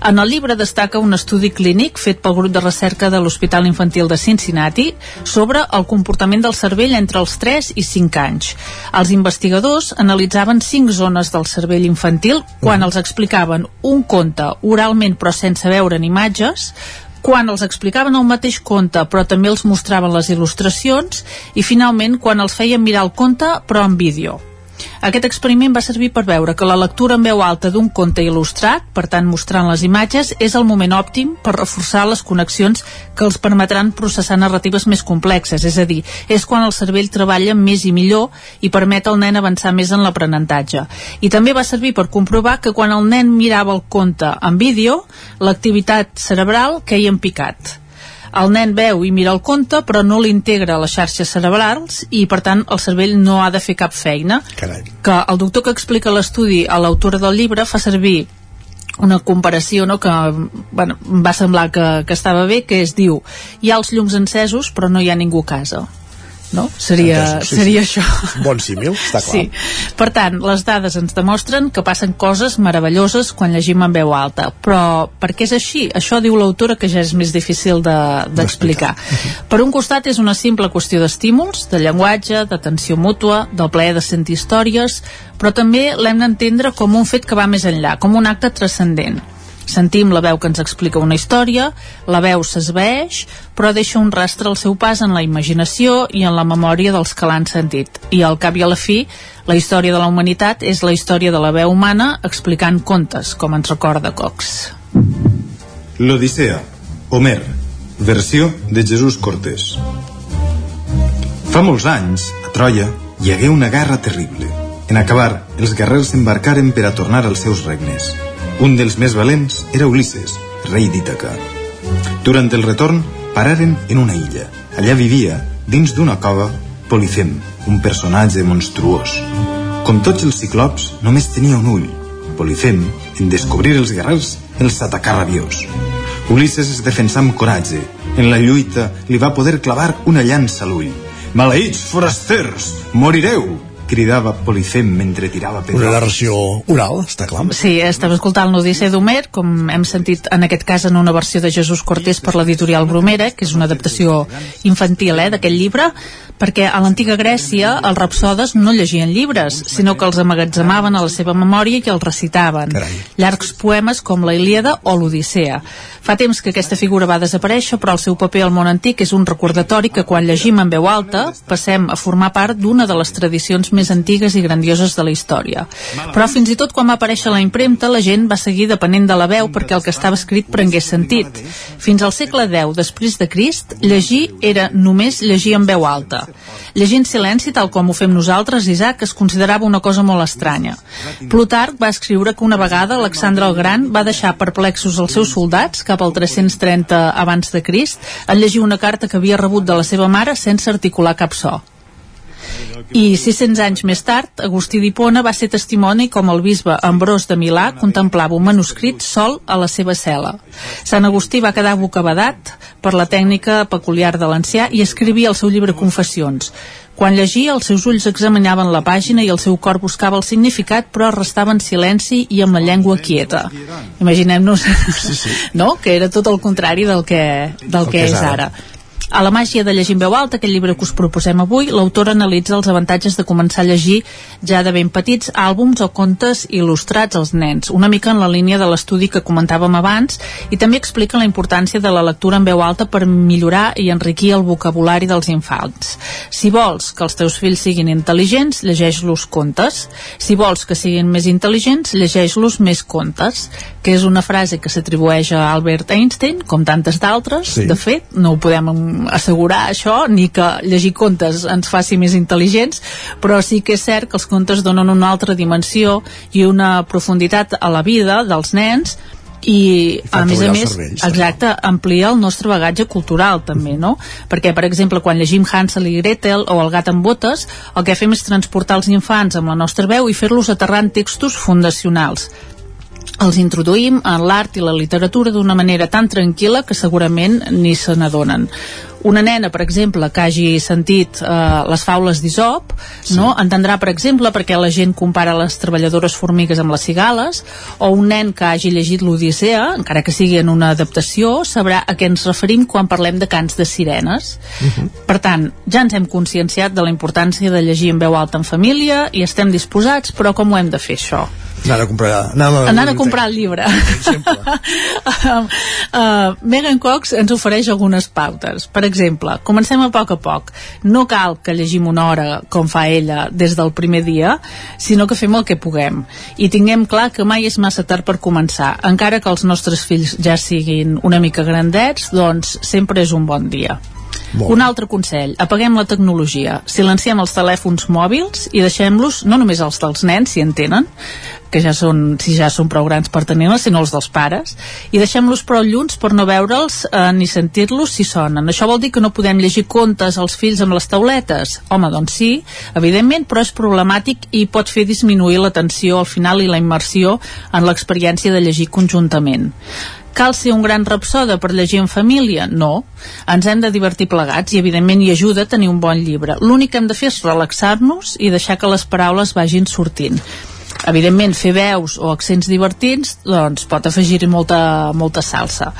en el llibre destaca un estudi clínic fet pel grup de recerca de l'Hospital Infantil de Cincinnati sobre el comportament del cervell entre els 3 i 5 anys. Els investigadors analitzaven 5 zones del cervell infantil quan els explicaven un conte oralment però sense veure'n imatges, quan els explicaven el mateix conte però també els mostraven les il·lustracions i finalment quan els feien mirar el conte però en vídeo. Aquest experiment va servir per veure que la lectura en veu alta d'un conte il·lustrat, per tant mostrant les imatges, és el moment òptim per reforçar les connexions que els permetran processar narratives més complexes, és a dir, és quan el cervell treballa més i millor i permet al nen avançar més en l'aprenentatge. I també va servir per comprovar que quan el nen mirava el conte en vídeo, l'activitat cerebral queia en picat el nen veu i mira el conte però no l'integra a les xarxes cerebrals i per tant el cervell no ha de fer cap feina Carai. que el doctor que explica l'estudi a l'autora del llibre fa servir una comparació no, que bueno, em va semblar que, que estava bé que es diu hi ha els llums encesos però no hi ha ningú a casa no? Seria, sí, seria sí. això. Bon símil, està clar. Sí. Per tant, les dades ens demostren que passen coses meravelloses quan llegim en veu alta. Però per què és així? Això diu l'autora que ja és més difícil de- d'explicar. De, per un costat és una simple qüestió d'estímuls, de llenguatge, d'atenció mútua, del plaer de sentir històries, però també l'hem d'entendre com un fet que va més enllà, com un acte transcendent. Sentim la veu que ens explica una història, la veu s'esveeix, però deixa un rastre al seu pas en la imaginació i en la memòria dels que l'han sentit. I al cap i a la fi, la història de la humanitat és la història de la veu humana explicant contes, com ens recorda Cox. L'Odissea, Homer, versió de Jesús Cortés. Fa molts anys, a Troia, hi hagué una guerra terrible. En acabar, els guerrers s'embarcaren per a tornar als seus regnes. Un dels més valents era Ulisses, rei d'Ítaca. Durant el retorn, pararen en una illa. Allà vivia, dins d'una cova, Polifem, un personatge monstruós. Com tots els ciclops, només tenia un ull. Polifem, en descobrir els guerrers, els atacà rabiós. Ulisses es defensà amb coratge. En la lluita li va poder clavar una llança a l'ull. Maleïts forasters, morireu! Cridava Polifem mentre tirava pedra. Una narració oral, està clar. Sí, estem escoltant l'Odissea d'Homer, com hem sentit en aquest cas en una versió de Jesús Cortés per l'editorial Bromera, que és una adaptació infantil eh, d'aquest llibre, perquè a l'antiga Grècia els rapsodes no llegien llibres, sinó que els amagatzemaven a la seva memòria i els recitaven. Llargs poemes com la Ilíada o l'Odissea. Fa temps que aquesta figura va desaparèixer, però el seu paper al món antic és un recordatori que quan llegim en veu alta passem a formar part d'una de les tradicions més antigues i grandioses de la història. Però fins i tot quan va aparèixer la impremta, la gent va seguir depenent de la veu perquè el que estava escrit prengués sentit. Fins al segle X després de Crist, llegir era només llegir en veu alta. Llegir en silenci, tal com ho fem nosaltres, Isaac, es considerava una cosa molt estranya. Plutarc va escriure que una vegada Alexandre el Gran va deixar perplexos els seus soldats cap al 330 abans de Crist en llegir una carta que havia rebut de la seva mare sense articular cap so. I 600 anys més tard, Agustí d'Hipona va ser testimoni com el bisbe Ambrós de Milà contemplava un manuscrit sol a la seva cel·la. Sant Agustí va quedar bocabadat per la tècnica peculiar de l'ancià i escrivia el seu llibre Confessions. Quan llegia, els seus ulls examinaven la pàgina i el seu cor buscava el significat, però restava en silenci i amb la llengua quieta. Imaginem-nos, Sí, sí. no?, que era tot el contrari del que, del que és ara. A la màgia de llegir en veu alta, aquest llibre que us proposem avui, l'autor analitza els avantatges de començar a llegir ja de ben petits àlbums o contes il·lustrats als nens, una mica en la línia de l'estudi que comentàvem abans, i també explica la importància de la lectura en veu alta per millorar i enriquir el vocabulari dels infants. Si vols que els teus fills siguin intel·ligents, llegeix-los contes. Si vols que siguin més intel·ligents, llegeix-los més contes, que és una frase que s'atribueix a Albert Einstein, com tantes d'altres, sí. de fet, no ho podem assegurar això, ni que llegir contes ens faci més intel·ligents, però sí que és cert que els contes donen una altra dimensió i una profunditat a la vida dels nens i a més a més, cervells, exacte, amplia el nostre bagatge cultural també, no? Perquè, per exemple, quan llegim Hansel i Gretel o El gat amb botes, el que fem és transportar els infants amb la nostra veu i fer-los aterrar en textos fundacionals. Els introduïm en l'art i la literatura d'una manera tan tranquil·la que segurament ni se n'adonen una nena, per exemple, que hagi sentit eh, les faules d'Isop, sí. no? entendrà, per exemple, perquè la gent compara les treballadores formigues amb les cigales, o un nen que hagi llegit l'Odissea, encara que sigui en una adaptació, sabrà a què ens referim quan parlem de cants de sirenes. Uh mhm. -huh. Per tant, ja ens hem conscienciat de la importància de llegir en veu alta en família i estem disposats, però com ho hem de fer això? Anar a comprar, anar a, anar a comprar el llibre. uh, <laughs> uh, Megan Cox ens ofereix algunes pautes. Per exemple, comencem a poc a poc. No cal que llegim una hora, com fa ella, des del primer dia, sinó que fem el que puguem. I tinguem clar que mai és massa tard per començar. Encara que els nostres fills ja siguin una mica grandets, doncs sempre és un bon dia. Molt. Un altre consell, apaguem la tecnologia, silenciem els telèfons mòbils i deixem-los, no només els dels nens, si en tenen, que ja són, si ja són prou grans per tenir-les, sinó els dels pares, i deixem-los prou llunts per no veure'ls eh, ni sentir-los si sonen. Això vol dir que no podem llegir contes als fills amb les tauletes? Home, doncs sí, evidentment, però és problemàtic i pot fer disminuir l'atenció al final i la immersió en l'experiència de llegir conjuntament. Cal ser un gran rapsoda per llegir en família? No. Ens hem de divertir plegats i, evidentment, hi ajuda a tenir un bon llibre. L'únic que hem de fer és relaxar-nos i deixar que les paraules vagin sortint evidentment fer veus o accents divertits doncs pot afegir molta, molta salsa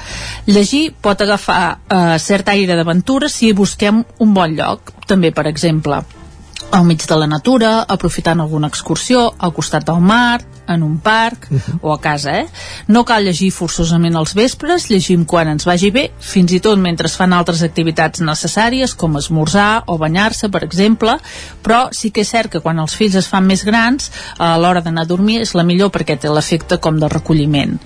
llegir pot agafar eh, cert aire d'aventura si busquem un bon lloc també per exemple al mig de la natura, aprofitant alguna excursió, al costat del mar, en un parc uh -huh. o a casa, eh? No cal llegir forçosament als vespres, llegim quan ens vagi bé, fins i tot mentre es fan altres activitats necessàries, com esmorzar o banyar-se, per exemple, però sí que és cert que quan els fills es fan més grans, a l'hora d'anar a dormir és la millor perquè té l'efecte com de recolliment.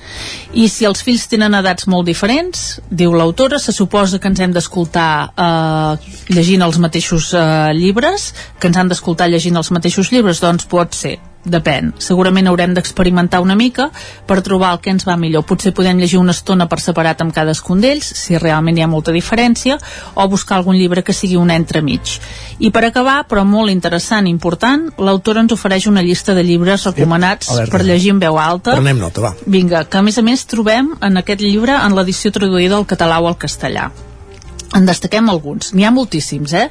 I si els fills tenen edats molt diferents, diu l'autora, se suposa que ens hem d'escoltar eh, llegint els mateixos eh, llibres, que ens han d'escoltar llegint els mateixos llibres? Doncs pot ser, depèn. Segurament haurem d'experimentar una mica per trobar el que ens va millor. Potser podem llegir una estona per separat amb cadascun d'ells, si realment hi ha molta diferència, o buscar algun llibre que sigui un entremig. I per acabar, però molt interessant i important, l'autora ens ofereix una llista de llibres recomanats sí, per llegir en veu alta. Prenem nota, va. Vinga, que a més a més trobem en aquest llibre en l'edició traduïda al català o al castellà en destaquem alguns, n'hi ha moltíssims, eh?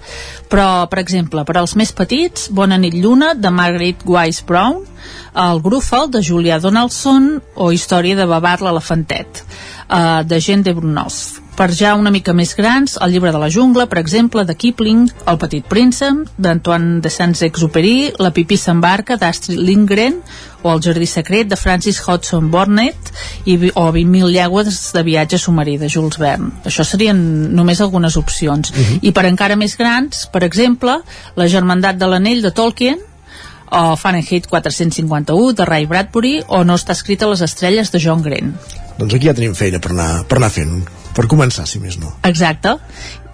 Però, per exemple, per als més petits, Bona nit lluna, de Margaret Wise Brown, El Grúfal, de Julia Donaldson, o Història de Babar l'Elefantet, uh, de Gent de Brunos. Per ja una mica més grans, el llibre de la jungla, per exemple, de Kipling, El petit príncep, d'Antoine de Saint-Exupéry, La pipí s'embarca, d'Astrid Lindgren, o El jardí secret, de Francis Hodgson Burnett, i, o 20.000 llegües de viatge submarí, de Jules Verne. Això serien només algunes opcions. Uh mhm. -huh. I per encara més grans, per exemple, La germandat de l'anell, de Tolkien, o Fahrenheit 451 de Ray Bradbury o No està escrit a les estrelles de John Green. Doncs aquí ja tenim feina per anar, per anar fent per començar, si més no. Exacte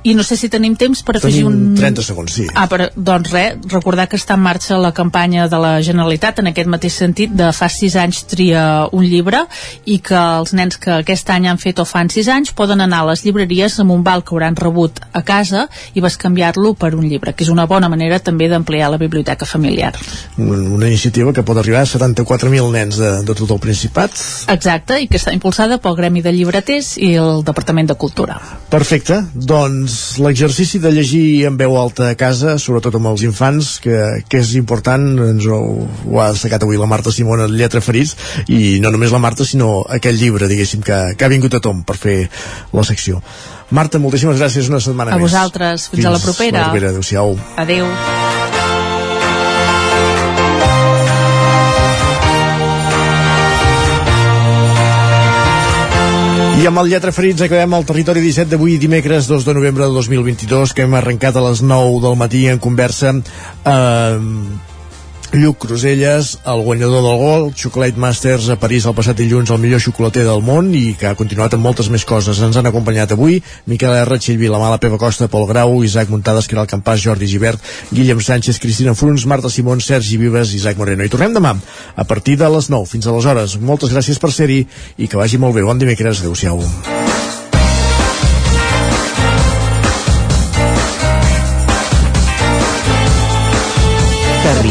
i no sé si tenim temps per afegir tenim un... 30 segons, sí. Ah, però, doncs res, recordar que està en marxa la campanya de la Generalitat en aquest mateix sentit de fa 6 anys tria un llibre i que els nens que aquest any han fet o fan 6 anys poden anar a les llibreries amb un val que hauran rebut a casa i vas canviar-lo per un llibre, que és una bona manera també d'ampliar la biblioteca familiar. Una iniciativa que pot arribar a 74.000 nens de, de tot el Principat. Exacte, i que està impulsada pel Gremi de Llibreters i el Departament de Cultura. Perfecte, doncs doncs l'exercici de llegir en veu alta a casa, sobretot amb els infants, que, que és important, ens ho, ho ha destacat avui la Marta Simona en Lletra Ferits, i no només la Marta, sinó aquell llibre, diguéssim, que, que ha vingut a tom per fer la secció. Marta, moltíssimes gràcies una setmana A més. vosaltres, fins a la propera. la propera, adéu-siau. Adéu. I amb el Lletra Ferits acabem el territori 17 d'avui dimecres 2 de novembre de 2022 que hem arrencat a les 9 del matí en conversa amb Lluc Cruselles, el guanyador del gol, Chocolate Masters a París el passat dilluns, el millor xocolater del món i que ha continuat amb moltes més coses. Ens han acompanyat avui Miquel R, Txell Vilamala, Pepa Costa, Pol Grau, Isaac Muntades, Caral Campàs, Jordi Givert, Guillem Sánchez, Cristina Fruns, Marta Simón, Sergi Vives, Isaac Moreno. I tornem demà a partir de les 9 fins aleshores. Moltes gràcies per ser-hi i que vagi molt bé. Bon dimecres. Adéu-siau.